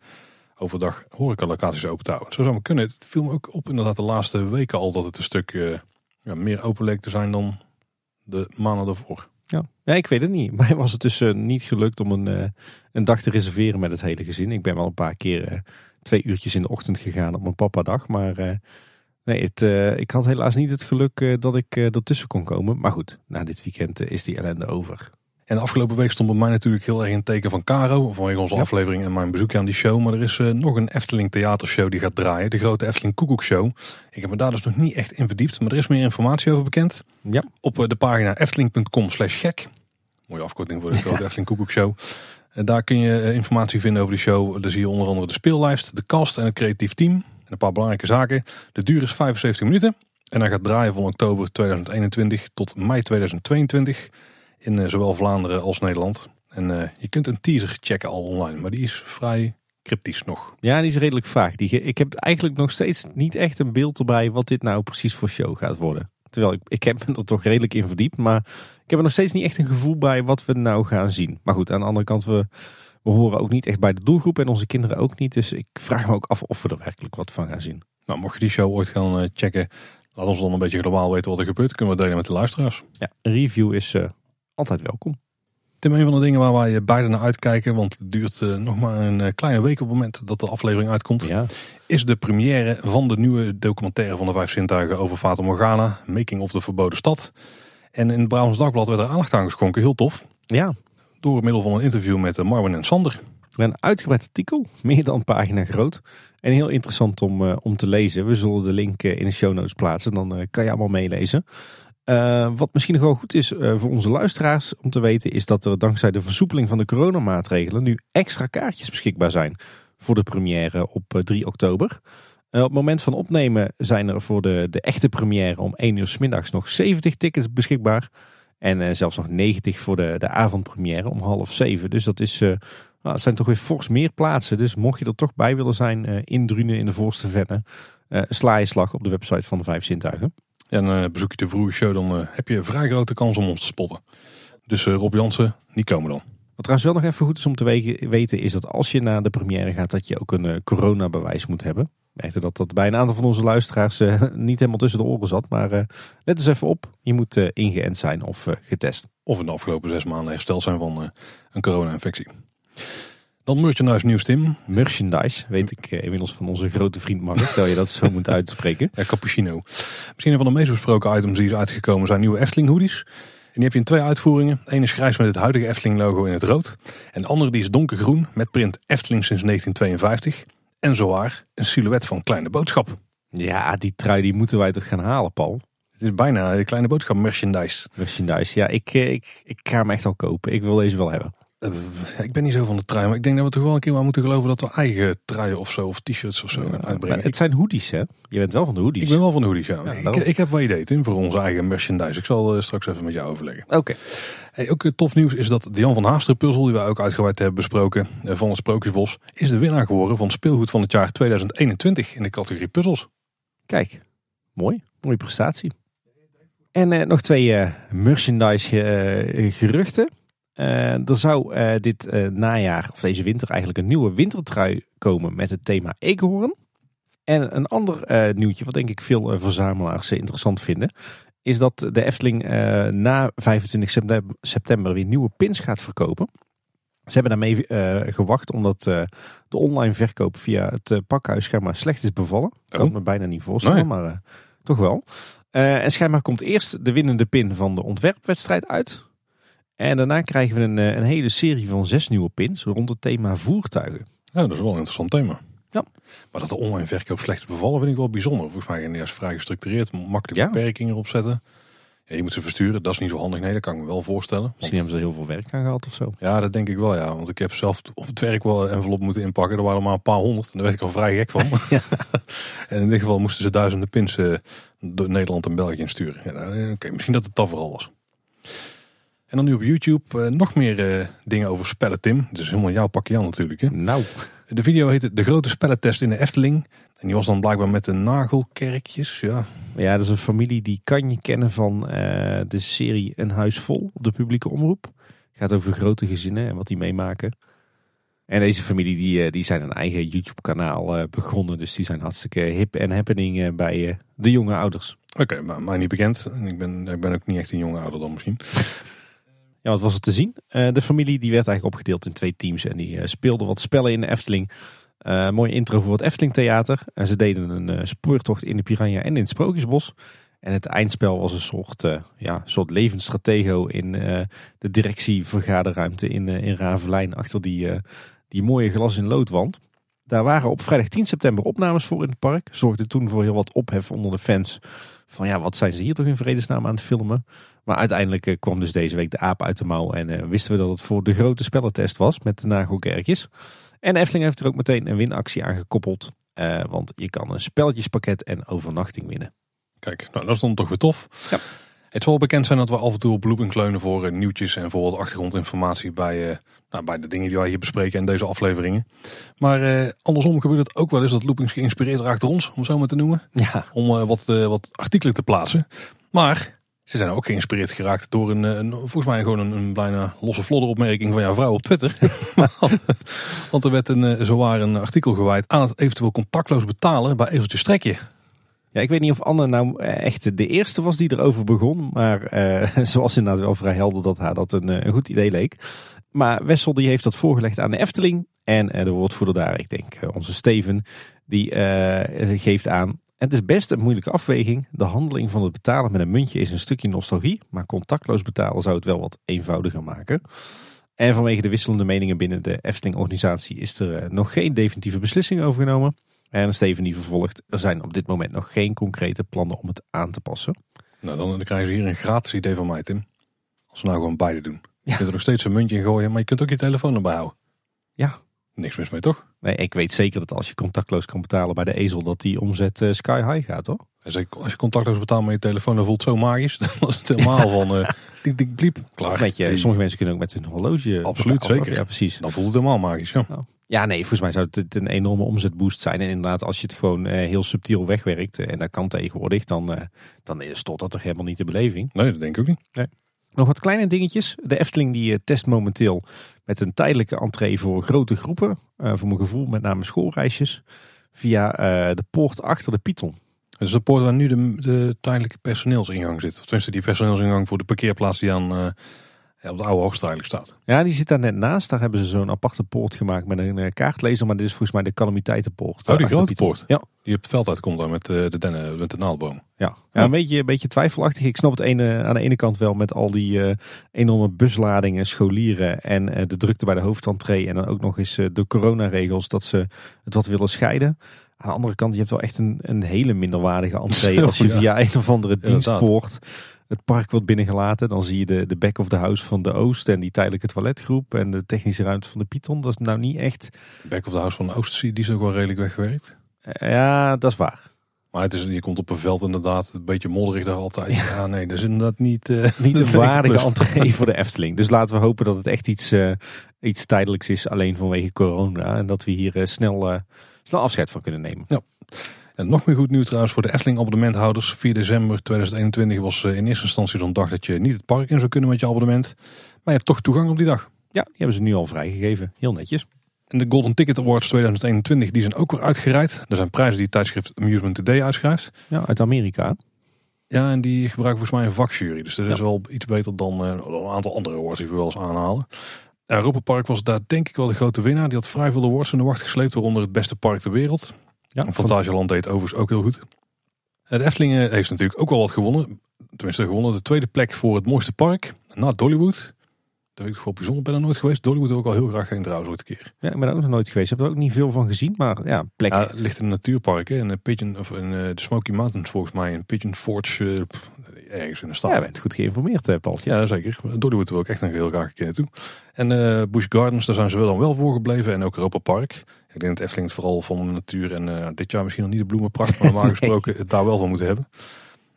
overdag horecalocaties open te houden. Zo zou het kunnen. Het viel me ook op inderdaad de laatste weken al dat het een stuk uh, ja, meer open leek te zijn dan de maanden daarvoor. Ja. ja, ik weet het niet. *laughs* Mij was het dus uh, niet gelukt om een, uh, een dag te reserveren met het hele gezin. Ik ben wel een paar keer twee uurtjes in de ochtend gegaan op mijn papa dag. Maar nee, het, ik had helaas niet het geluk dat ik ertussen kon komen. Maar goed, na dit weekend is die ellende over. En de afgelopen week stond bij mij natuurlijk heel erg in het teken van Caro. Vanwege onze ja. aflevering en mijn bezoekje aan die show. Maar er is uh, nog een Efteling theatershow die gaat draaien. De grote Efteling Koekoekshow. Ik heb me daar dus nog niet echt in verdiept. Maar er is meer informatie over bekend. Ja. Op uh, de pagina efteling.com slash gek. Mooie afkorting voor de *laughs* grote ja. Efteling Koekoekshow. En daar kun je uh, informatie vinden over de show. Daar zie je onder andere de speellijst, de cast en het creatief team. En een paar belangrijke zaken. De duur is 75 minuten. En hij gaat draaien van oktober 2021 tot mei 2022 in uh, zowel Vlaanderen als Nederland. En uh, je kunt een teaser checken al online, maar die is vrij cryptisch nog. Ja, die is redelijk vaag. Die, ik heb eigenlijk nog steeds niet echt een beeld erbij wat dit nou precies voor show gaat worden. Terwijl ik, ik heb me er toch redelijk in verdiept, maar ik heb er nog steeds niet echt een gevoel bij wat we nou gaan zien. Maar goed, aan de andere kant, we, we horen ook niet echt bij de doelgroep en onze kinderen ook niet. Dus ik vraag me ook af of we er werkelijk wat van gaan zien. Nou, mocht je die show ooit gaan uh, checken, laat ons dan een beetje globaal weten wat er gebeurt. Kunnen we delen met de luisteraars. Ja, een review is uh, altijd welkom. Tim, een van de dingen waar wij beide naar uitkijken, want het duurt uh, nog maar een uh, kleine week op het moment dat de aflevering uitkomt, ja. is de première van de nieuwe documentaire van de Vijf Zintuigen over Fata Morgana, Making of the Verboden Stad. En in het Brabants Dagblad werd er aandacht aan geschonken, heel tof. Ja. Door middel van een interview met uh, Marvin en Sander. Een uitgebreid artikel, meer dan een pagina groot. En heel interessant om, uh, om te lezen. We zullen de link uh, in de show notes plaatsen, dan kan je allemaal meelezen. Uh, wat misschien nog wel goed is uh, voor onze luisteraars om te weten, is dat er dankzij de versoepeling van de coronamaatregelen nu extra kaartjes beschikbaar zijn voor de première op uh, 3 oktober. op het moment van opnemen zijn er voor de, de echte première om 1 uur s middags nog 70 tickets beschikbaar. En zelfs nog 90 voor de, de avondpremière om half 7. Dus dat is Nou, zijn toch weer fors meer plaatsen. Dus mocht je er toch bij willen zijn uh, in de voorste venne, sla je slag op de website van de Vijf Zintuigen. En uh, bezoek je de vroege show, dan heb je vrij grote kans om ons te spotten. Dus Rob Jansen, niet komen dan. Wat trouwens wel nog even goed is om te weten, is dat als je naar de première gaat, dat je ook een coronabewijs moet hebben. Merkte dat dat bij een aantal van onze luisteraars *laughs* niet helemaal tussen de oren zat. Maar let eens even op, je moet ingeënt zijn of getest. Of in de afgelopen zes maanden hersteld zijn van een corona-infectie. Dan merchandise nieuws, Tim. Merchandise, weet ik eh, inmiddels van onze grote vriend Mark, terwijl je dat zo moet uitspreken. Ja, cappuccino. Misschien een van de meest besproken items die is uitgekomen zijn nieuwe Efteling hoodies. En die heb je in twee uitvoeringen. Eén is grijs met het huidige Efteling logo in het rood. En de andere die is donkergroen met print Efteling sinds 1952. En zowaar een silhouet van Kleine Boodschap. Ja, die trui die moeten wij toch gaan halen, Paul. Het is bijna een Kleine Boodschap merchandise. Merchandise, ja, ik, eh, ik, ik ga hem echt al kopen. Ik wil deze wel hebben. Uh, ik ben niet zo van de trui, maar ik denk dat we toch wel een keer maar moeten geloven dat we eigen truien of zo, of t-shirts of zo uitbrengen. het zijn hoodies, hè? Je bent wel van de hoodies. Ik ben wel van de hoodies, ja. ik, ik, heb wel idee, Tim, voor onze eigen merchandise. Ik zal uh, straks even met jou overleggen. Oké. Hey, ook tof nieuws is dat de Jan van Haaster puzzel, die wij ook uitgebreid hebben besproken, van het Sprookjesbos, is de winnaar geworden van speelgoed van het jaar 2021 in de categorie puzzels. Kijk, mooi. Mooie prestatie. En nog twee merchandise geruchten. Uh, er zou uh, dit uh, najaar, of deze winter eigenlijk, een nieuwe wintertrui komen met het thema eekhoorn. En een ander nieuwtje, wat denk ik veel verzamelaars interessant vinden, is dat de Efteling na 25 september, weer nieuwe pins gaat verkopen. Ze hebben daarmee gewacht omdat de online verkoop via het pakhuis schijnbaar slecht is bevallen. Ik kan oh. me bijna niet voorstellen, maar toch wel. en schijnbaar komt eerst de winnende pin van de ontwerpwedstrijd uit. En daarna krijgen we een, eh, een hele serie van zes nieuwe pins rond het thema voertuigen. Ja, dat is wel een interessant thema. Ja. Maar dat de online verkoop slecht bevallen vind ik wel bijzonder. Volgens mij is vrij gestructureerd, makkelijk ja. beperkingen erop zetten. Ja, je moet ze versturen, dat is niet zo handig. Nee, dat kan ik me wel voorstellen. Want... Misschien hebben ze heel veel werk aan gehad of zo. Ja, dat denk ik wel, ja. Want ik heb zelf op het werk wel een envelop moeten inpakken. Er waren maar een paar honderd. En daar werd ik al vrij gek van. *laughs* ja. en in dit geval moesten ze duizenden pins uh, door Nederland en België insturen. Ja, nou, Oké, misschien dat het dat vooral was. En dan nu op YouTube uh, nog meer uh, dingen over spellen, Tim. Dus helemaal jouw pakje aan natuurlijk. Hè? Nou. De video heette De Grote Spellentest in de Efteling. En die was dan blijkbaar met de nagelkerkjes. Ja, ja dat is een familie die kan je kennen van uh, de serie Een Huis Vol op de publieke omroep. Het gaat over grote gezinnen en wat die meemaken. En deze familie die, die zijn een eigen YouTube kanaal begonnen. Dus die zijn hartstikke hip en happening bij de jonge ouders. Oké, maar mij niet bekend. Ik ben, ik ben ook niet echt een jonge ouder dan misschien. Ja, wat was er te zien? Uh, de familie die werd eigenlijk opgedeeld in twee teams en die uh, speelden wat spellen in de Efteling. Uh, mooie intro voor het Efteling Theater. En ze deden een spoortocht in de Piranha en in het Sprookjesbos. En het eindspel was een soort, ja, soort levensstratego in de directievergaderruimte in, in Ravelijn. Achter die, die mooie glas in loodwand. Daar waren op vrijdag 10 september opnames voor in het park. Zorgde toen voor heel wat ophef onder de fans. Van ja, wat zijn ze hier toch in vredesnaam aan het filmen? Maar uiteindelijk eh, kwam dus deze week de aap uit de mouw en uh, wisten we dat het voor de grote spellentest was met de nagelkerkjes. En Efteling heeft er ook meteen een winactie aan gekoppeld. Uh, want je kan een spelletjespakket en overnachting winnen. Kijk, nou dat is dan toch weer tof. Ja. Het zal bekend zijn dat we af en toe op looping kleunen voor nieuwtjes en voor wat achtergrondinformatie bij, nou, bij de dingen die wij hier bespreken in deze afleveringen. Maar andersom gebeurt het ook wel eens dat loopings geïnspireerd raakt door ons, om zo maar te noemen. Ja. Om wat, wat artikelen te plaatsen. Maar ze zijn ook geïnspireerd geraakt door een, een volgens mij gewoon een, een bijna losse vlodder opmerking van jouw vrouw op Twitter. *laughs* Want er werd een, eh, zowaar een artikel gewijd aan het eventueel contactloos betalen bij Eveltje Strekje. Ja, ik weet niet of Anne nou eh, echt de eerste was die erover begon. Maar *laughs* ze was inderdaad wel vrij helder dat haar dat een, goed idee leek. Maar Wessel die heeft dat voorgelegd aan de Efteling. En de woordvoerder daar, ik denk onze Steven, die geeft aan het is best een moeilijke afweging. De handeling van het betalen met een muntje is een stukje nostalgie, maar contactloos betalen zou het wel wat eenvoudiger maken. En vanwege de wisselende meningen binnen de Efteling-organisatie is er eh, nog geen definitieve beslissing over genomen. En Steven die vervolgt, er zijn op dit moment nog geen concrete plannen om het aan te passen. Nou, dan, krijgen ze hier een gratis idee van mij, Tim. Als we nou gewoon beide doen. Je kunt er nog steeds een muntje in gooien, maar je kunt ook je telefoon erbij houden. Ja, Niks mis mee, toch? Nee, ik weet zeker dat als je contactloos kan betalen bij de ezel, dat die omzet eh, sky high gaat, hoor. En zeker als je contactloos betaalt met je telefoon, dan voelt het zo magisch. *laughs* Dan is het helemaal van eh dik dik bliep. Klaar. Met je, sommige mensen kunnen ook met hun horloge Absoluut, betalen. zeker. Ja, precies. Dan voelt het helemaal magisch, ja. Ja, nee, volgens mij zou het een enorme omzetboost zijn. En inderdaad, als je het gewoon eh, heel subtiel wegwerkt, en dat kan tegenwoordig, dan, dan stort dat toch helemaal niet de beleving. Nee, dat denk ik ook niet. Nog wat kleine dingetjes. De Efteling die test momenteel met een tijdelijke entree voor grote groepen. eh, voor mijn gevoel met name schoolreisjes. Via eh, de poort achter de Python. Het is de poort waar nu de, de tijdelijke personeelsingang zit. Of tenminste die personeelsingang voor de parkeerplaats die aan eh, ja, op de oude hoogste eigenlijk staat. Ja, die zit daar net naast. Daar hebben ze zo'n aparte poort gemaakt met een eh, kaartlezer. Maar dit is volgens mij de calamiteitenpoort. Oh, die eh, grote poort. Ja, Die op het veld uitkomt daar met eh, de dennen, met de naaldboom. ja. ja een, beetje, een beetje twijfelachtig. Ik snap het ene, aan de ene kant wel met al die eh, enorme busladingen, scholieren en eh, de drukte bij de hoofdentree. En dan ook nog eens eh, de coronaregels dat ze het wat willen scheiden. Aan de andere kant, je hebt wel echt een, een hele minderwaardige *laughs* entree. Zo, Als je via een of andere dienstpoort het park wordt binnengelaten. Dan zie je de, de back of the house van de Oost en die tijdelijke toiletgroep. En de technische ruimte van de Python. Dat is nou niet echt... Back of the house van de Oostzee, die is ook wel redelijk weggewerkt. eh, ja, dat is waar. Maar het is, je komt op een veld inderdaad, een beetje modderig daar altijd. Ja, nee, dat is inderdaad niet... eh, *laughs* niet de een *laughs* waardige plus. entree voor de Efteling. Dus laten we hopen dat het echt iets, eh, iets tijdelijks is, alleen vanwege corona. En dat we hier snel, snel afscheid van kunnen nemen. En nog meer goed nieuws trouwens voor de Efteling abonnementhouders. 4 december 2021 was eh, in eerste instantie zo'n dag dat je niet het park in zou kunnen met je abonnement. Maar je hebt toch toegang op die dag. Ja, die hebben ze nu al vrijgegeven. Heel netjes. En de Golden Ticket Awards 2021 die zijn ook weer uitgereikt. Er zijn prijzen die het tijdschrift Amusement Today uitschrijft. Ja, uit Amerika. Ja, en die gebruiken volgens mij een vakjury. Dus dat is wel iets beter dan eh, een aantal andere awards die we wel eens aanhalen. Europa Park was daar denk ik wel de grote winnaar. Die had vrij veel awards in de wacht gesleept, waaronder het beste park ter wereld. Ja, Fantasieland deed overigens ook heel goed. Eh, De Efteling eh, heeft natuurlijk ook wel wat gewonnen. Tenminste gewonnen. De tweede plek voor het mooiste park. Na Dollywood. Dat vind ik wel bijzonder. Ben er nooit geweest. Dollywood wil ik al heel graag heen trouwens ooit een keer. Ja, ik ben er ook nog nooit geweest. Ik heb er ook niet veel van gezien. Maar ja, plek. Ja, het ligt in een natuurpark. Hè. In, een Pigeon, of in eh, de Smoky Mountains volgens mij. In Pigeon Forge. eh, ergens in de stad. Ja, je bent goed geïnformeerd, eh, Paultje. Ja, zeker. Dollywood wil ik echt nog heel graag een keer naartoe. En eh Busch Gardens, daar zijn ze wel dan wel voor gebleven. En ook Europa Park. Ik denk dat Efteling het vooral van de natuur. En eh, dit jaar misschien nog niet de bloemenpracht. Maar normaal *laughs* gesproken het daar wel van moeten hebben.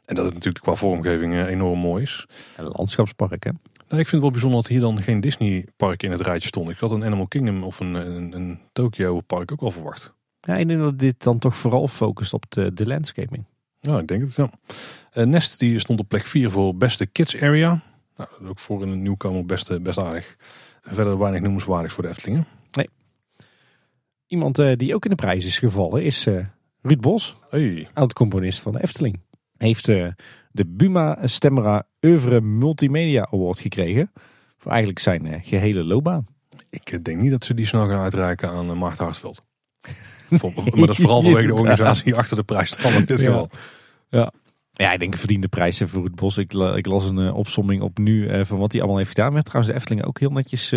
En dat het natuurlijk qua vormgeving eh, enorm mooi is. Een landschapspark, hè. Nou, ik vind het wel bijzonder dat hier dan geen Disney park in het rijtje stond. Ik had een Animal Kingdom of een, een, een Tokyo park ook wel verwacht. Ja, ik denk dat dit dan toch vooral focust op de, de landscaping. Ja, ik denk het. Ja. Eh, Nest die stond op plek 4 voor beste kids area. Nou, ook voor een nieuwkomer best, best aardig. Verder weinig noemenswaardigs voor de Eftelingen. Iemand eh, die ook in de prijs is gevallen is eh, Ruud Bos. Hey, oud-componist van de Efteling. Heeft eh, de Buma Stemra Oeuvre Multimedia Award gekregen. Voor eigenlijk zijn eh, gehele loopbaan. ik denk niet dat ze die snel gaan uitreiken aan Maarten Hartveld. *laughs* Maar dat is vooral vanwege de organisatie achter de prijs in dit Ja. geval. Ja, ik denk verdiende prijs eh, voor Ruud Bos. Ik, ik las een opsomming op nu van wat hij allemaal heeft gedaan. Werd trouwens de Efteling ook heel netjes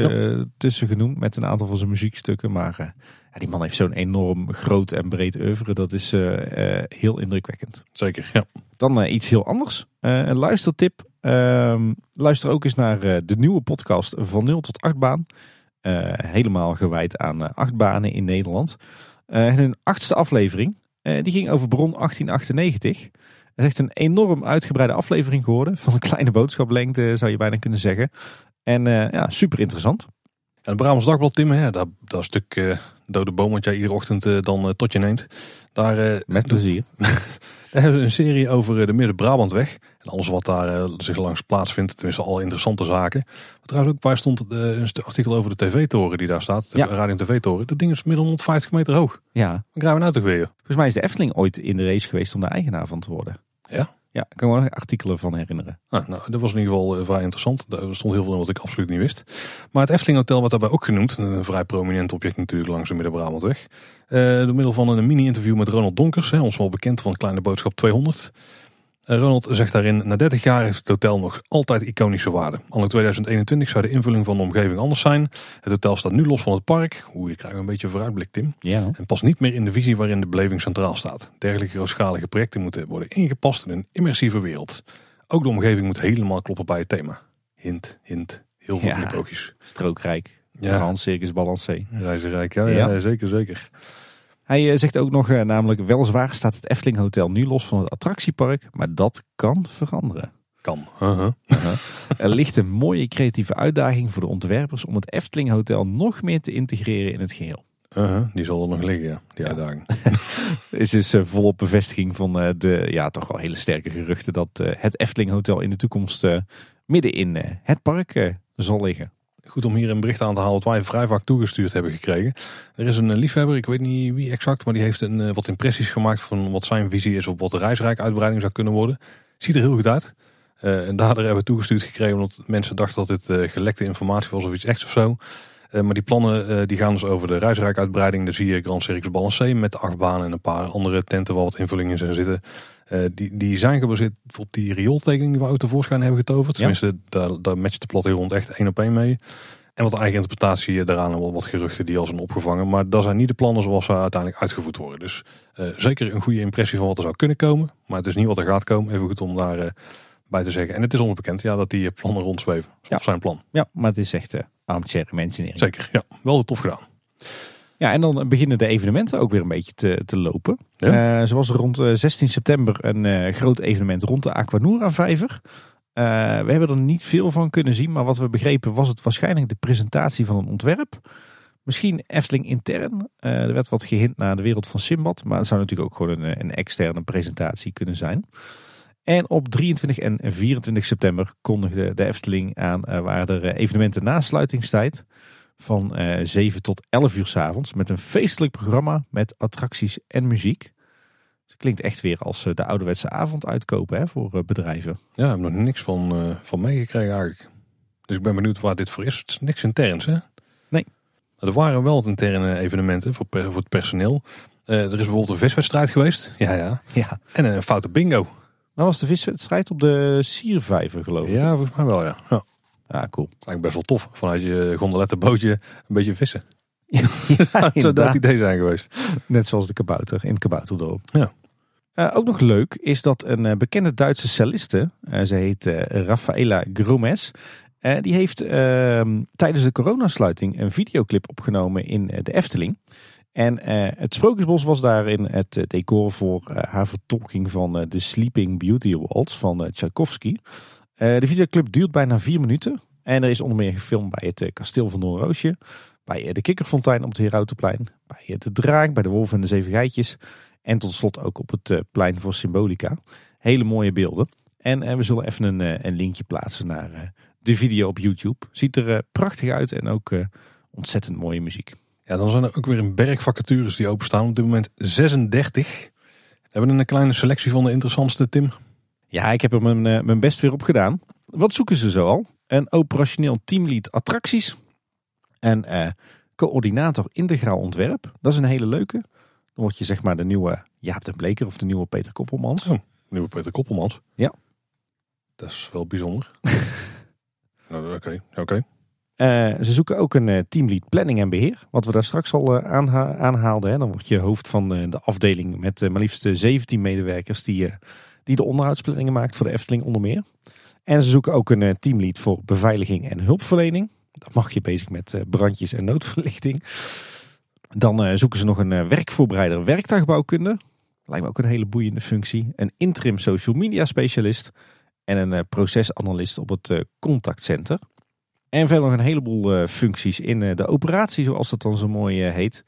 tussen genoemd met een aantal van zijn muziekstukken. Maar ja, die man heeft zo'n enorm groot en breed oeuvre. Dat is eh, eh, heel indrukwekkend. Zeker, ja. Dan eh, iets heel anders. Een luistertip. Ehm, luister ook eens naar de nieuwe podcast van 0 tot 8 baan. Helemaal gewijd aan achtbanen in Nederland. En hun achtste aflevering, die ging over Bron 1898. Het is echt een enorm uitgebreide aflevering geworden. Van een kleine boodschaplengte zou je bijna kunnen zeggen. En ja, super interessant. En het Brabants Dagblad, Tim, hè, dat, dat stuk eh, dode boom wat jij iedere ochtend eh, dan eh, tot je neemt. Daar, Met plezier. *laughs* Daar hebben een serie over de Midden-Brabantweg. En alles wat daar zich langs plaatsvindt. Tenminste, alle interessante zaken. Wat trouwens ook bij stond een artikel over de tv-toren die daar staat. De Ja. radio- en tv-toren. Dat ding is dan 150 meter hoog. Ja, Dan krijgen we nou toch weer. volgens mij is de Efteling ooit in de race geweest om de eigenaar van te worden. Ja? Ja, ik kan me nog artikelen van herinneren. Nou, nou, dat was in ieder geval eh, vrij interessant. Daar stond heel veel in wat ik absoluut niet wist. Maar het Efteling Hotel wordt daarbij ook genoemd. Een vrij prominent object natuurlijk langs de Midden-Brabantweg. Eh door middel van een mini-interview met Ronald Donkers. Hè, ons wel bekend van Kleine Boodschap 200. Ronald zegt daarin, na 30 jaar heeft het hotel nog altijd iconische waarde. Al in 2021 zou de invulling van de omgeving anders zijn. Het hotel staat nu los van het park. Oeh, je krijgt een beetje vooruitblik, Tim. Ja. En past niet meer in de visie waarin de beleving centraal staat. Dergelijke grootschalige projecten moeten worden ingepast in een immersieve wereld. Ook de omgeving moet helemaal kloppen bij het thema. Hint, hint. Heel veel Ja. knipoogjes. Strookrijk. Ja. Hans Circus Balancé. Reizenrijk, ja, ja. ja zeker, zeker. Hij zegt ook nog namelijk, weliswaar staat het Efteling Hotel nu los van het attractiepark, maar dat kan veranderen. Kan. Uh-huh. er ligt een mooie creatieve uitdaging voor de ontwerpers om het Efteling Hotel nog meer te integreren in het geheel. Uh-huh. Die zal er nog liggen, ja, die ja. uitdaging. *laughs* is dus uh, volop bevestiging van de ja, toch wel hele sterke geruchten dat het Efteling Hotel in de toekomst midden in het park zal liggen. Goed om hier een bericht aan te halen wat wij vrij vaak toegestuurd hebben gekregen. Er is een liefhebber, ik weet niet wie exact, maar die heeft een, wat impressies gemaakt van wat zijn visie is op wat de reisrijk uitbreiding zou kunnen worden. Ziet er heel goed uit. Uh, en daardoor hebben we toegestuurd gekregen omdat mensen dachten dat dit uh, gelekte informatie was of iets echt of zo. Uh, maar die plannen die gaan dus over de reisrijkuitbreiding. Daar zie je Grand Circus Balancé met de achtbanen en een paar andere tenten waar wat invullingen in zijn zitten. die, die zijn gebaseerd op die riooltekening die we ook tevoorschijn hebben getoverd. Tenminste, daar, daar matcht de plattegrond echt één op één mee. En wat eigen interpretatie daaraan en wat geruchten die al zijn opgevangen. Maar dat zijn niet de plannen zoals ze uiteindelijk uitgevoerd worden. Dus zeker een goede impressie van wat er zou kunnen komen. Maar het is niet wat er gaat komen. Even goed om daar bij te zeggen. En het is ons bekend ja, dat die plannen rondzweven. Ja. zijn plan. Ja, maar het is echt uh, armchair engineering. Zeker, ja. Wel tof gedaan. Ja, en dan beginnen de evenementen ook weer een beetje te, te lopen. Ja. Uh, zoals er rond 16 eh, september een uh, groot evenement rond de Aquanura vijver. we hebben er niet veel van kunnen zien, maar wat we begrepen was het waarschijnlijk de presentatie van een ontwerp. Misschien Efteling intern. er werd wat gehint naar de wereld van Simbad, maar het zou natuurlijk ook gewoon een, een externe presentatie kunnen zijn. En op 23 en 24 september kondigde de Efteling aan uh, waar er eh, evenementen na sluitingstijd van uh, eh, 7 tot 11 uur s avonds met een feestelijk programma met attracties en muziek. Dus het klinkt echt weer als de ouderwetse avond uitkopen hè, voor bedrijven. Ja, ik heb nog niks van, van meegekregen eigenlijk. Dus ik ben benieuwd waar dit voor is. Het is niks interns hè? Nee. Er waren wel interne evenementen voor, voor het personeel. er is bijvoorbeeld een viswedstrijd geweest. Ja, ja. ja. En een foute bingo. Dat was de viswedstrijd op de Siervijver geloof ik. Ja, volgens mij wel ja. Ja, ja cool. Eigenlijk best wel tof. Vanuit je gondolettenbootje een beetje vissen. *laughs* ja, *laughs* zou dat idee zijn geweest. Net zoals de kabouter in het kabouterdorp. Ja. Uh, ook nog leuk is dat een uh, bekende Duitse celliste, uh, ze heet Rafaela Gromes, die heeft ehm, tijdens de coronasluiting een videoclip opgenomen in de Efteling. En uh, het Sprookjesbos was daarin het eh, decor voor uh, haar vertolking van de Sleeping Beauty Waltz van Tchaikovsky. de videoclip duurt bijna vier minuten. En er is onder meer gefilmd bij het kasteel van Noorroosje. Bij de Kikkerfontein op het Herautenplein. Bij de Draak, bij de Wolf en de Zeven Geitjes. En tot slot ook op het plein voor Symbolica. Hele mooie beelden. En we zullen even een, een linkje plaatsen naar de video op YouTube. Ziet er prachtig uit en ook ontzettend mooie muziek. Ja, dan zijn er ook weer een berg vacatures die openstaan. Op dit moment 36. We hebben een kleine selectie van de interessantste, Tim. Ja, ik heb er mijn, eh, mijn best weer op gedaan. Wat zoeken ze zo al? Een operationeel teamlead attracties. En uh, coördinator integraal ontwerp. Dat is een hele leuke. Dan word je zeg maar de nieuwe Jaap den Bleker of de nieuwe Peter Koppelmans. Oh, nieuwe Peter Koppelmans? Ja. Dat is wel bijzonder. *laughs* nou, oké, oké. Uh, ze zoeken ook een uh, teamlead planning en beheer. Wat we daar straks al uh, aanha aanhaalden. Hè. Dan word je hoofd van de afdeling met maar liefst 17 medewerkers die, die de onderhoudsplanningen maakt voor de Efteling onder meer. En ze zoeken ook een teamlead voor beveiliging en hulpverlening. Dan mag je bezig met brandjes en noodverlichting. Dan zoeken ze nog een werkvoorbereider werktuigbouwkunde. Lijkt me ook een hele boeiende functie. Een interim social media specialist. En een procesanalist op het contactcenter. En verder nog een heleboel uh, functies in uh, de operatie, zoals dat dan zo mooi uh, heet.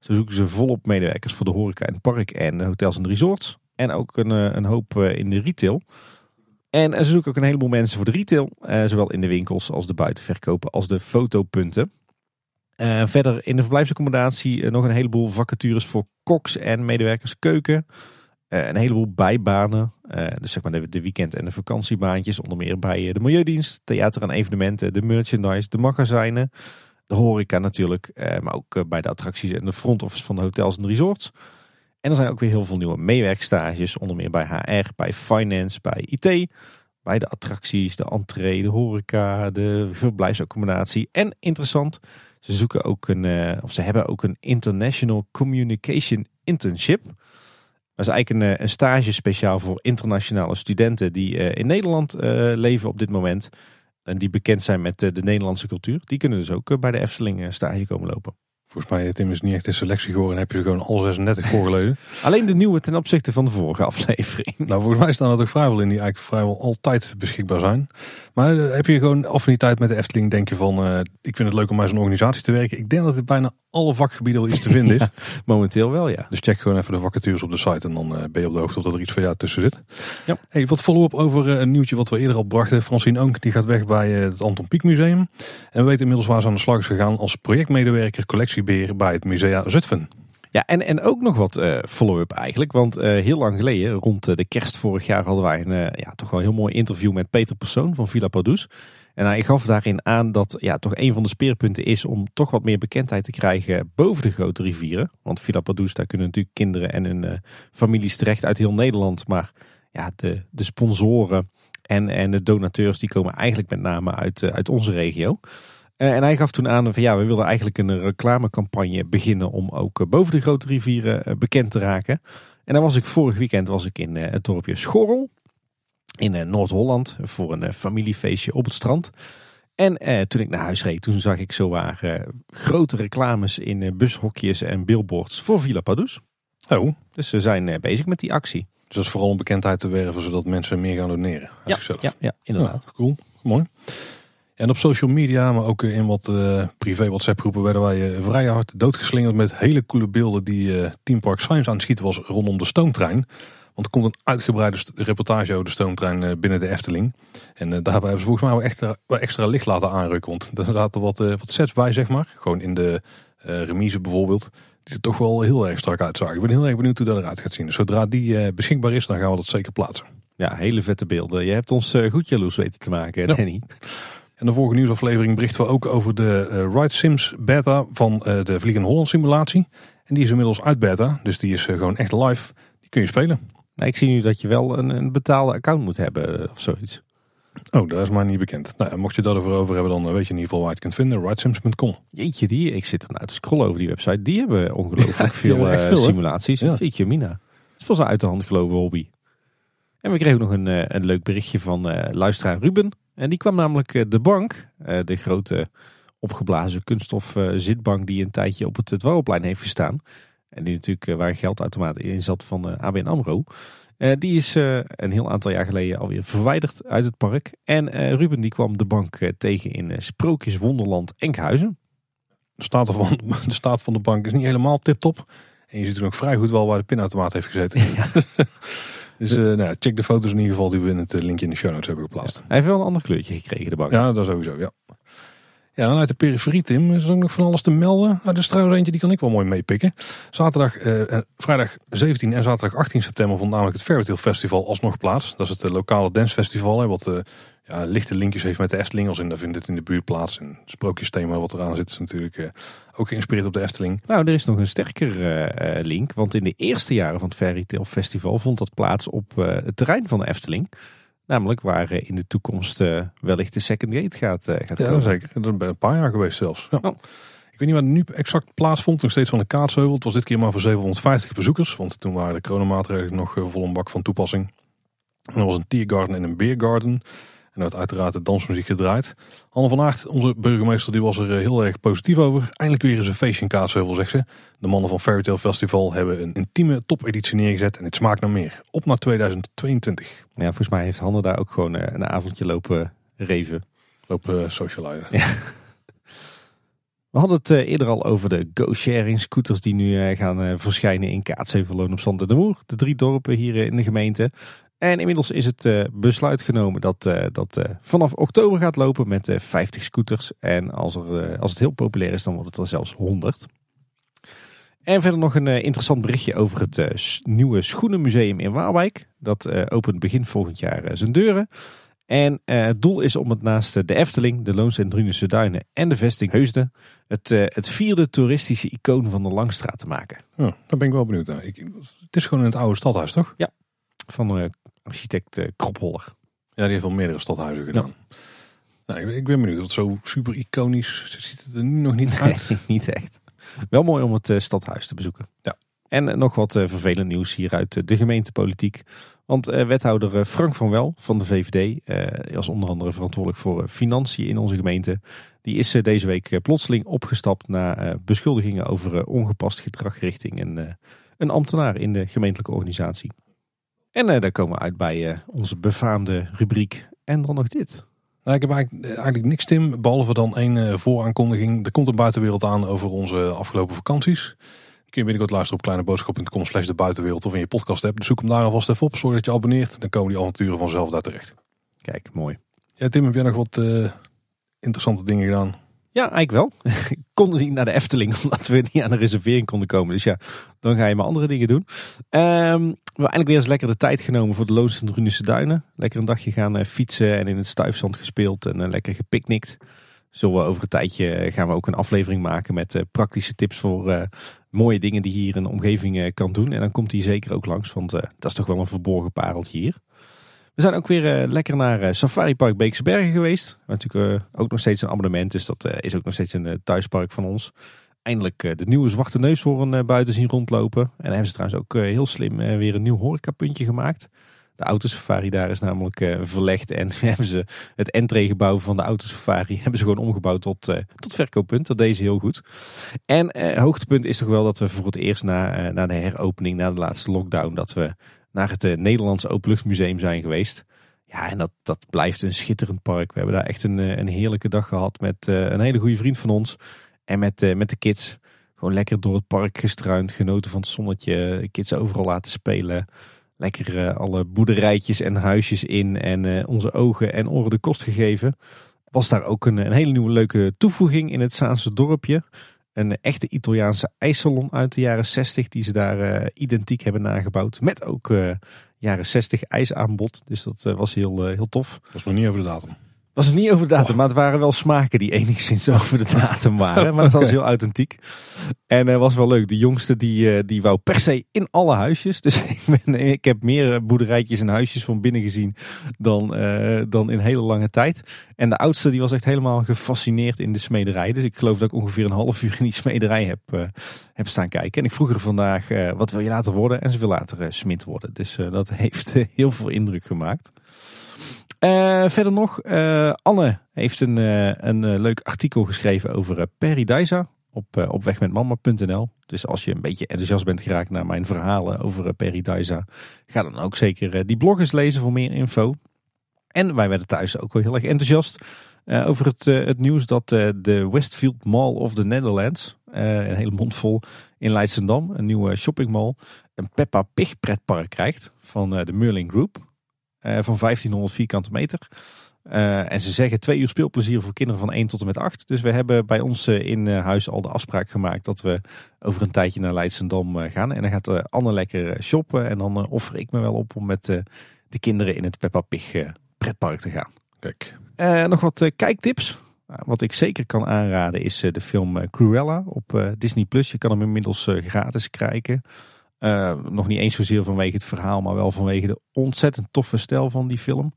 Zo zoeken ze volop medewerkers voor de horeca in het park en de hotels en resorts. En ook een, een hoop in de retail. En ze zoeken ook een heleboel mensen voor de retail. zowel in de winkels als de buitenverkopen als de fotopunten. verder in de verblijfsaccommodatie nog een heleboel vacatures voor koks en medewerkers keuken. Uh, een heleboel bijbanen. Uh, dus zeg maar de, weekend- en de vakantiebaantjes. Onder meer bij eh, de Milieudienst, theater en evenementen, de merchandise, de magazijnen. De horeca natuurlijk. Maar ook bij de attracties en de front office van de hotels en resorts. En er zijn ook weer heel veel nieuwe meewerkstages. Onder meer bij HR, bij finance, bij IT. Bij de attracties, de entree, de horeca, de verblijfsaccommodatie. En interessant, ze zoeken ook een, of ze hebben ook een International Communication Internship. Dat is eigenlijk een, eh, een stage speciaal voor internationale studenten die eh, in Nederland eh, leven op dit moment. en die bekend zijn met de Nederlandse cultuur, die kunnen dus ook bij de Efteling stage komen lopen. Volgens mij, Tim, is niet echt een selectie geworden en heb je ze gewoon alle 36 voorgeleden. *laughs* Alleen de nieuwe ten opzichte van de vorige aflevering. Nou, volgens mij staan er toch vrijwel in die eigenlijk vrijwel altijd beschikbaar zijn. Maar uh, heb je gewoon affiniteit met de Efteling, denk je van, uh, ik vind het leuk om bij zo'n organisatie te werken. Ik denk dat het bijna alle vakgebieden wel iets te vinden is. *laughs* ja, momenteel wel, ja. Dus check gewoon even de vacatures op de site en dan uh, ben je op de hoogte of er iets voor jou tussen zit. Ja. Hey, wat follow-up over een nieuwtje wat we eerder al brachten. Francine Oonk, die gaat weg bij het Anton Pieck Museum. En we weten inmiddels waar ze aan de slag is gegaan als projectmedewerker bij het Musea Zutphen. Ja, en, en ook nog wat uh, follow-up eigenlijk. Want uh, heel lang geleden, rond uh, de kerst vorig jaar, hadden wij een ja, toch wel heel mooi interview met Peter Persoon van Villa Padus. En hij gaf daarin aan dat ja, toch een van de speerpunten is om toch wat meer bekendheid te krijgen boven de grote rivieren. Want Villa Padus, daar kunnen natuurlijk kinderen en hun families terecht uit heel Nederland. Maar ja, de, de sponsoren en, en de donateurs die komen eigenlijk met name uit, uit onze regio. Eh, en hij gaf toen aan van ja, we wilden eigenlijk een reclamecampagne beginnen om ook eh, boven de grote rivieren eh, bekend te raken. En dan was ik vorig weekend was ik in het dorpje Schorrel in Noord-Holland voor een familiefeestje op het strand. En eh, toen ik naar huis reed, toen zag ik zo waar grote reclames in bushokjes en billboards voor Villa Padus. Oh. Dus ze zijn bezig met die actie. Dus dat is vooral om bekendheid te werven, zodat mensen meer gaan doneren. Ja, ja, ja, inderdaad. cool, mooi. En op social media, maar ook in wat uh, privé WhatsApp groepen werden wij uh, vrij hard doodgeslingerd met hele coole beelden die uh, Team Park Science aan het schieten was rondom de stoomtrein. Want er komt een uitgebreide reportage over de stoomtrein binnen de Efteling. En daarbij hebben ze volgens mij wel extra, wel extra licht laten aanrukken. Want *laughs* er zaten wat, wat sets bij, zeg maar. Gewoon in de remise bijvoorbeeld. Die er toch wel heel erg strak uitzagen. Ik ben heel erg benieuwd hoe dat eruit gaat zien. Dus zodra die beschikbaar is, dan gaan we dat zeker plaatsen. Ja, hele vette beelden. Je hebt ons goed jaloers weten te maken, Danny. *laughs* En de vorige nieuwsaflevering berichten we ook over de uh, Ride Sims beta van uh, de Vliegende Holland simulatie. En die is inmiddels uit beta, dus die is uh, gewoon echt live. Die kun je spelen. Nou, ik zie nu dat je wel een, een betaalde account moet hebben of zoiets. Oh, dat is maar niet bekend. Nou, mocht je dat ervoor over hebben, dan weet je in ieder geval waar je het kunt vinden. Ridesims.com. Jeetje, die, ik zit er nou te scrollen over die website. Die hebben ongelooflijk *laughs* veel, veel simulaties. Ja. Jeetje, Mina. Het is pas een uit de hand gelopen hobby. En we kregen nog een, een leuk berichtje van luisteraar Ruben. En die kwam namelijk eh, de bank, eh, de grote opgeblazen kunststof eh, zitbank die een tijdje op het dwarrelplein heeft gestaan. En die natuurlijk waar geldautomaat in zat van ABN AMRO. die is een heel aantal jaar geleden alweer verwijderd uit het park. En Ruben die kwam de bank tegen in Sprookjes Wonderland Enkhuizen. De staat, van, *laughs* de staat van de bank is niet helemaal tip-top. En je ziet er ook vrij goed wel waar de pinautomaat heeft gezeten. *laughs* Ja. *laughs* Dus uh, nou, check de foto's in ieder geval die we in het eh, linkje in de show notes hebben geplaatst. Hij heeft wel een ander kleurtje gekregen, de bank. Ja, dat sowieso, ja. Ja, dan uit de periferie, Tim, is er ook nog van alles te melden. Nou, is trouwens eentje, die kan ik wel mooi meepikken. Zaterdag, uh, vrijdag 17 en zaterdag 18 september vond namelijk het Fairytale Festival alsnog plaats. Dat is het lokale dancefestival, hè, wat ja, lichte linkjes heeft met de Efteling. Als in, daar vindt het in de buurt plaats. En het sprookjesthema wat eraan zit is natuurlijk uh, ook geïnspireerd op de Efteling. Nou, er is nog een sterker uh, link. Want in de eerste jaren van het Fairy Tale Festival vond dat plaats op uh, het terrein van de Efteling. Namelijk waar in de toekomst wellicht de Second Gate gaat, gaat ja, komen. zeker. Dat is een paar jaar geweest zelfs. Ja. Oh. Ik weet niet waar het nu exact plaatsvond. Nog steeds van de Kaatsheuvel. Het was dit keer maar voor 750 bezoekers. Want toen waren de coronamaatregelen nog vol een bak van toepassing. er was een tiergarden en een beergarden. En werd uiteraard de dansmuziek gedraaid. Anne van Aert, onze burgemeester, die was er eh, heel erg positief over. Eindelijk weer eens een feestje in Kaatsheuvel, zegt ze. De mannen van Fairytale Festival hebben een intieme topeditie neergezet. En het smaakt naar meer. Op naar 2022. Ja, volgens mij heeft Hanne daar ook gewoon eh, een avondje lopen reven. Lopen uh, socializen. Ja. *laughs* We hadden het eerder al over de go-sharing scooters die nu gaan verschijnen in Kaatsheuvel, Loon op Zand en de Moer. De drie dorpen hier in de gemeente. En inmiddels is het uh, besluit genomen dat uh, dat uh, vanaf oktober gaat lopen met 50 scooters. En als, er, als het heel populair is, dan wordt het er zelfs 100. En verder nog een interessant berichtje over het nieuwe Schoenenmuseum in Waalwijk. Dat opent begin volgend jaar zijn deuren. En het doel is om het naast de Efteling, de Loons en Drunense Duinen en de vesting Heusden... Het, het vierde toeristische icoon van de Langstraat te maken. Ja, daar ben ik wel benieuwd naar. Ik, het is gewoon in het oude stadhuis, toch? Ja, van architect uh, Kropholler. Ja, die heeft wel meerdere stadhuizen gedaan. Nou, ik, ik, ben benieuwd, wat zo super iconisch ziet het er nu nog niet uit. Nee, *laughs* niet echt. Wel mooi om het uh, stadhuis te bezoeken. Ja. En uh, nog wat vervelend nieuws hier uit de gemeentepolitiek. Want wethouder Frank van Wel van de VVD, als onder andere verantwoordelijk voor financiën in onze gemeente, die is deze week plotseling opgestapt na beschuldigingen over ongepast gedrag richting een, een ambtenaar in de gemeentelijke organisatie. En daar komen we uit bij onze befaamde rubriek en dan nog dit. Nou, ik heb eigenlijk, eigenlijk, niks, Tim. Behalve dan één vooraankondiging. Er komt een buitenwereld aan over onze afgelopen vakanties kun je binnenkort luisteren op kleineboodschap.com slash de buitenwereld of in je podcast hebt. Dus zoek hem daar alvast even op. Zorg dat je abonneert. Dan komen die avonturen vanzelf daar terecht. Kijk, mooi. Ja, Tim, heb jij nog wat uh, interessante dingen gedaan? Ja, eigenlijk wel. *laughs* ik kon niet naar de Efteling *laughs* omdat we niet aan de reservering konden komen. Dus ja, dan ga je maar andere dingen doen. Um, we hebben eindelijk weer eens lekker de tijd genomen voor de Loons en Duinen. Lekker een dagje gaan uh, fietsen en in het stuifzand gespeeld en uh, lekker gepicnict. Zullen we over een tijdje gaan we ook een aflevering maken met praktische tips voor mooie dingen die hier in de omgeving eh, kan doen. En dan komt hij zeker ook langs, want eh, dat is toch wel een verborgen pareltje hier. We zijn ook weer eh, lekker naar Safari Park Beekse Bergen geweest. Natuurlijk ook nog steeds een abonnement, dus dat is ook nog steeds een thuispark van ons. Eindelijk de nieuwe zwarte neushoorn buiten zien rondlopen. En hebben ze trouwens ook heel slim weer een nieuw horecapuntje gemaakt. De autosafari daar is namelijk verlegd en *laughs* hebben ze het entreegebouw van de autosafari *laughs* hebben ze gewoon omgebouwd tot, uh, tot verkooppunt. Dat deze heel goed. En uh, hoogtepunt is toch wel dat we voor het eerst na, na de heropening, na de laatste lockdown, dat we naar het Nederlandse Openluchtmuseum zijn geweest. Ja, en dat, dat blijft een schitterend park. We hebben daar echt een, een heerlijke dag gehad met een hele goede vriend van ons. En met, met de kids. Gewoon lekker door het park gestruind, genoten van het zonnetje, kids overal laten spelen. Lekker alle boerderijtjes en huisjes in en onze ogen en oren de kost gegeven. Was daar ook een, een hele nieuwe leuke toevoeging in het Zaanse dorpje. Een echte Italiaanse ijssalon uit de jaren 60 die ze daar uh, identiek hebben nagebouwd. Met ook jaren 60 ijsaanbod. Dus dat was heel, heel tof. Dat was nog niet over de datum was het niet over de datum, oh. maar het waren wel smaken die enigszins *laughs* over de datum waren. Maar het was *laughs* heel authentiek. En het was wel leuk. De jongste die, eh, die wou per se in alle huisjes. Dus *laughs* ik, ben, ik heb meer boerderijtjes en huisjes van binnen gezien dan, uh, dan in hele lange tijd. En de oudste die was echt helemaal gefascineerd in de smederij. Dus ik geloof dat ik ongeveer een half uur in die smederij heb, uh, heb staan kijken. En ik vroeg er vandaag, wat wil je later worden? En ze wil later smid worden. Dus dat heeft heel veel indruk gemaakt. Uh, verder nog, uh, Anne heeft een, uh, een leuk artikel geschreven over Paradisa op, op wegmetmama.nl. Dus als je een beetje enthousiast bent geraakt naar mijn verhalen over Paradisa, ga dan ook zeker die blog eens lezen voor meer info. En wij werden thuis ook wel heel erg enthousiast over het, het nieuws dat de Westfield Mall of the Netherlands, een hele mond vol in Leidschendam, een nieuwe shoppingmall, een Peppa Pig pretpark krijgt van de Merlin Group. Eh, van 1500 vierkante meter. Uh, en ze zeggen twee uur speelplezier voor kinderen van 1 tot en met 8. Dus we hebben bij ons uh, in huis al de afspraak gemaakt dat we over een tijdje naar Leidsendam gaan. En dan gaat Anne lekker shoppen. En dan offer ik me wel op om met de kinderen in het Peppa Pig pretpark te gaan. Kijk. nog wat kijktips. Wat ik zeker kan aanraden is de film Cruella op Disney+. Plus. Je kan hem inmiddels gratis krijgen. Uh, nog niet eens zozeer vanwege het verhaal, maar wel vanwege de ontzettend toffe stijl van die film.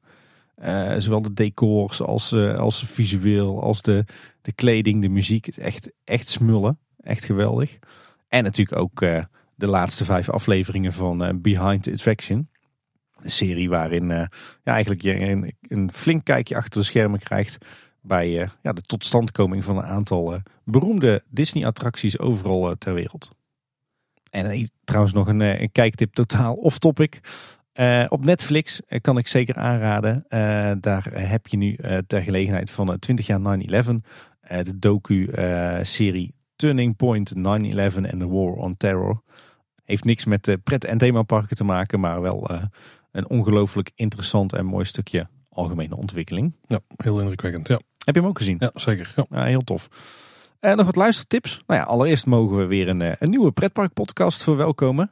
Uh, zowel de decors als, uh, als visueel, als de, de kleding, de muziek. Het is echt, echt smullen. Echt geweldig. En natuurlijk ook de laatste vijf afleveringen van Behind the Attraction. Een serie waarin ja, eigenlijk je een, een, flink kijkje achter de schermen krijgt. Bij ja, de totstandkoming van een aantal beroemde Disney-attracties overal ter wereld. En trouwens nog een, eh, een kijktip totaal off topic. Uh, op Netflix eh, kan ik zeker aanraden. Uh, daar heb je nu ter gelegenheid van 20 jaar 9-11 de docu-serie Turning Point 9-11 and the War on Terror. Heeft niks met pret- en themaparken te maken, maar wel een ongelooflijk interessant en mooi stukje algemene ontwikkeling. Ja, heel indrukwekkend. Ja. Heb je hem ook gezien? Ja, zeker. Ja. heel tof. En nog wat luistertips. Nou ja, allereerst mogen we weer een, eh, een nieuwe pretparkpodcast verwelkomen.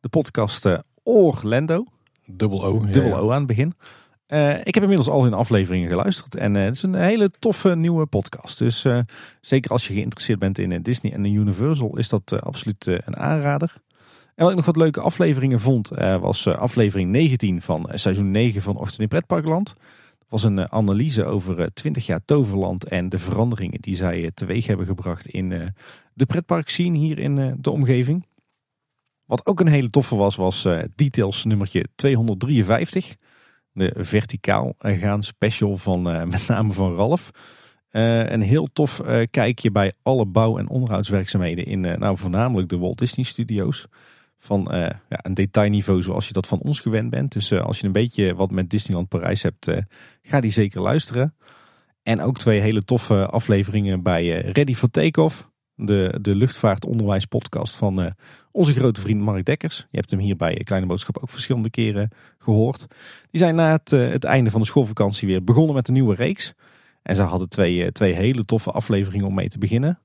De podcast uh, Orlando. Dubbel O. Dubbel O aan het begin. Uh, ik heb inmiddels al hun afleveringen geluisterd. En het is een hele toffe nieuwe podcast. Dus zeker als je geïnteresseerd bent in Disney en Universal is dat absoluut een aanrader. En wat ik nog wat leuke afleveringen vond was aflevering 19 van seizoen 9 van Ochtend in Pretparkland was een eh, analyse over 20 eh, jaar Toverland en de veranderingen die zij eh, teweeg hebben gebracht in de pretpark scene hier in de omgeving. Wat ook een hele toffe was, was Details nummertje 253. De verticaal gaan special van *laughs* met name van Ralf. een heel tof kijkje bij alle bouw- en onderhoudswerkzaamheden in nou, voornamelijk de Walt Disney Studios van ja, een detailniveau zoals je dat van ons gewend bent. Dus als je een beetje wat met Disneyland Parijs hebt, ga die zeker luisteren. En ook twee hele toffe afleveringen bij Ready for Takeoff. De, de luchtvaartonderwijs podcast van onze grote vriend Mark Dekkers. Je hebt hem hier bij Kleine Boodschap ook verschillende keren gehoord. Die zijn na het, het einde van de schoolvakantie weer begonnen met een nieuwe reeks. En ze hadden twee, twee hele toffe afleveringen om mee te beginnen.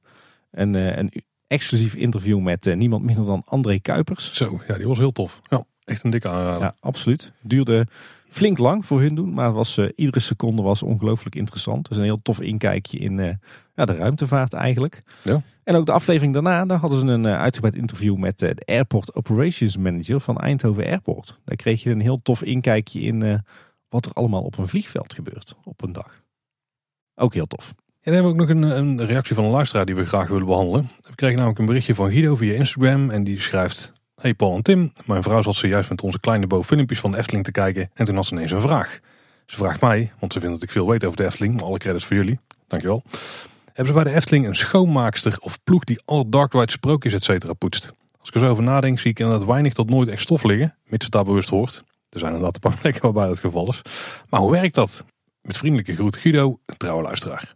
Een, een exclusief interview met niemand minder dan André Kuipers. Zo, ja, die was heel tof. Ja, echt een dikke aanrader. Ja, absoluut. Duurde flink lang voor hun doen, maar was, iedere seconde was ongelooflijk interessant. Dus een heel tof inkijkje in ja, de ruimtevaart eigenlijk. Ja. En ook de aflevering daarna, daar hadden ze een uh, uitgebreid interview met de Airport Operations Manager van Eindhoven Airport. Daar kreeg je een heel tof inkijkje in wat er allemaal op een vliegveld gebeurt op een dag. Ook heel tof. En dan hebben we ook nog een, een, reactie van een luisteraar die we graag willen behandelen. We kregen namelijk een berichtje van Guido via Instagram en die schrijft... Hey Paul en Tim, mijn vrouw zat zojuist met onze kleine Bo filmpjes van de Efteling te kijken en toen had ze ineens een vraag. Ze vraagt mij, want ze vindt dat ik veel weet over de Efteling, maar alle credits voor jullie. Dankjewel hebben ze bij de Efteling een schoonmaakster of ploeg die alle dark ride sprookjes et cetera poetst. Als ik er zo over nadenk, zie ik inderdaad weinig tot nooit echt stof liggen, mits het daar bewust hoort. Er zijn inderdaad een paar *laughs* plekken waarbij dat geval is. Maar hoe werkt dat? Met vriendelijke groet Guido, een trouwe luisteraar.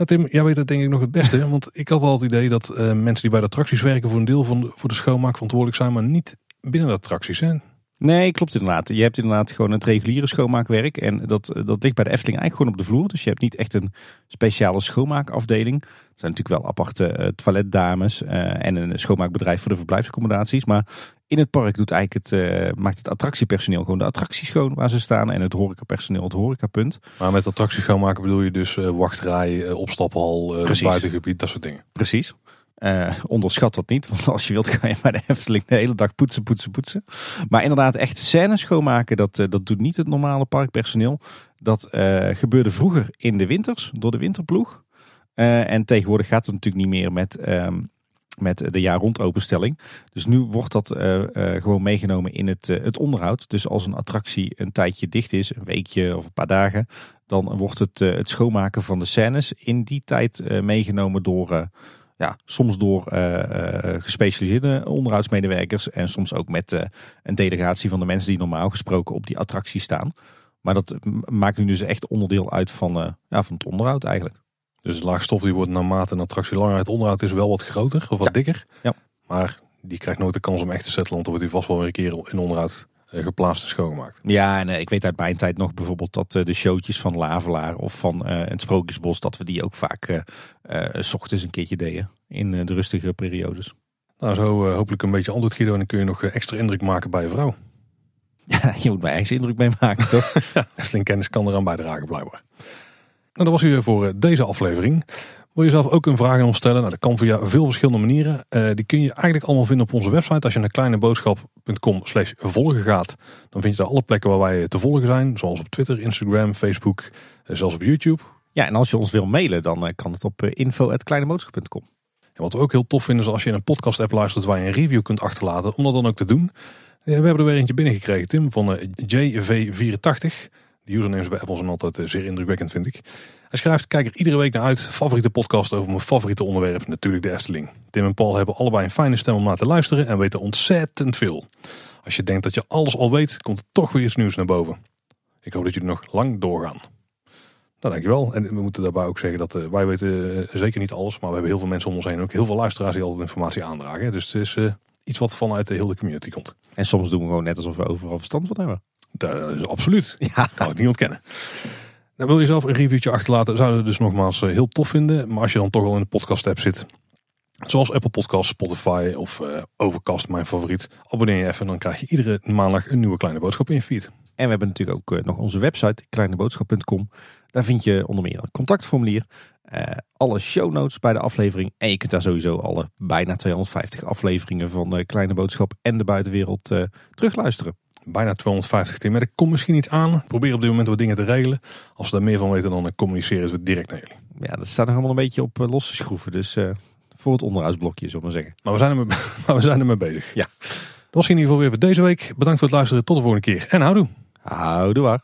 Nou Tim, jij weet het denk ik nog het beste. Want ik had al het idee dat uh, mensen die bij de attracties werken voor een deel van de, voor de schoonmaak verantwoordelijk zijn, maar niet binnen de attracties. Hè? Nee, klopt inderdaad. Je hebt inderdaad gewoon het reguliere schoonmaakwerk. En dat, dat ligt bij de Efteling eigenlijk gewoon op de vloer. Dus je hebt niet echt een speciale schoonmaakafdeling. Er zijn natuurlijk wel aparte uh, toiletdames uh, en een schoonmaakbedrijf voor de verblijfsaccommodaties. Maar in het park doet eigenlijk het, uh, maakt het attractiepersoneel gewoon de attractie schoon waar ze staan. En het horecapersoneel het horecapunt. Maar met attractie schoonmaken bedoel je dus wachtrij, opstappenhal, buitengebied, dat soort dingen? Precies. Uh, onderschat dat niet, want als je wilt kan je bij de Efteling de hele dag poetsen, poetsen, poetsen. Maar inderdaad, echt scènes schoonmaken, dat, uh, dat doet niet het normale parkpersoneel. Dat uh, gebeurde vroeger in de winters, door de winterploeg. en tegenwoordig gaat het natuurlijk niet meer met, um, met de jaar rond openstelling. Dus nu wordt dat gewoon meegenomen in het, het onderhoud. Dus als een attractie een tijdje dicht is, een weekje of een paar dagen, dan wordt het, het schoonmaken van de scènes in die tijd meegenomen door ja, soms door uh, gespecialiseerde onderhoudsmedewerkers en soms ook met uh, een delegatie van de mensen die normaal gesproken op die attractie staan. Maar dat maakt nu dus echt onderdeel uit van, ja, van het onderhoud eigenlijk. Dus de laagstof die wordt naarmate een attractie langer het onderhoud is wel wat groter of wat dikker. Ja. Maar die krijgt nooit de kans om echt te settelen, want dan wordt hij vast wel weer een keer in onderhoud geplaatst en schoongemaakt. Ja, en ik weet uit mijn tijd nog bijvoorbeeld dat de showtjes van Lavelaar of van het Sprookjesbos, dat we die ook vaak s ochtends een keertje deden in eh, de rustige periodes. Nou, zo hopelijk een beetje antwoord Guido en dan kun je nog eh, extra indruk maken bij je vrouw. *laughs* Ja, je moet bij ergens indruk mee maken, toch? *laughs* ja, kennis kan eraan bijdragen, blijkbaar. Nou, dat was weer voor deze aflevering. Wil je zelf ook een vraag aan ons stellen? Nou, dat kan via veel verschillende manieren. Uh, die kun je eigenlijk allemaal vinden op onze website. Als je naar kleineboodschap.com slash volgen gaat, dan vind je daar alle plekken waar wij te volgen zijn. Zoals op Twitter, Instagram, Facebook, uh, zelfs op YouTube. Ja, en als je ons wil mailen, dan uh, kan het op info.kleineboodschap.com wat we ook heel tof vinden is als je in een podcast app luistert waar je een review kunt achterlaten, om dat dan ook te doen. We hebben er weer eentje binnengekregen, Tim, van eh, JV84. Usernames bij Apple zijn altijd eh, zeer indrukwekkend, vind ik. Hij schrijft, kijk er iedere week naar uit. Favoriete podcast over mijn favoriete onderwerp, natuurlijk de Efteling. Tim en Paul hebben allebei een fijne stem om naar te luisteren en weten ontzettend veel. Als je denkt dat je alles al weet, komt er toch weer iets nieuws naar boven. Ik hoop dat jullie nog lang doorgaan. Nou, dankjewel. En we moeten daarbij ook zeggen dat uh, wij weten uh, zeker niet alles, maar we hebben heel veel mensen om ons heen. Ook heel veel luisteraars die altijd informatie aandragen. Dus het is iets wat vanuit de hele community komt. En soms doen we gewoon net alsof we overal verstand van hebben. Dat is absoluut. Ja. Kan ik niet ontkennen. Dan wil je zelf een reviewtje achterlaten, zouden we dus nogmaals heel tof vinden. Maar als je dan toch al in de podcast app zit, zoals Apple Podcasts, Spotify of Overcast, mijn favoriet, abonneer je even. Dan krijg je iedere maandag een nieuwe kleine boodschap in je feed. En we hebben natuurlijk ook nog onze website, kleineboodschap.com. Daar vind je onder meer een contactformulier, uh, alle show notes bij de aflevering. En je kunt daar sowieso alle bijna 250 afleveringen van de Kleine Boodschap en de buitenwereld uh, terugluisteren. Bijna 250 Tim. Maar ik kom misschien niet aan. Probeer op dit moment wat dingen te regelen. Als we daar meer van weten, dan communiceren we direct naar jullie. Ja, dat staat nog allemaal een beetje op uh, losse schroeven. Dus voor het onderhoudsblokje, zullen we maar zeggen. Maar we zijn, er mee, *laughs* maar we zijn er mee bezig. Ja. Dat was in ieder geval weer voor deze week. Bedankt voor het luisteren. Tot de volgende keer. En houdoe. Houdoe waar.